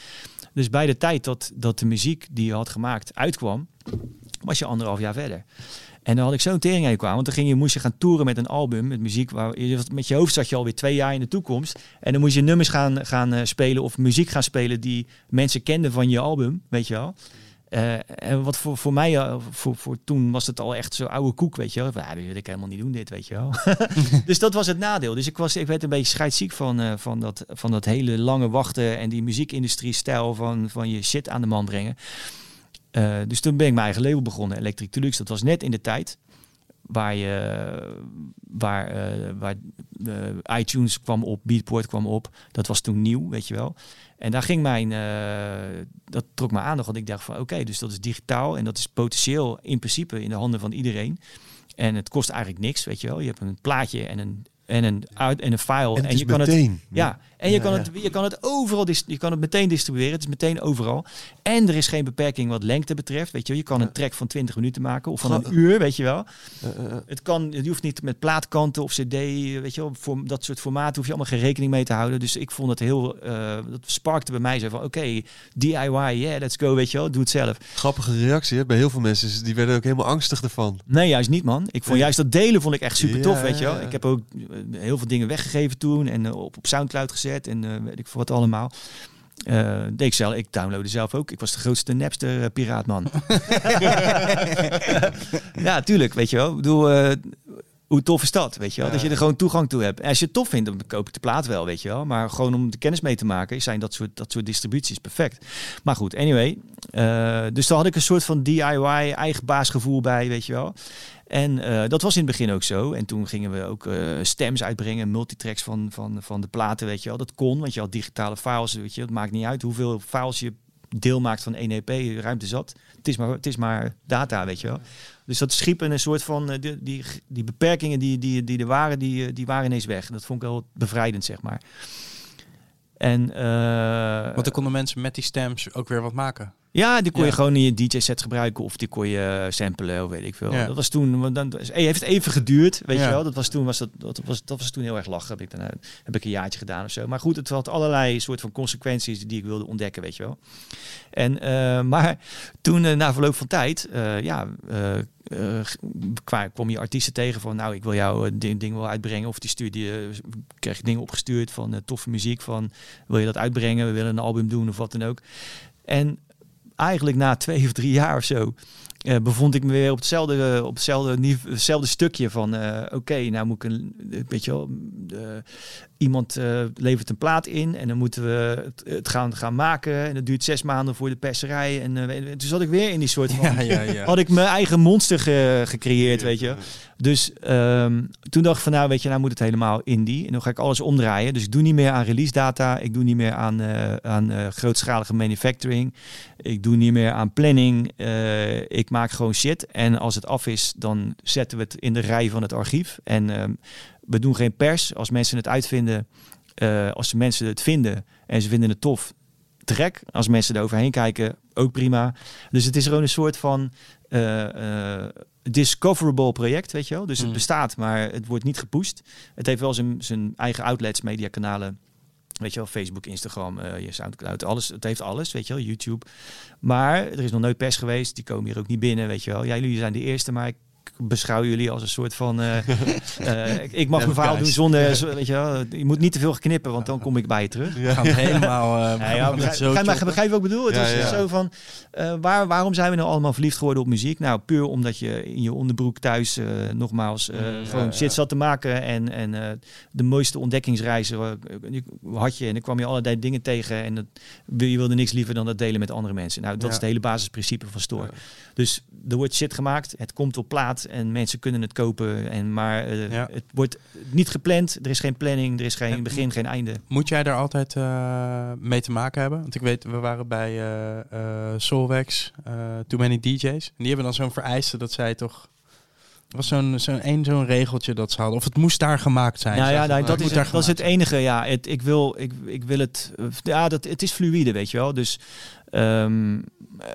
Dus bij de tijd dat, dat de muziek die je had gemaakt uitkwam, was je anderhalf jaar verder. En dan had ik zo'n tering aan kwam, want dan ging je, moest je gaan toeren met een album, met muziek, waar je, met je hoofd zat je alweer twee jaar in de toekomst. En dan moest je nummers gaan, gaan spelen of muziek gaan spelen die mensen kenden van je album, weet je wel. Eh, en wat voor, voor mij, eh, voor, voor toen was het al echt zo oude koek, weet je wel. Ja, dat wil ik helemaal niet doen, dit, weet je wel. dus dat was het nadeel. Dus ik, was, ik werd een beetje scheidsziek van, eh, van, dat, van dat hele lange wachten en die muziekindustrie-stijl van, van je shit aan de man brengen. Dus toen ben ik mijn eigen label begonnen, Electric Deluxe. Dat was net in de tijd waar, je, waar, waar iTunes kwam op, Beatport kwam op. Dat was toen nieuw, weet je wel. En daar ging mijn, eh, dat trok me aandacht, want ik dacht van oké, dus dat is digitaal en dat is potentieel in principe in de handen van iedereen. En het kost eigenlijk niks, weet je wel. Je hebt een plaatje en een, en een, uit, en een file. En, en is je kan het ja, en je, Ja, kan. Het, je kan het overal, je kan het meteen distribueren. Het is meteen overal. En er is geen beperking wat lengte betreft. Weet je, je kan een track van 20 minuten maken of van een uur, weet je wel. Eh, eh, eh. Het kan, je hoeft niet met plaatkanten of cd, weet je wel, voor dat soort formaten hoef je allemaal geen rekening mee te houden. Dus ik vond het heel, eh, dat sparkte bij mij zo van, oké, DIY, yeah, let's go, weet je wel, doe het zelf. Grappige reactie hè? bij heel veel mensen. Die werden ook helemaal angstig ervan. Nee, juist niet, man. Ik vond juist dat delen vond ik echt super tof, Ja, weet je wel. Ik heb ook eh, heel veel dingen weggegeven toen en eh, op, op Soundcloud gezet en eh, weet ik veel wat allemaal. Deed ik zelf, ik downloadde zelf ook. Ik was de grootste Napster eh, piraatman. ja, tuurlijk, weet je wel. Ik bedoel, eh, hoe tof is dat, weet je wel? Dat je er gewoon toegang toe hebt. En als je het tof vindt, dan koop ik de plaat wel, weet je wel. Maar gewoon om de kennis mee te maken, zijn dat soort, dat soort distributies perfect. Maar goed, anyway. dus daar had ik een soort van DIY, eigen baasgevoel bij, weet je wel. En eh, dat was in het begin ook zo. En toen gingen we ook eh, stems uitbrengen, multitracks van, van, van de platen, weet je wel. Dat kon, want je had digitale files, weet je. Het maakt niet uit hoeveel files je deel maakt van 1 EP, ruimte zat. Het is maar, het is maar data, weet je wel. Dus dat schiep een soort van, eh, die, die, die beperkingen die, die, die er waren, die, die waren ineens weg. Dat vond ik wel bevrijdend, zeg maar. En, eh, Want dan konden mensen met die stamps ook weer wat maken. ja, die kon je gewoon in je DJ-set gebruiken of die kon je eh, samplen of weet ik veel. Ja. Dat was toen, want dan heeft het even geduurd, weet Ja. je wel. Dat was toen was dat, dat was dat was toen heel erg lachen. Heb ik dan heb ik een jaartje gedaan of zo. Maar goed, het had allerlei soort van consequenties die ik wilde ontdekken, weet je wel. En eh, maar toen na verloop van tijd, ja, eh, eh, kwa- kwam je artiesten tegen van, nou, ik wil jou een ding, ding wel uitbrengen. Of die stuurde je, kreeg dingen opgestuurd van eh, toffe muziek, van wil je dat uitbrengen? We willen een album doen of wat dan ook. En eigenlijk na twee of drie jaar of zo eh, bevond ik me weer op hetzelfde, op hetzelfde, hetzelfde stukje van eh, oké, nou moet ik een, weet je wel, eh, iemand eh, levert een plaat in en dan moeten we het, het gaan, gaan maken en dat duurt zes maanden voor de perserij en weet- toen zat ik weer in die soort van Ja, ja, ja. had ik mijn eigen monster ge- gecreëerd, weet je. Dus ehm, toen dacht ik van nou, weet je, nou moet het helemaal indie. En dan ga ik alles omdraaien. Dus ik doe niet meer aan release data. Ik doe niet meer aan, eh, aan eh, grootschalige manufacturing. Ik doe niet meer aan planning. Ik maak gewoon shit. En als het af is, dan zetten we het in de rij van het archief. En ehm, we doen geen pers. Als mensen het uitvinden, eh, als mensen het vinden en ze vinden het tof, trek. Als mensen er overheen kijken, ook prima. Dus het is gewoon een soort van eh, eh, discoverable project, weet je wel. Dus het Mm. bestaat, maar het wordt niet gepusht. Het heeft wel zijn, zijn eigen outlets, mediakanalen. Weet je wel, Facebook, Instagram, je Soundcloud, alles. Het heeft alles, weet je wel, YouTube. Maar er is nog nooit pers geweest. Die komen hier ook niet binnen, weet je wel. Ja, jullie zijn de eerste, maar ik beschouw jullie als een soort van... eh, eh, ik, ik mag Ja, mijn verhaal doen zonder... zo- Weet je wel, je moet niet te veel knippen, want dan kom ik bij je terug. Gaan helemaal... eh, Ja, ja, begrijp, zo begrijp, maar- choppen. begrijp je wat ik bedoel? Het Ja, is ja. zo van, eh, waar, waarom zijn we nou allemaal verliefd geworden op muziek? Nou, puur omdat je in je onderbroek thuis eh, nogmaals eh, Mm, gewoon ja, shit ja. zat te maken. En, en eh, de mooiste ontdekkingsreizen had je. En dan kwam je allerlei dingen tegen. En dat, je wilde niks liever dan dat delen met andere mensen. Nou, dat Ja. is het hele basisprincipe van Store. Dus er wordt shit gemaakt, het komt op plaat en mensen kunnen het kopen. En, maar eh, Ja. het wordt niet gepland, er is geen planning, er is geen En- begin, geen einde. Moet jij daar altijd eh, mee te maken hebben? Want ik weet, we waren bij eh Solvex, eh Too Many DJ's. En die hebben dan zo'n vereiste dat zij toch... Was zo'n zo'n één zo'n regeltje dat ze hadden. Of het moest daar gemaakt zijn. Nou ja, nou, dat, is, dat is het enige. Ja, het, ik, wil, ik, ik wil het. Ja, dat, het is fluïde, weet je wel. Dus ehm, eh,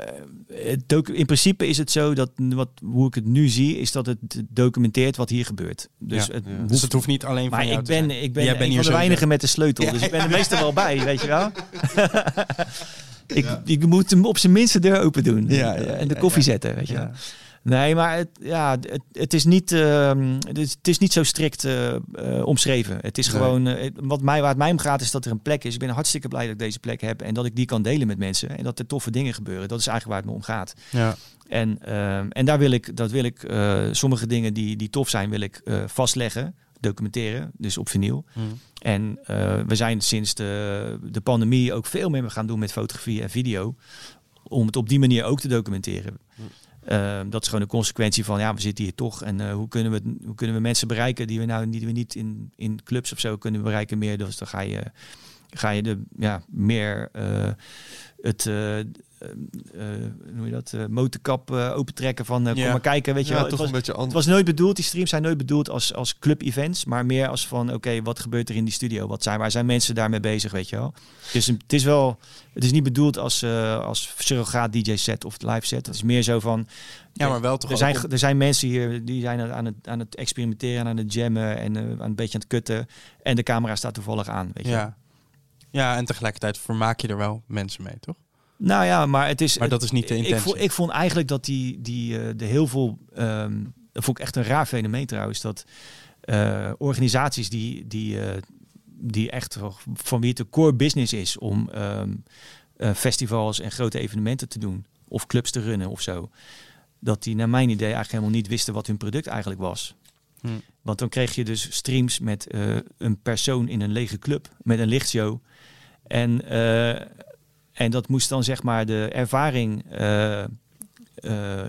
het docu- in principe is het zo dat wat, hoe ik het nu zie, is dat het documenteert wat hier gebeurt. Dus Ja, het ja. hoeft- Dus het hoeft niet alleen maar van jou ik te ben, zijn. ik ben Jij bent hier van de weinigen met de sleutel. Ja, dus ik ben er meestal wel bij, weet je wel. ik, ik moet hem op zijn minste deur open doen. En de koffie zetten, weet je wel. Nee, maar het, ja, het, het, is niet, ehm, het, is, het is niet zo strikt eh, eh, omschreven. Het is Nee. gewoon, eh, wat mij, waar het mij om gaat, is dat er een plek is. Ik ben hartstikke blij dat ik deze plek heb en dat ik die kan delen met mensen. En dat er toffe dingen gebeuren. Dat is eigenlijk waar het me om gaat. Ja. En, ehm, en daar wil ik, dat wil ik, sommige dingen die, die tof zijn, wil ik vastleggen, documenteren, dus op vinyl. Hm. En we zijn sinds de, de pandemie ook veel meer gaan doen met fotografie en video. Om het op die manier ook te documenteren. Ehm, dat is gewoon een consequentie van, ja, we zitten hier toch. En eh, hoe, kunnen we, hoe kunnen we mensen bereiken die we nou die we niet in, in clubs of zo kunnen bereiken meer. Dus dan ga je, ga je de, ja, meer eh, het, eh, eh, hoe noem je dat, motorkap opentrekken van, eh, Ja. kom maar kijken, weet je Ja, wel. toch Het was, een beetje het was nooit bedoeld, die streams zijn nooit bedoeld als, als club-events, maar meer als van, oké, wat gebeurt er in die studio? Wat zijn, waar zijn mensen daarmee bezig, weet je wel? Dus het is wel, het is niet bedoeld als, als surrogaat DJ-set of live-set. Het is meer zo van, ja, maar wel toch er zijn, op- er zijn mensen hier die zijn aan het, aan het experimenteren, aan het jammen en aan een beetje aan het kutten. En de camera staat toevallig aan, weet je. Ja. Ja, en tegelijkertijd vermaak je er wel mensen mee, toch? Nou ja, maar het is. Maar dat is niet de intentie. Ik vond, ik vond eigenlijk dat die, die eh, de heel veel. ehm, dat vond ik echt een raar fenomeen trouwens. Dat eh, organisaties die, die, eh, die echt van wie het de core business is om ehm, eh, festivals en grote evenementen te doen. Of clubs te runnen of zo. Dat die naar mijn idee eigenlijk helemaal niet wisten wat hun product eigenlijk was. Hm. Want dan kreeg je dus streams met een persoon in een lege club met een lichtshow. En, eh, en dat moest dan zeg maar de ervaring eh, eh,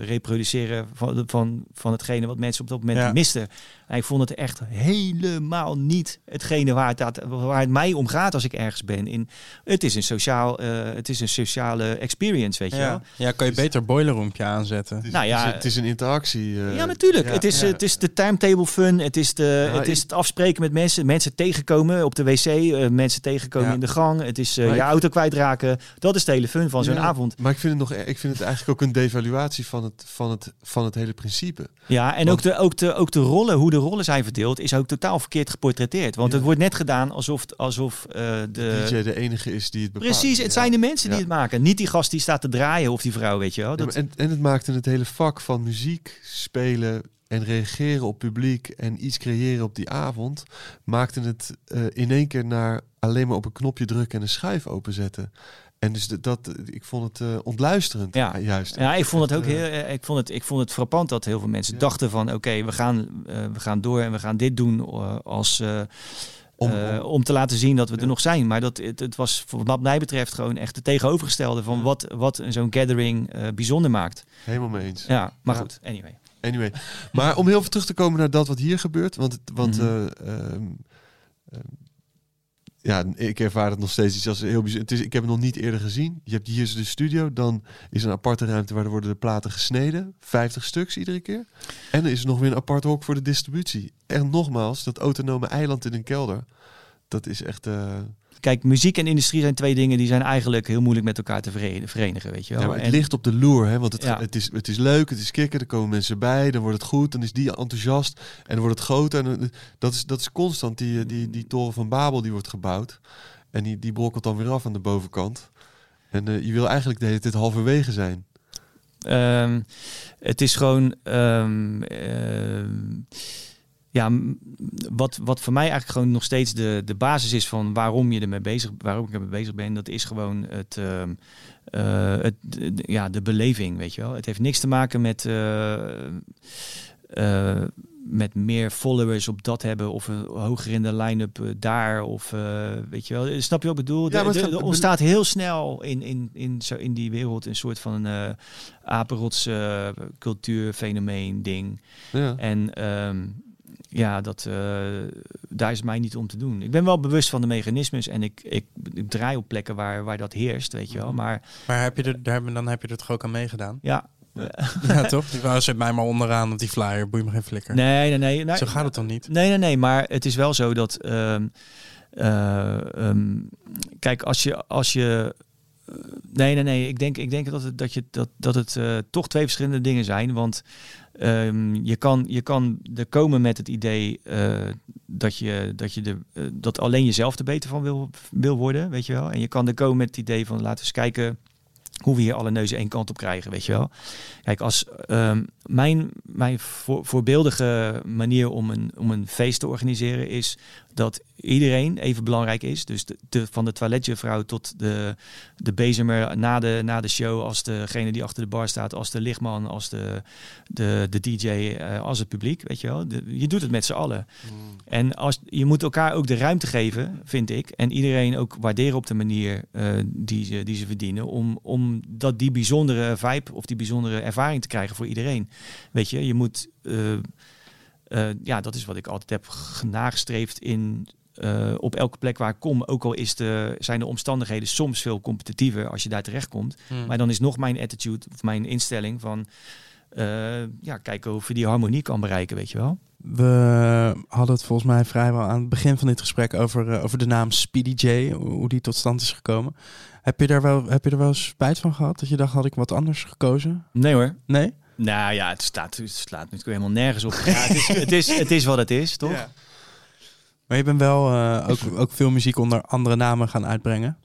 reproduceren van, van, van hetgene wat mensen op dat moment Ja. misten. En ik vond het echt helemaal niet hetgene waar het, dat- waar het mij om gaat als ik ergens ben. In, het, is een sociaal, eh, het is een sociale experience, weet je wel. Ja. ja, kan je beter boiler roompje aanzetten. Het is, Nou ja, het is, het is een interactie. eh, Ja, natuurlijk. ja, het, is, ja. het is de timetable fun. Het is, de, Ja, het, is het afspreken met mensen. Mensen tegenkomen op de wc. eh, mensen tegenkomen Ja. in de gang. Het is je ik- auto kwijtraken. Dat is de hele fun van zo'n Ja, avond. Maar ik vind het nog, ik vind het eigenlijk ook een devaluatie van het, van het, van het hele principe. Ja, en Want- ook, de, ook, de, ook de rollen, hoe de rollen zijn verdeeld, is ook totaal verkeerd geportretteerd. Want Ja. het wordt net gedaan alsof, alsof eh, de... DJ de enige is die het bepaalt. Precies, het Ja. zijn de mensen die het maken. Niet die gast die staat te draaien of die vrouw, weet je wel. Dat, en, en het maakte het hele vak van muziek spelen en reageren op publiek en iets creëren op die avond, maakte het eh, in één keer naar alleen maar op een knopje drukken en een schuif openzetten. En dus dat, ik vond het eh, ontluisterend, Ja. juist. Ja, ik vond het ook eh, heel. eh, Ik vond het, ik vond het frappant dat heel veel mensen Ja. dachten van, oké, we gaan, eh, we gaan door en we gaan dit doen eh, als eh, Om- eh, om te laten zien dat we Ja. er nog zijn. Maar dat het, het was wat mij betreft gewoon echt het tegenovergestelde van wat, wat zo'n gathering eh, bijzonder maakt. Helemaal mee eens. Ja, maar goed. Anyway. Anyway, maar om heel even terug te komen naar dat wat hier gebeurt, want, want Mhm. eh, ehm, ehm, ja, ik ervaar het nog steeds iets als heel bijzonder. Het is, ik heb het nog niet eerder gezien. Je hebt hier de studio, dan is een aparte ruimte waar er worden de platen gesneden. 50 stuks iedere keer. En er is nog weer een apart hok voor de distributie. En nogmaals, dat autonome eiland in een kelder. Dat is echt... eh, Kijk, muziek en industrie zijn twee dingen die zijn eigenlijk heel moeilijk met elkaar te veren- verenigen, weet je wel. Ja, maar het En- ligt op de loer, hè? want het, Ja. het, is, het is leuk, het is kicken, er komen mensen bij, dan wordt het goed, dan is die enthousiast en dan wordt het groter. En dat, is, dat is constant, die, die, die toren van Babel die wordt gebouwd en die, die brokkelt dan weer af aan de bovenkant. En eh, je wil eigenlijk de hele tijd halverwege zijn. Ehm, het is gewoon. ehm, ehm, ja, wat, wat voor mij eigenlijk gewoon nog steeds de, de basis is van waarom je ermee bezig, waarom ik ermee bezig ben, dat is gewoon het, ehm, eh, het de, ja, de beleving, weet je wel. Het heeft niks te maken met, eh, eh, met meer followers op dat hebben of een hoger in de line-up daar of weet je wel. Snap je wat ik bedoel? Ja, er ontstaat heel snel in, in, in, zo, in die wereld een soort van eh apenrots cultuurfenomeen ding. Ja. En ehm, ja, dat, eh, daar is mij niet om te doen. Ik ben wel bewust van de mechanismes en ik, ik, ik draai op plekken waar, waar dat heerst, weet je wel. Maar Maar heb je er, daar, dan heb je er toch ook aan meegedaan? ja, ja, toch? Die wou, zet mij maar onderaan op die flyer. Boei me geen flikker. nee, nee, nee. nee Zo gaat het dan niet? Nee, nee, nee. Maar het is wel zo dat. ehm, eh, ehm, kijk, als je. Als je nee, nee, nee. Ik denk, ik denk dat het, dat je, dat, dat het eh, toch twee verschillende dingen zijn. Want ehm, je, kan, je kan er komen met het idee eh, dat, je, dat, je de, eh, dat alleen jezelf er beter van wil, wil worden. Weet je wel. En je kan er komen met het idee van laten we eens kijken hoe we hier alle neuzen één kant op krijgen, weet je wel. Kijk, als ehm, mijn, mijn voor, voorbeeldige manier om een, om een feest te organiseren is dat iedereen even belangrijk is. Dus de, de, van de toiletjuffrouw tot de, de bezemer na de, na de show, als degene die achter de bar staat, als de lichtman, als de, de, de DJ, eh, als het publiek, weet je wel. De- je doet het met z'n allen. En als, je moet elkaar ook de ruimte geven, vind ik. En iedereen ook waarderen op de manier eh, die, ze, die ze verdienen. Om, om dat die bijzondere vibe of die bijzondere ervaring te krijgen voor iedereen. Weet je, je moet. eh, eh, ja, dat is wat ik altijd heb g- nagestreefd in. eh, op elke plek waar ik kom, ook al is de, zijn de omstandigheden soms veel competitiever als je daar terechtkomt. Hmm. Maar dan is nog mijn attitude of mijn instelling van eh, ja, kijken of je die harmonie kan bereiken, weet je wel. We hadden het volgens mij vrijwel aan het begin van dit gesprek over, over de naam Speedy J, hoe die tot stand is gekomen. Heb je, daar wel, heb je er wel spijt van gehad? Dat je dacht, had ik wat anders gekozen? Nee hoor. Nee? Nou ja, het, staat, het slaat natuurlijk helemaal nergens op. Ja, het, is, het, is, het is wat het is, toch? Ja. Maar je bent wel eh, ook, ook veel muziek onder andere namen gaan uitbrengen.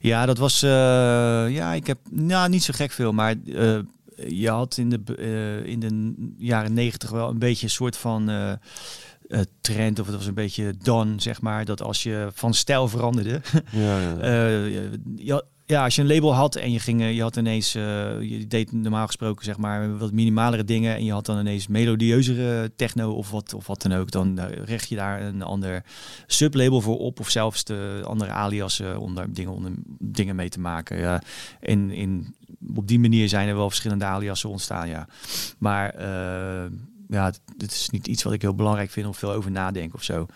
Ja, dat was. eh, ja, ik heb. Nou, niet zo gek veel, maar. eh, je had in de, in de jaren negentig wel een beetje een soort van. eh, eh, trend, of het was een beetje dan, zeg maar, dat als je van stijl veranderde, Ja, ja. Eh, je had- ja, als je een label had en je ging, eh, je had ineens, eh, je deed normaal gesproken zeg maar wat minimalere dingen en je had dan ineens melodieuzere techno of wat of wat dan ook, dan eh, richt je daar een ander sublabel voor op of zelfs de andere aliasen om daar dingen, onder, dingen mee te maken. Ja. En in, op die manier zijn er wel verschillende aliasen ontstaan, ja. Maar eh, ja, het is niet iets wat ik heel belangrijk vind of veel over nadenken of zo.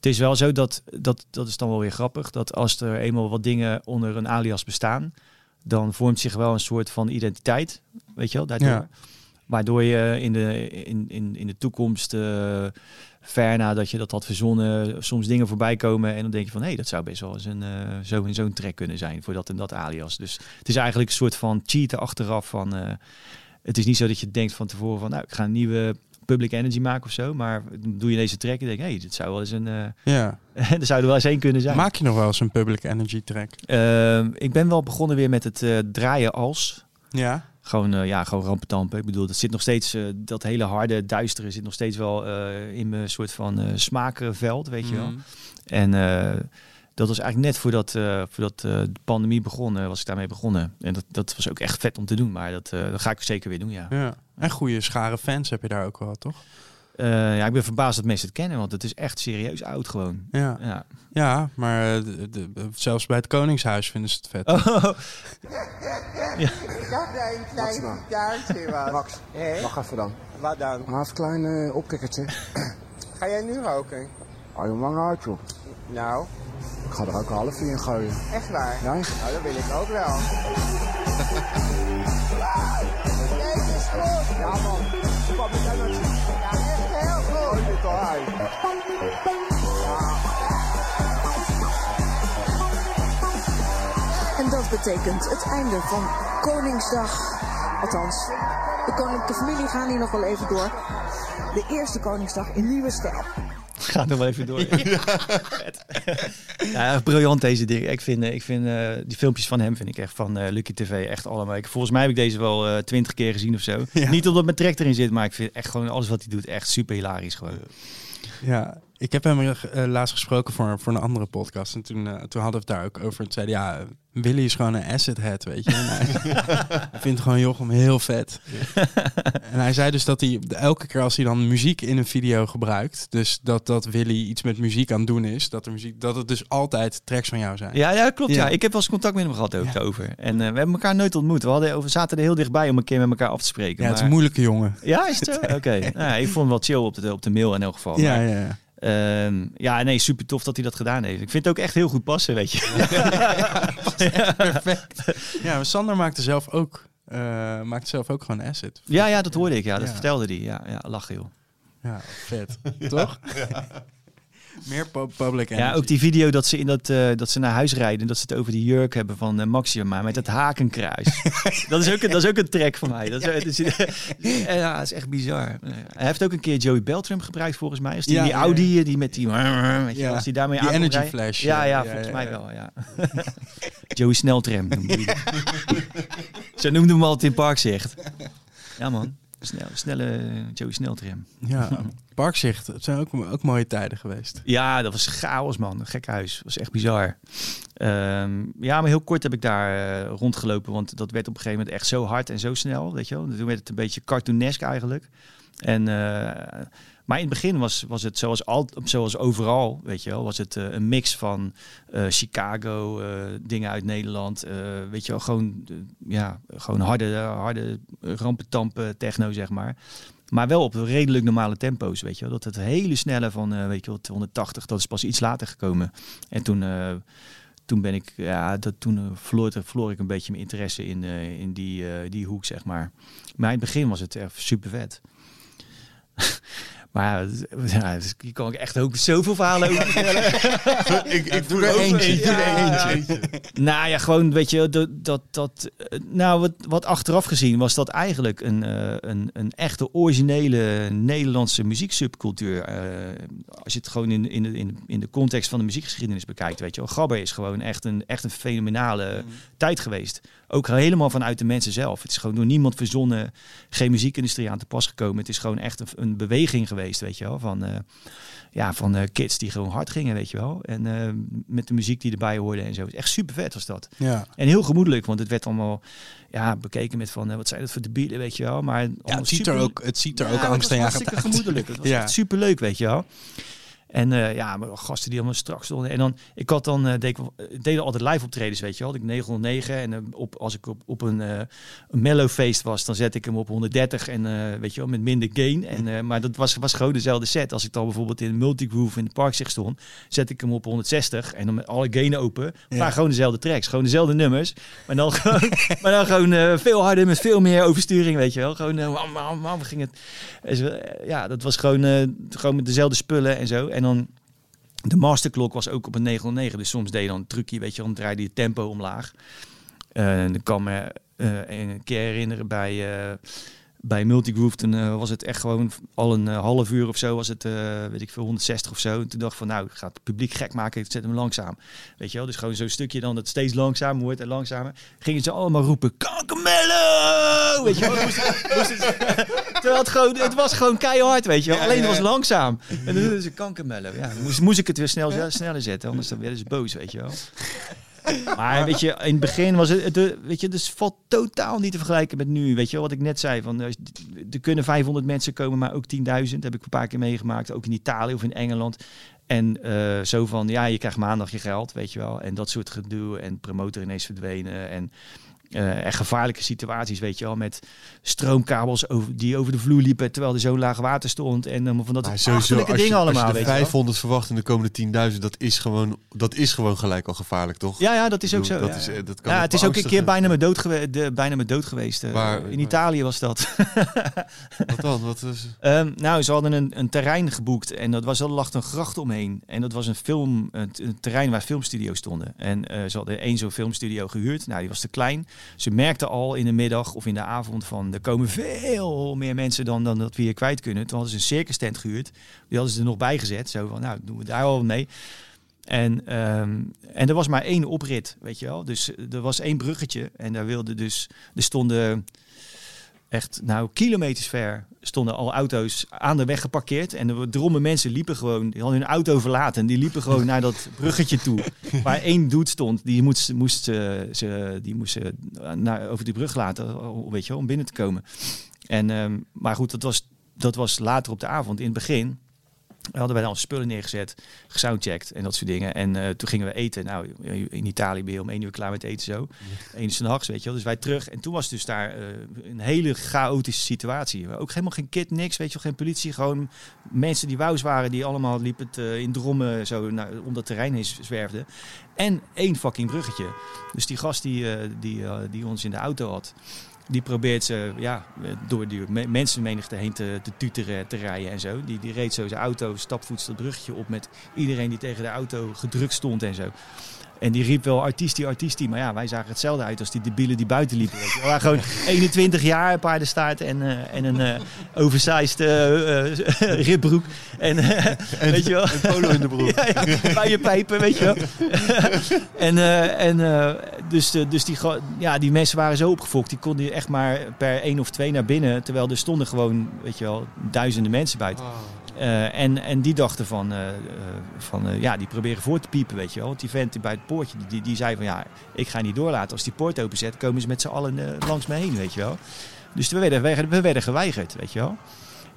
Het is wel zo dat, dat, dat is dan wel weer grappig, dat als er eenmaal wat dingen onder een alias bestaan, dan vormt zich wel een soort van identiteit, weet je wel, daardoor. Ja. Waardoor je in de, in, in, in de toekomst, eh, ver nadat je dat had verzonnen, soms dingen voorbij komen en dan denk je van, hé, hey, dat zou best wel eens een, eh, zo in zo'n track kunnen zijn voor dat en dat alias. Dus het is eigenlijk een soort van cheaten achteraf van, eh, het is niet zo dat je denkt van tevoren van, nou, ik ga een nieuwe Public Energy maken of zo, maar doe je deze track en denk, hé, hey, dit zou wel eens een, eh, Ja. er zou er wel eens één kunnen zijn. Maak je nog wel eens een public energy track? Ehm, ik ben wel begonnen weer met het eh, draaien als. Ja. Gewoon, eh, ja, gewoon rampetampen. Ik bedoel, dat zit nog steeds, dat hele harde, duistere zit nog steeds wel in mijn soort van smaakveld, weet je wel. Mhm. En dat was eigenlijk net voordat, eh, voordat eh, de pandemie begon, eh, was ik daarmee begonnen. En dat, dat was ook echt vet om te doen, maar dat, eh, dat ga ik zeker weer doen, ja. Ja. En goede schare fans heb je daar ook wel, toch? Eh, ja, ik ben verbaasd dat mensen het kennen, want het is echt serieus oud gewoon. Ja. Ja. Ja, maar eh, de- de- zelfs bij het Koningshuis vinden ze het vet. Oh, Ik dacht dat een klein was. Max, Hé? wacht even dan. Wat dan? Een klein eh, opkikkertje. Ga jij nu roken? Ga je lang uit, joh. Nou, Ik ga er ook een half in gooien. echt waar? Ja? Nou, dat wil ik ook wel. Jezus, goed. Ja, man. Zien? Ja, echt heel goed. Dit eruit. En dat betekent het einde van Koningsdag. Althans, de koninklijke familie gaan hier nog wel even door. De eerste Koningsdag in nieuwe stijl. Ga nog wel even door. Vet. ja, briljant deze dingen. Ik vind, eh, ik vind eh, die filmpjes van hem vind ik echt van eh, Lucky TV echt allemaal. Ik, volgens mij heb ik deze wel twintig keer gezien of zo. Ja. Niet omdat mijn track erin zit, maar ik vind echt gewoon alles wat hij doet echt super hilarisch gewoon. Ja, ik heb hem eh, laatst gesproken voor, voor een andere podcast. En toen, eh, toen hadden we het daar ook over. En zei ja, Willy is gewoon een asset head, weet je. Hij vindt gewoon Jochem heel vet. en hij zei dus dat hij elke keer als hij dan muziek in een video gebruikt... dus dat, dat Willy iets met muziek aan het doen is... dat, de muziek, dat het dus altijd tracks van jou zijn. Ja, ja klopt. Ja. Ja. Ik heb wel eens contact met hem gehad ook Ja. daarover. En we hebben elkaar nooit ontmoet. We, hadden, we zaten er heel dichtbij om een keer met elkaar af te spreken. Ja, het is een moeilijke jongen. Ja, is het? Oké. Nou, ik vond hem wel chill op de, op de mail in elk geval. Ja, Maar, ja, ja. Ehm, ja, nee, super tof dat hij dat gedaan heeft. Ik vind het ook echt heel goed passen, weet je. Perfect. Ja, maar Sander maakte zelf ook, eh, maakte zelf ook gewoon asset. Ja, ja, dat hoorde ik. Ja, dat Ja. vertelde hij. Ja, ja, lachen joh. Ja, vet. Toch? Meer pu- public energy. Ja, ook die video dat ze, in dat, eh, dat ze naar huis rijden. Dat ze het over die jurk hebben van eh, Maxima met het hakenkruis. dat, is ook een, dat is ook een track van mij. Dat is, is, ja, dat is echt bizar. Hij heeft ook een keer Joey Beltram gebruikt volgens mij. Als die, die Audi, eh, die met die... Weet je, Ja. als die daarmee Die energy rijden. flash, Ja, ja, volgens mij wel, ja. Joey Sneltram noemde hij dat. Zo noemde hem altijd in Parkzicht. Ja man, Snel, snelle Joey Sneltram. Ja, Parkzicht. Het zijn ook, ook mooie tijden geweest. Ja, dat was chaos, man. Gek huis. Was echt bizar. Ehm, ja, maar heel kort heb ik daar eh, rondgelopen. Want dat werd op een gegeven moment echt zo hard en zo snel. Weet je wel. Toen werd het een beetje cartoonesk eigenlijk. En, eh, maar in het begin was, was het zoals, al, zoals overal, weet je wel, was het eh, een mix van Chicago, dingen uit Nederland, weet je wel, gewoon, ja, gewoon harde, harde rampentampen techno, zeg maar. Maar wel op redelijk normale tempo's, weet je wel. Dat het hele snelle van, eh, weet je wel, 280, dat is pas iets later gekomen. En toen, eh, toen ben ik, ja, dat, toen eh, verloor, verloor ik een beetje mijn interesse in, in die, die hoek, zeg maar. Maar in het begin was het echt super vet. Maar ja, dus hier kan ik echt ook zoveel verhalen over vertellen. ik, ik doe er eentje, Ik doe er Ja. eentje. Nou ja, gewoon weet je, dat, dat, dat eh, nou wat, wat achteraf gezien was dat eigenlijk een, eh, een, een echte originele Nederlandse muzieksubcultuur. eh, als je het gewoon in, in, de, in, in de context van de muziekgeschiedenis bekijkt, weet je wel. Gabber is gewoon echt een, echt een fenomenale tijd geweest. Ook helemaal vanuit de mensen zelf. Het is gewoon door niemand verzonnen, geen muziekindustrie aan te pas gekomen. Het is gewoon echt een, een beweging geweest, weet je wel, van... eh, ja, van eh, kids die gewoon hard gingen, weet je wel. En eh, met de muziek die erbij hoorde en zo. Echt super vet was dat. Ja. En heel gemoedelijk, want het werd allemaal ja, bekeken met van... wat zijn dat voor debielen, weet je wel. Maar Ja, het ziet er ook, het ziet er Ja, ook het was angstaanjagend hartstikke uit. gemoedelijk. Het was Ja. echt super leuk, weet je wel. En eh, ja, maar gasten die allemaal straks stonden. En dan, ik had dan, deed, ik deed altijd live optredens, weet je wel. Had ik 909 en op, als ik op, op een, een mellow feest was, dan zet ik hem op 130 en weet je wel, met minder gain. En, maar dat was, was gewoon dezelfde set. Als ik dan bijvoorbeeld in Multigroove in het park zich stond, zet ik hem op 160 en dan met alle gain open. Maar Ja. gewoon dezelfde tracks, gewoon dezelfde nummers. Maar dan gewoon, maar dan gewoon veel harder met veel meer oversturing, weet je wel. Gewoon, wam, wam, wam, ging het. Ja, dat was gewoon, gewoon met dezelfde spullen en zo. En dan de masterklok was ook op een 909. Dus soms deed je dan een trucje, weet je, dan draaide je tempo omlaag. Eh, en dan kan me eh, een keer herinneren bij, eh, bij Multigroove. Toen eh, was het echt gewoon al een eh, half uur of zo was het, eh, weet ik veel, 160 of zo. En toen dacht ik van, nou, ik ga het publiek gek maken. Ik zet hem langzaam. Weet je wel, dus gewoon zo'n stukje dan dat steeds langzamer wordt en langzamer. Gingen ze allemaal roepen, kankermello! Weet je wel, moest, moest het, terwijl het gewoon, het was gewoon keihard, weet je wel. Alleen het was langzaam. En doen ze kankermello. Ja, moest, moest ik het weer snel, sneller zetten, anders dan werden ze boos, weet je wel. Maar weet je, in het begin was het, weet je, dus valt totaal niet te vergelijken met nu. Weet je wel, wat ik net zei, van, er er kunnen 500 mensen komen, maar ook 10.000. Heb ik een paar keer meegemaakt, ook in Italië of in Engeland. En eh, zo van, ja, je krijgt maandag je geld, weet je wel. En dat soort gedoe en promotor ineens verdwenen. En eh, echt gevaarlijke situaties, weet je wel. Met stroomkabels over, die over de vloer liepen terwijl er zo laag water stond. En um, van dat Maar sowieso, als je, dingen allemaal, als je weet er je wel. 500 verwacht in de komende 10.000, dat is gewoon, dat is gewoon gelijk al gevaarlijk, toch? Ja, ja, dat is ook zo. bedoel, ja. dat is, eh, dat kan ja, het is ook een keer bijna met dood, gewe- de, bijna met dood geweest. Waar- in waar? Italië was dat. Wat dan? Wat is... Ehm, nou, ze hadden een, een terrein geboekt en dat was, er lag een gracht omheen. En dat was een, film, een, terrein waar filmstudio's stonden. En eh, ze hadden één zo'n filmstudio gehuurd. Nou, die was te klein. Ze merkten al in de middag of in de avond van... er komen veel meer mensen dan, dan dat we hier kwijt kunnen. Toen hadden ze een circus tent gehuurd. Die hadden ze er nog bij gezet. Zo van, nou, doen we daar al mee. En, ehm, en er was maar één oprit, weet je wel. Dus eh, er was één bruggetje. En daar wilde dus... Er stonden echt, nou, kilometers ver stonden al auto's aan de weg geparkeerd. En er drommen mensen liepen gewoon, die hadden hun auto verlaten. En die liepen gewoon naar dat bruggetje toe. Waar één dude stond, die moest, moest, eh, ze, die moest ze naar, over die brug laten, eh, weet je wel, om binnen te komen. En, ehm, maar goed, dat was, dat was later op de avond. In het begin hadden wij dan spullen neergezet, gesoundcheckt en dat soort dingen. En eh, toen gingen we eten. Nou, in Italië ben je om één uur klaar met eten zo. Eén uur nachts, weet je wel. Dus wij terug. En toen was dus daar eh, een hele chaotische situatie. Ook helemaal geen kit, niks, weet je wel. Geen politie, gewoon mensen die wous waren, die allemaal liepen het, in drommen zo naar, om dat terrein heen zwerfden. En één fucking bruggetje. Dus die gast die, eh, die, die ons in de auto had, die probeert ze ja, door die me- mensenmenigte heen te, te tuteren, te rijden en zo. Die, die reed zo zijn auto stapvoets dat bruggetje op met iedereen die tegen de auto gedrukt stond en zo. En die riep wel artiestie, artiestie. Maar ja, wij zagen hetzelfde uit als die debielen die buiten liepen. Weet je. We waren gewoon 21 jaar, paardenstaart en, eh, en een eh oversized eh, eh, ribbroek. En, weet je wel. polo in de broek. ja, ja, bij je pijpen, weet je wel. en en dus, de, dus die, ja, die mensen waren zo opgefokt. Die konden echt maar per één of twee naar binnen. Terwijl er stonden gewoon, weet je wel, duizenden mensen buiten. Eh, en, en die dachten van, eh, eh, van eh, ja, die proberen voor te piepen, weet je wel. Want die vent bij het poortje, die, die zei van, ja, ik ga niet doorlaten. Als die poort openzet, komen ze met z'n allen langs me heen, weet je wel. Dus we werden, we, we werden geweigerd, weet je wel.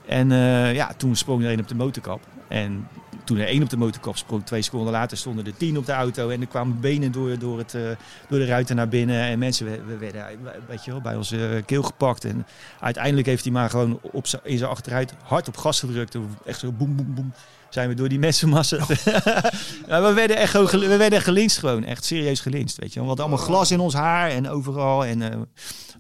En ja, toen sprong er een op de motorkap. En toen er één op de motorkap sprong, twee seconden later stonden er tien op de auto. En er kwamen benen door, door, het, eh, door de ruiten naar binnen. En mensen we- we werden eh, weet je wel, bij onze eh, keel gepakt. En uiteindelijk heeft hij maar gewoon op in zijn achteruit hard op gas gedrukt. Echt zo boem, boem, boem. Zijn we door die mensenmassa. ja, we werden echt we werden gelinst gewoon. Echt serieus gelinst, weet je. We hadden allemaal glas in ons haar en overal. En, eh,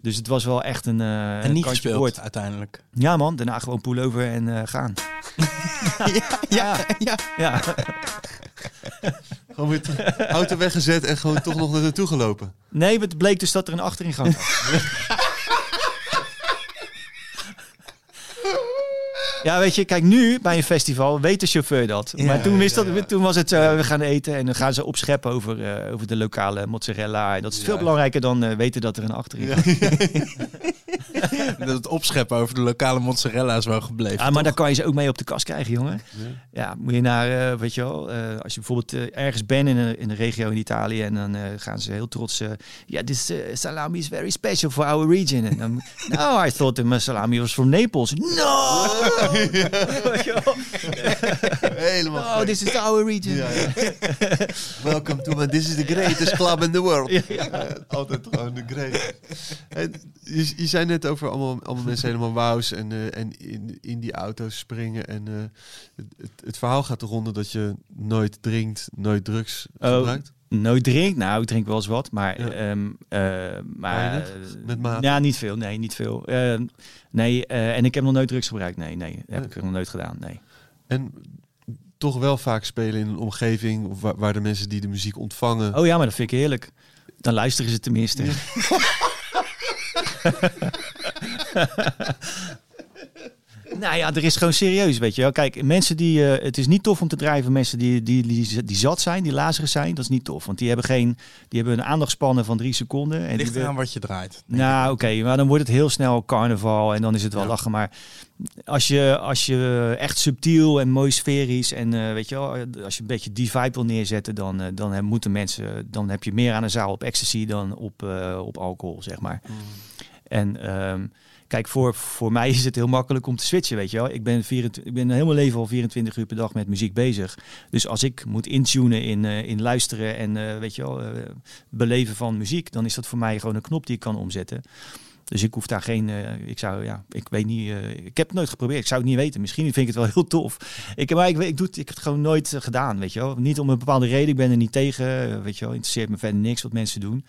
dus het was wel echt een eh En niet gespeeld boord. uiteindelijk. Ja man, daarna gewoon pullover en eh, gaan. Ja, ja. Ja. Gewoon weer auto weggezet en gewoon toch nog naar naartoe gelopen. Nee, het bleek dus dat er een achteringang was. Ja, weet je, kijk, nu bij een festival weet de chauffeur dat. Maar toen, wist dat, toen was het, eh, we gaan eten en dan gaan ze opscheppen over, eh, over de lokale mozzarella. En dat is veel belangrijker dan eh, weten dat er een achteringang is. Dat het opscheppen over de lokale mozzarella is wel gebleven. Ja, maar daar kan je ze ook mee op de kast krijgen, jongen. Ja, moet je naar, eh, weet je wel, als je bijvoorbeeld ergens bent in een, in een regio in Italië en dan gaan ze heel trots, ja, this eh, salami is very special for our region. En dan, no, I thought the salami was from Naples. No! Helemaal Oh, gek. this is our region. Ja, ja. Welcome to my, this is the greatest club in the world. Ja, Ja, altijd gewoon de great. En je, je zei net over allemaal, allemaal mensen helemaal wauws en, eh, en in, in die auto's springen. En eh, het, het, het verhaal gaat eronder dat je nooit drinkt, nooit drugs Oh. gebruikt. Nooit drink. Nou, ik drink wel eens wat, maar... Ja. ehm, eh, maar Weinig? Met mate? Ja, niet veel. Nee, niet veel. Eh, nee, eh, en ik heb nog nooit drugs gebruikt. Nee, nee. Dat heb Nee. ik nog nooit gedaan. Nee. En toch wel vaak spelen in een omgeving waar, waar de mensen die de muziek ontvangen. Oh ja, maar dat vind ik heerlijk. Dan luisteren ze tenminste. nou ja, er is gewoon serieus, weet je wel. Kijk, mensen die... eh, het is niet tof om te drijven mensen die, die, die, die zat zijn, die lazeren zijn. Dat is niet tof, want die hebben geen... Die hebben een aandachtspannen van drie seconden. En Ligt eraan wat je draait. nou, oké, maar dan wordt het heel snel carnaval en dan is het wel Ja. lachen. Maar als je, als je echt subtiel en mooi sferisch en eh, weet je wel, als je een beetje die vibe wil neerzetten, dan, eh, dan moeten mensen, dan heb je meer aan een zaal op ecstasy dan op, op alcohol, zeg maar. En ehm, Kijk, voor, voor mij is het heel makkelijk om te switchen, weet je wel. Ik ben, 24, ik ben heel mijn leven al 24 uur per dag met muziek bezig. Dus als ik moet intunen in, eh, in luisteren en, eh, weet je wel, eh, beleven van muziek, dan is dat voor mij gewoon een knop die ik kan omzetten. Dus ik hoef daar geen, eh, ik zou, ja, ik weet niet, ik heb het nooit geprobeerd. Ik zou het niet weten. Misschien vind ik het wel heel tof. Ik, maar ik, ik, doe het, ik heb het gewoon nooit gedaan, weet je wel. Niet om een bepaalde reden, ik ben er niet tegen, weet je wel. Interesseert me verder niks wat mensen doen.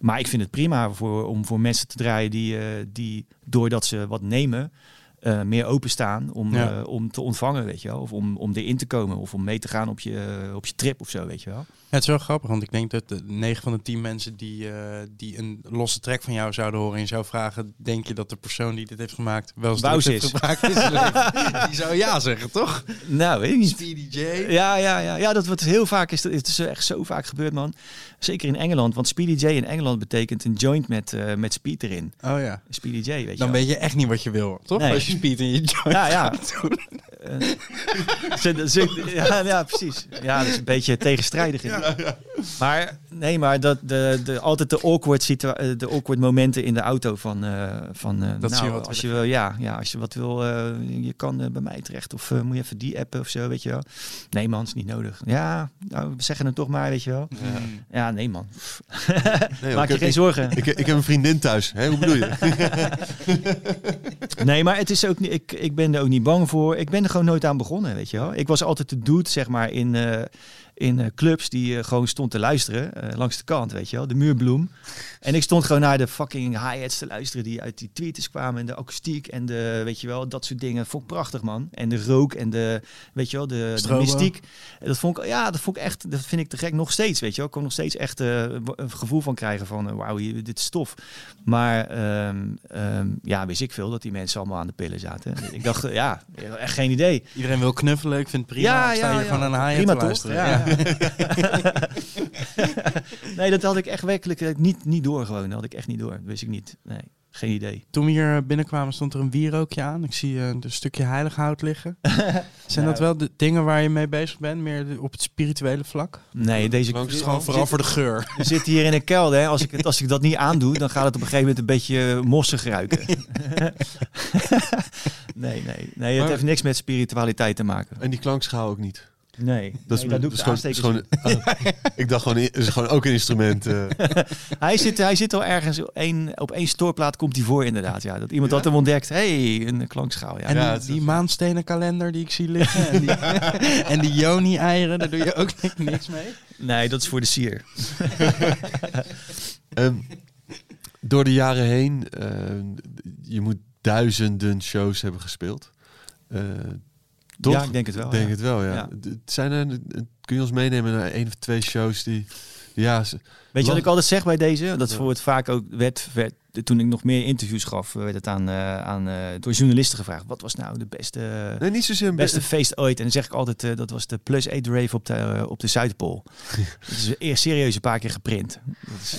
Maar ik vind het prima voor, om voor mensen te draaien die, eh, die doordat ze wat nemen, eh, meer openstaan om, Ja. eh, om te ontvangen, weet je wel. Of om, om erin te komen of om mee te gaan op je, op je trip of zo, weet je wel. Het is wel grappig, want ik denk dat de 9 van de 10 mensen die, eh, die een losse track van jou zouden horen en zou vragen, denk je dat de persoon die dit heeft gemaakt wel eens is. heeft zijn leven? Die zou ja zeggen, toch? Nou, weet ik niet. Speedy J. Ja, ja, ja. ja, dat wordt heel vaak. Is, het is echt zo vaak gebeurd, man. Zeker in Engeland. Want Speedy J in Engeland betekent een joint met, eh, met speed erin. Oh ja. Speedy J, weet je Dan wel. weet je echt niet wat je wil, toch? Nee. Als je speed in je joint Ja, ja. Eh, ze- ze- ja, ja, precies. Ja, dat is een beetje tegenstrijdig. in. Maar nee, maar dat, de, de, altijd de awkward, situa- eh, de awkward momenten in de auto van, eh, van Dat nou, je als je wil, ja, ja, als je wat wil, je kan bij mij terecht of moet je even die appen of zo, weet je wel. Nee man, is niet nodig. Ja, nou, we zeggen het toch maar, weet je wel. Ja, nee man. Nee, Maak je geen zorgen. Ik, ik heb een vriendin thuis. Hè? Hoe bedoel je? Nee, maar het is ook niet, ik, ik ben er ook niet bang voor. Ik ben er gewoon nooit aan begonnen, weet je wel. Ik was altijd de dude, zeg maar, in, eh, in eh, clubs die eh, gewoon stond te luisteren. eh, langs de kant, weet je wel. De muurbloem. En ik stond gewoon naar de fucking hi-hats te luisteren die uit die tweeters kwamen. En de akoestiek en de, weet je wel, dat soort dingen. Vond ik prachtig, man. En de rook en de, weet je wel, de, de mystiek. En dat vond ik, ja, dat vond ik echt, dat vind ik te gek. Nog steeds, weet je wel. Ik kon nog steeds echt een gevoel van krijgen van, eh, wauw, dit is tof. Maar ehm, ehm, ja, wist ik veel dat die mensen allemaal aan de pillen zaten. ik dacht, ja, echt geen idee. Iedereen wil knuffelen, ik vind het prima. Ja, Ik sta ja, hier ja. van een Prima te toch? luisteren. Ja, nee, dat had ik echt werkelijk eh, niet, niet door gewoon. Dat had ik echt niet door. Dat wist ik niet. Nee, geen idee. Toen we hier binnenkwamen stond er een wierookje aan. Ik zie eh, een stukje heilig hout liggen. Zijn dat wel de dingen waar je mee bezig bent? Meer op het spirituele vlak? Nee, deze Het is gewoon vooral voor de geur. We zitten hier in een kelder. Hè. Als, ik het, als ik dat niet aandoe, dan gaat het op een gegeven moment een beetje eh, mossig ruiken. nee, nee, nee, het Maar- heeft niks met spiritualiteit te maken. En die klankschaal ook niet. Nee, Dat is, nee, daar doe ik dat is de gewoon, aanstekers dat is gewoon, oh, ik dacht gewoon, is gewoon ook een instrument. eh. Hij zit, hij zit al ergens op één, op één stoorplaat komt hij voor inderdaad. Ja. Dat iemand had hem ontdekt. hey, een klankschaal. Ja. En Ja, die, die maanstenen kalender die ik zie liggen. En die, en die Joni-eieren, daar doe je ook ni- niks mee. Nee, dat is voor de sier. Ehm, door de jaren heen, eh, je moet duizenden shows hebben gespeeld. Eh, toch? Ja, ik denk het wel. denk ja. het wel, ja. Zijn er, kun je ons meenemen naar één of twee shows die... Ja, ze- Weet je wat ik altijd zeg bij deze? Dat Ja. wordt vaak ook werd, werd toen ik nog meer interviews gaf, werd het aan, eh, aan eh, door journalisten gevraagd. Wat was nou de beste, nee, niet zozeer een beste be- feest ooit? En dan zeg ik altijd, eh, dat was de Plus 8 Rave op de, op de Zuidpool. dat is eerst serieus een paar keer geprint. Dat is,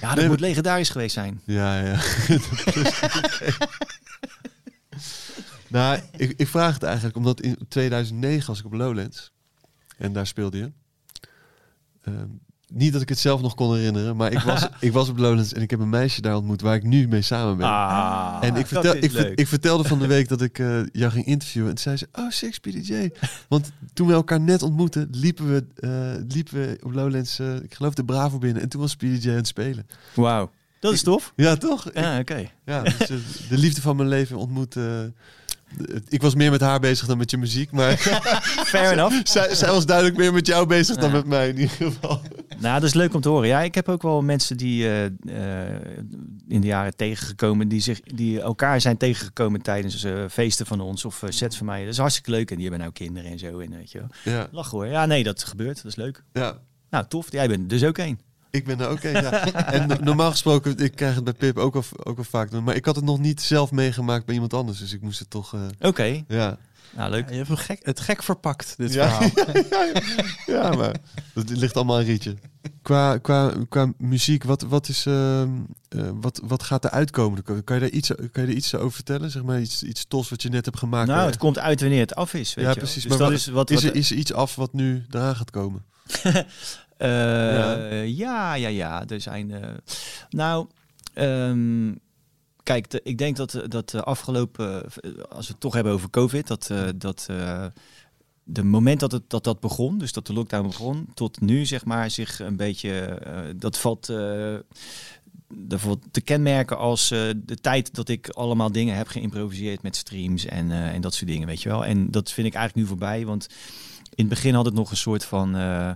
ja, dat Nee, moet legendarisch geweest zijn. Ja, ja. nou, ik, ik vraag het eigenlijk omdat in 2009 was ik op Lowlands. En daar speelde je. Ehm, niet dat ik het zelf nog kon herinneren, maar ik was, ik was op Lowlands en ik heb een meisje daar ontmoet waar ik nu mee samen ben. Ah, en ik, dat vertel, is ik, ver- ik vertelde van de week dat ik eh, jou ging interviewen. En toen zei ze, oh, Six PDJ. Want toen we elkaar net ontmoetten, liepen we, eh, liepen we op Lowlands, eh, ik geloof de Bravo binnen. En toen was PDJ aan het spelen. Wauw. Dat is tof. Ja, toch? Ja, oké. Ja, dus, de liefde van mijn leven ontmoet. Ik was meer met haar bezig dan met je muziek, maar Fair enough. zij, zij was duidelijk meer met jou bezig dan met mij in ieder geval. Nou, dat is leuk om te horen. Ja, ik heb ook wel mensen die eh, eh, in de jaren tegengekomen, die, zich, die elkaar zijn tegengekomen tijdens eh, feesten van ons of sets van mij. Dat is hartstikke leuk. En die hebben nou kinderen en zo. En weet je wel. Ja, Lach hoor. Ja, nee, dat gebeurt. Dat is leuk. ja. Nou, tof. Jij bent dus ook één. Ik ben er ook een. Ja. En no- normaal gesproken, ik krijg het bij Pip ook wel, ook wel vaak doen. Maar ik had het nog niet zelf meegemaakt bij iemand anders. Dus ik moest het toch. eh, Oké. ja. Nou, leuk. Ja, je hebt hem gek, het gek verpakt, dit Ja. verhaal. ja, maar het ligt allemaal aan Rietje. Qua, qua, qua muziek, wat, wat, is, ehm, eh, wat, wat gaat er uitkomen? Kan je, daar iets, kan je er iets over vertellen? Zeg maar iets, iets tofs wat je net hebt gemaakt. Nou, waar- het komt uit wanneer het af is. Weet ja, je precies. Dus maar dat wat- is wat. is, er, is er iets af wat nu eraan gaat komen? Eh, Ja. ja. ja, ja, Er zijn. eh, nou, ehm, kijk, ik denk dat, dat de afgelopen, als we het toch hebben over COVID, dat, eh, dat de moment dat, het, dat dat begon, dus dat de lockdown begon, tot nu zeg maar zich een beetje, dat valt valt te kenmerken als de tijd dat ik allemaal dingen heb geïmproviseerd met streams en, en dat soort dingen, weet je wel. En dat vind ik eigenlijk nu voorbij, want het begin had het nog een soort van... eh,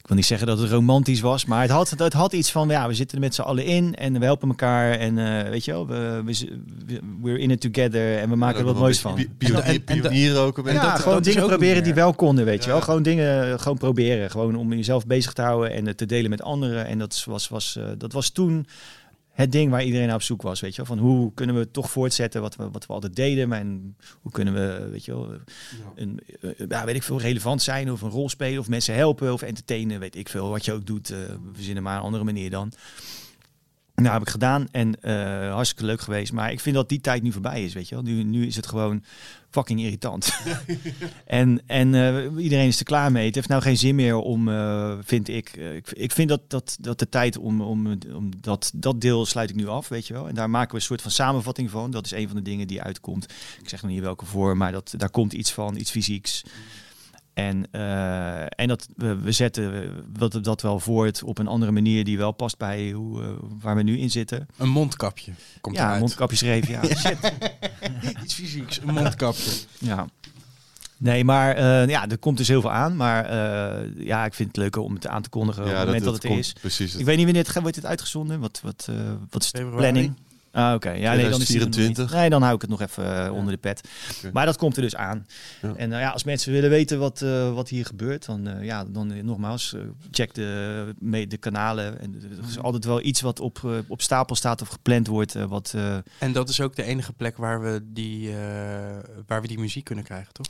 ik wil niet zeggen dat het romantisch was, maar het had, het had iets van, ja, we zitten er met z'n allen in en we helpen elkaar en eh, weet je wel, we, we, we're in it together en we maken er wat moois van. Pionier, en- en- pionier ook beetje. Ja, dat- gewoon dat dingen proberen die wel konden, weet je wel. Gewoon dingen gewoon proberen, gewoon om jezelf bezig te houden en het te delen met anderen. En dat was, was, eh, dat was toen het ding waar iedereen naar op zoek was, weet je wel. Van hoe kunnen we toch voortzetten wat we, wat we altijd deden, maar en hoe kunnen we, weet je wel, een, eh, ja, weet ik veel, relevant zijn of een rol spelen of mensen helpen of entertainen, weet ik veel, wat je ook doet. eh, we verzinnen maar een andere manier dan. Nou, heb ik gedaan en eh, hartstikke leuk geweest. Maar ik vind dat die tijd nu voorbij is, weet je wel. Nu, nu is het gewoon fucking irritant. en en eh, iedereen is er klaar mee. Het heeft nou geen zin meer om, eh, vind ik. eh, ik. Ik vind dat, dat, dat de tijd om, om, om dat, dat deel sluit ik nu af, weet je wel. En daar maken we een soort van samenvatting van. Dat is een van de dingen die uitkomt. Ik zeg nog niet welke voor, maar dat, daar komt iets van, iets fysieks. En, eh, en dat we, we zetten dat, dat wel voort op een andere manier die wel past bij hoe, eh, waar we nu in zitten. Een mondkapje komt ja, eruit. mondkapjesreef, ja. Shit. Iets fysieks, een mondkapje. Ja. Nee, maar eh, ja, er komt dus heel veel aan. Maar eh, ja, ik vind het leuker om het aan te kondigen op het moment dat, het er komt- is. Precies. Ik weet niet wanneer het gaat, wordt dit uitgezonden. Wat, wat, eh, wat is de planning? Ah, oké. Ja, nee, dan is die er nog niet. 2024. Nee, dan hou ik het nog even eh, onder de pet. Maar dat komt er dus aan. Ja. En nou ja, als mensen willen weten wat, eh, wat hier gebeurt, dan, eh, ja, dan nogmaals, eh, check de, me- de kanalen. En er is altijd wel iets wat op, op stapel staat of gepland wordt. eh, wat, eh, En dat is ook de enige plek waar we die, eh, waar we die muziek kunnen krijgen, toch?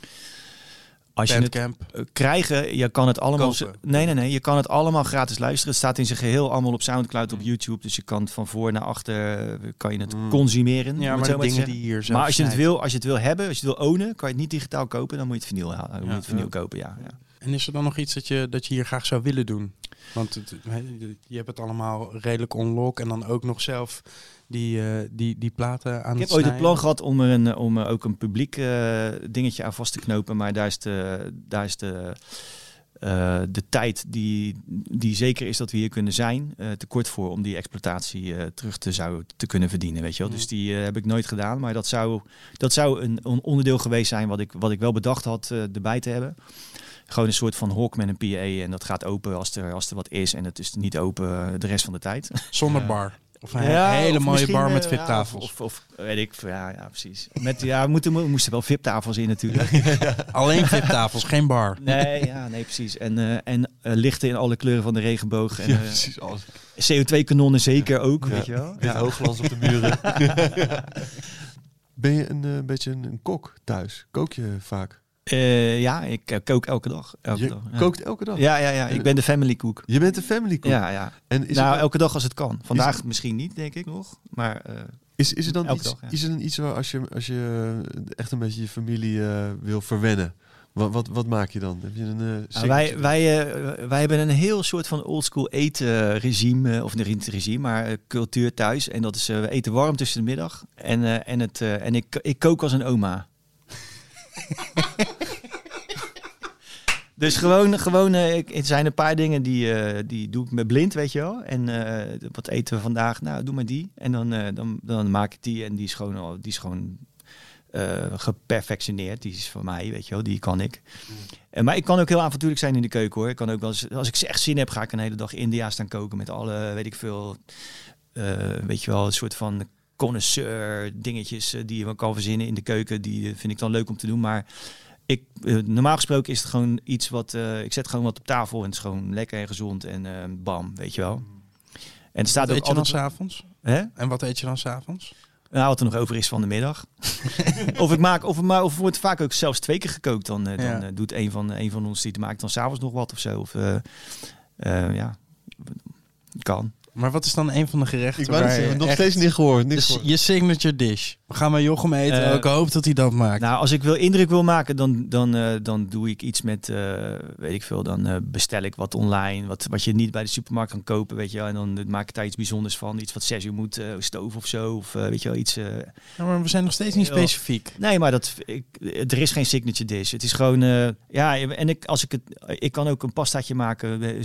Als je het eh, krijgen. Je kan het allemaal. Kopen. Nee, nee, nee. Je kan het allemaal gratis luisteren. Het staat in zijn geheel allemaal op SoundCloud, Mm. op YouTube. Dus je kan het van voor naar achter eh, kan je het Mm. consumeren. Ja, maar dingen die hier Maar als je het wil, als je het wil hebben, als je het wil ownen, kan je het niet digitaal kopen. Dan moet je het vinyl halen. Dan moet je het vinyl kopen. Ja, ja. En is er dan nog iets dat je, dat je hier graag zou willen doen? Want het, je hebt het allemaal redelijk onlock en dan ook nog zelf die, eh, die, die platen aan Ik het heb ooit het plan gehad om er, een, om er ook een publiek eh, dingetje aan vast te knopen. Maar daar is de, daar is de, eh, de tijd die, die zeker is dat we hier kunnen zijn, eh, te kort voor om die exploitatie eh, terug te, zou, te kunnen verdienen. Weet je wel? Dus die eh, heb ik nooit gedaan. Maar dat zou, dat zou een, een onderdeel geweest zijn wat ik, wat ik wel bedacht had eh, erbij te hebben. Gewoon een soort van hok met een PA en dat gaat open als er, als er wat is. En het is niet open eh, de rest van de tijd. Zonder bar. Of een Ja, hele of mooie bar met eh, ja, VIP-tafels. of, of, weet ik, ja, ja precies. Met, ja, we moeten, we moesten wel VIP-tafels in natuurlijk. Alleen VIP-tafels, geen bar. nee, ja, nee, precies. En, eh, en eh, lichten in alle kleuren van de regenboog. En Ja, precies. Alles. CO2-kanonnen zeker ook, Ja. weet je wel. Wit op de muren. ben je een beetje een, een kok thuis? Kook je vaak? Eh, ja, ik eh, kook elke dag. Elke je dag ja. kookt elke dag? Ja, ja, ja. Ik ben de family cook. Je bent een family cook. Ja, ja. En is, nou, het, elke dag als het kan. Vandaag misschien niet, denk ik nog. Maar eh, is, is er dan iets, dag, ja. is er dan iets waar als je, als je echt een beetje je familie wil verwennen? Wat, wat, wat maak je dan? Heb je een Nou, wij, wij, wij hebben een heel soort van oldschool etenregime, eh, of niet regime, maar cultuur thuis. En dat is, we eten warm tussen de middag. En, en, het, en ik, ik kook als een oma. dus gewoon, gewoon eh, het zijn een paar dingen die, eh, die doe ik me blind, weet je wel. En eh, wat eten we vandaag? Nou, doe maar die. En dan, eh, dan, dan maak ik die en die is gewoon, die is gewoon eh, geperfectioneerd. Die is van mij, weet je wel. Die kan ik. En, maar ik kan ook heel avontuurlijk zijn in de keuken hoor. Ik kan ook wel eens, als ik echt zin heb, ga ik een hele dag India staan koken met alle, weet ik veel, eh, weet je wel, een soort van connoisseur dingetjes eh, die je kan verzinnen in de keuken. Die eh, vind ik dan leuk om te doen. Maar ik, eh, normaal gesproken is het gewoon iets wat, eh, ik zet gewoon wat op tafel en het is gewoon lekker en gezond en eh, bam, weet je wel. En staat Wat ook eet je dan s'avonds? Hè? En wat eet je dan s'avonds? Nou, wat er nog over is van de middag. of ik maak, of, maar, of wordt vaak ook zelfs twee keer gekookt. Dan, dan Ja. doet een van, een van ons die maakt dan s'avonds nog wat of zo. Of ja, kan. Maar wat is dan een van de gerechten Ik waar zeggen, je nog echt- steeds niet gehoord. Niks Dus gehoord. je signature dish. We gaan bij Jochem eten. Eh, ik hoop dat hij dat maakt. Nou, als ik wil indruk wil maken, dan, dan, eh, dan doe ik iets met, eh, weet ik veel, dan eh, bestel ik wat online, wat, wat je niet bij de supermarkt kan kopen, weet je wel. En dan eh, maak ik daar iets bijzonders van, iets wat zes uur moet, eh stoof of zo, of eh, weet je wel, iets... eh, Ja, maar we zijn nog steeds niet specifiek. Nee, maar dat, ik, er is geen signature dish. Het is gewoon, eh, ja, en ik, als ik het, ik kan ook een pastaatje maken, eh,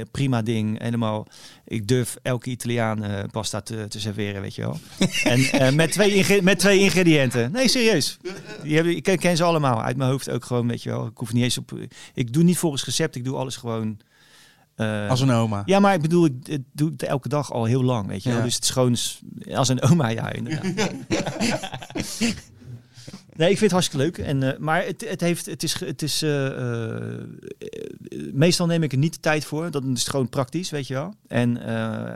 eh, prima ding, helemaal. Ik durf elke Italiaan eh, pasta te, te serveren, weet je wel. en eh, met, twee met twee ingrediënten. Nee, serieus. Die hebben, ik ken, ken ze allemaal uit mijn hoofd ook gewoon, weet je wel. Ik hoef niet eens op, ik doe niet volgens recept, ik doe alles gewoon. eh, Als een oma. ja, maar ik bedoel, ik, ik doe het elke dag al heel lang, weet je wel. Ja. Dus het is gewoon als een oma, ja, inderdaad. Nee, ik vind het hartstikke leuk. En, eh, maar het, het, heeft, het is, het is eh, eh, meestal neem ik er niet de tijd voor. Dat is gewoon praktisch, weet je wel. En,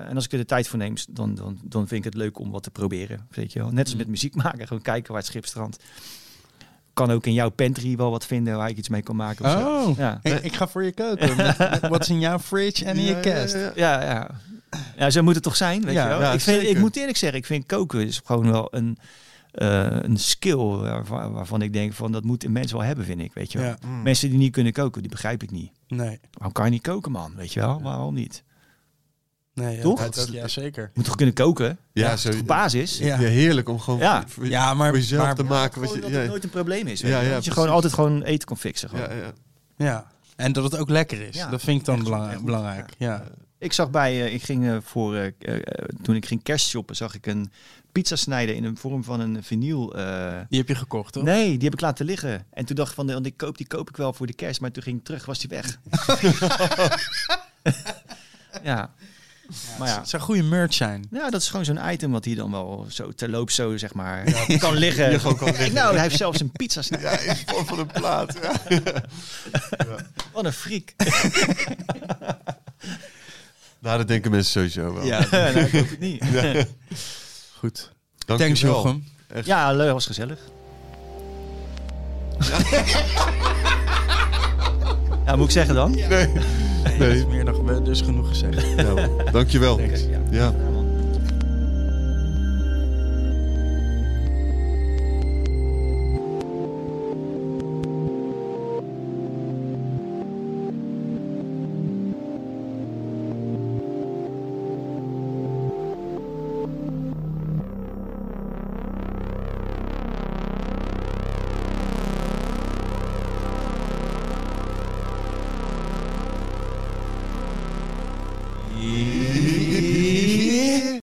en als ik er de tijd voor neem, dan, dan, dan vind ik het leuk om wat te proberen, weet je wel. Net als met muziek maken, gewoon kijken waar het schip strandt. Kan ook in jouw pantry wel wat vinden waar ik iets mee kan maken. Of zo. Oh, Ja. ik, ik ga voor je koken. Wat is in jouw fridge en in je kast? Ja, ja. Ja, zo moet het toch zijn, weet Ja, je wel. ja, ik, vind, ik moet eerlijk zeggen, ik vind koken is gewoon wel een, eh, een skill waarvan, waarvan ik denk van dat moet een mens wel hebben, vind ik, weet je wel. Ja. Mensen die niet kunnen koken, die begrijp ik niet. Nee. Waarom kan je niet koken, man? Weet je wel? Waarom niet? nee ja, Toch? dat- ja, zeker. Je moet toch kunnen koken? Ja, zo, toch basis? Ja. ja. heerlijk om gewoon Ja. voor, Ja, maar, voor jezelf maar- te maken. Wat je, dat ja, het nooit een probleem is. weet Ja, je wel. ja, dat je gewoon altijd gewoon eten kan fixen. Gewoon. ja, ja. Ja. En dat het ook lekker is. Ja. Dat vind ik dan Echt goed, belang- echt goed. belangrijk. Ja. Ik zag bij, eh, ik ging eh, voor, eh, toen ik ging kerstshoppen, zag ik een pizza snijden in de vorm van een vinyl. Die heb je gekocht, toch? Nee, die heb ik laten liggen. En toen dacht ik van, want ik koop die koop ik wel voor de kerst. Maar toen ging ik terug, was die weg. ja. Maar ja. Het zou goede merch zijn. Ja, dat is gewoon zo'n item wat hier dan wel zo terloops zo, zeg maar, kan liggen. kan liggen. Nou, hij heeft zelfs een pizza snijden. Ja, in vorm van een plaat. Ja. Wat een freak. Nou, dat denken mensen sowieso wel. Ja, nou, ik hoop het niet. goed. Dank Thanks, je wel. Jochem. Ja, leuk, was gezellig. Ja, moet ik zeggen dan? Nee. Nee, dat is meer dan dus genoeg gezegd. Nou, dankjewel. Ja. Ja.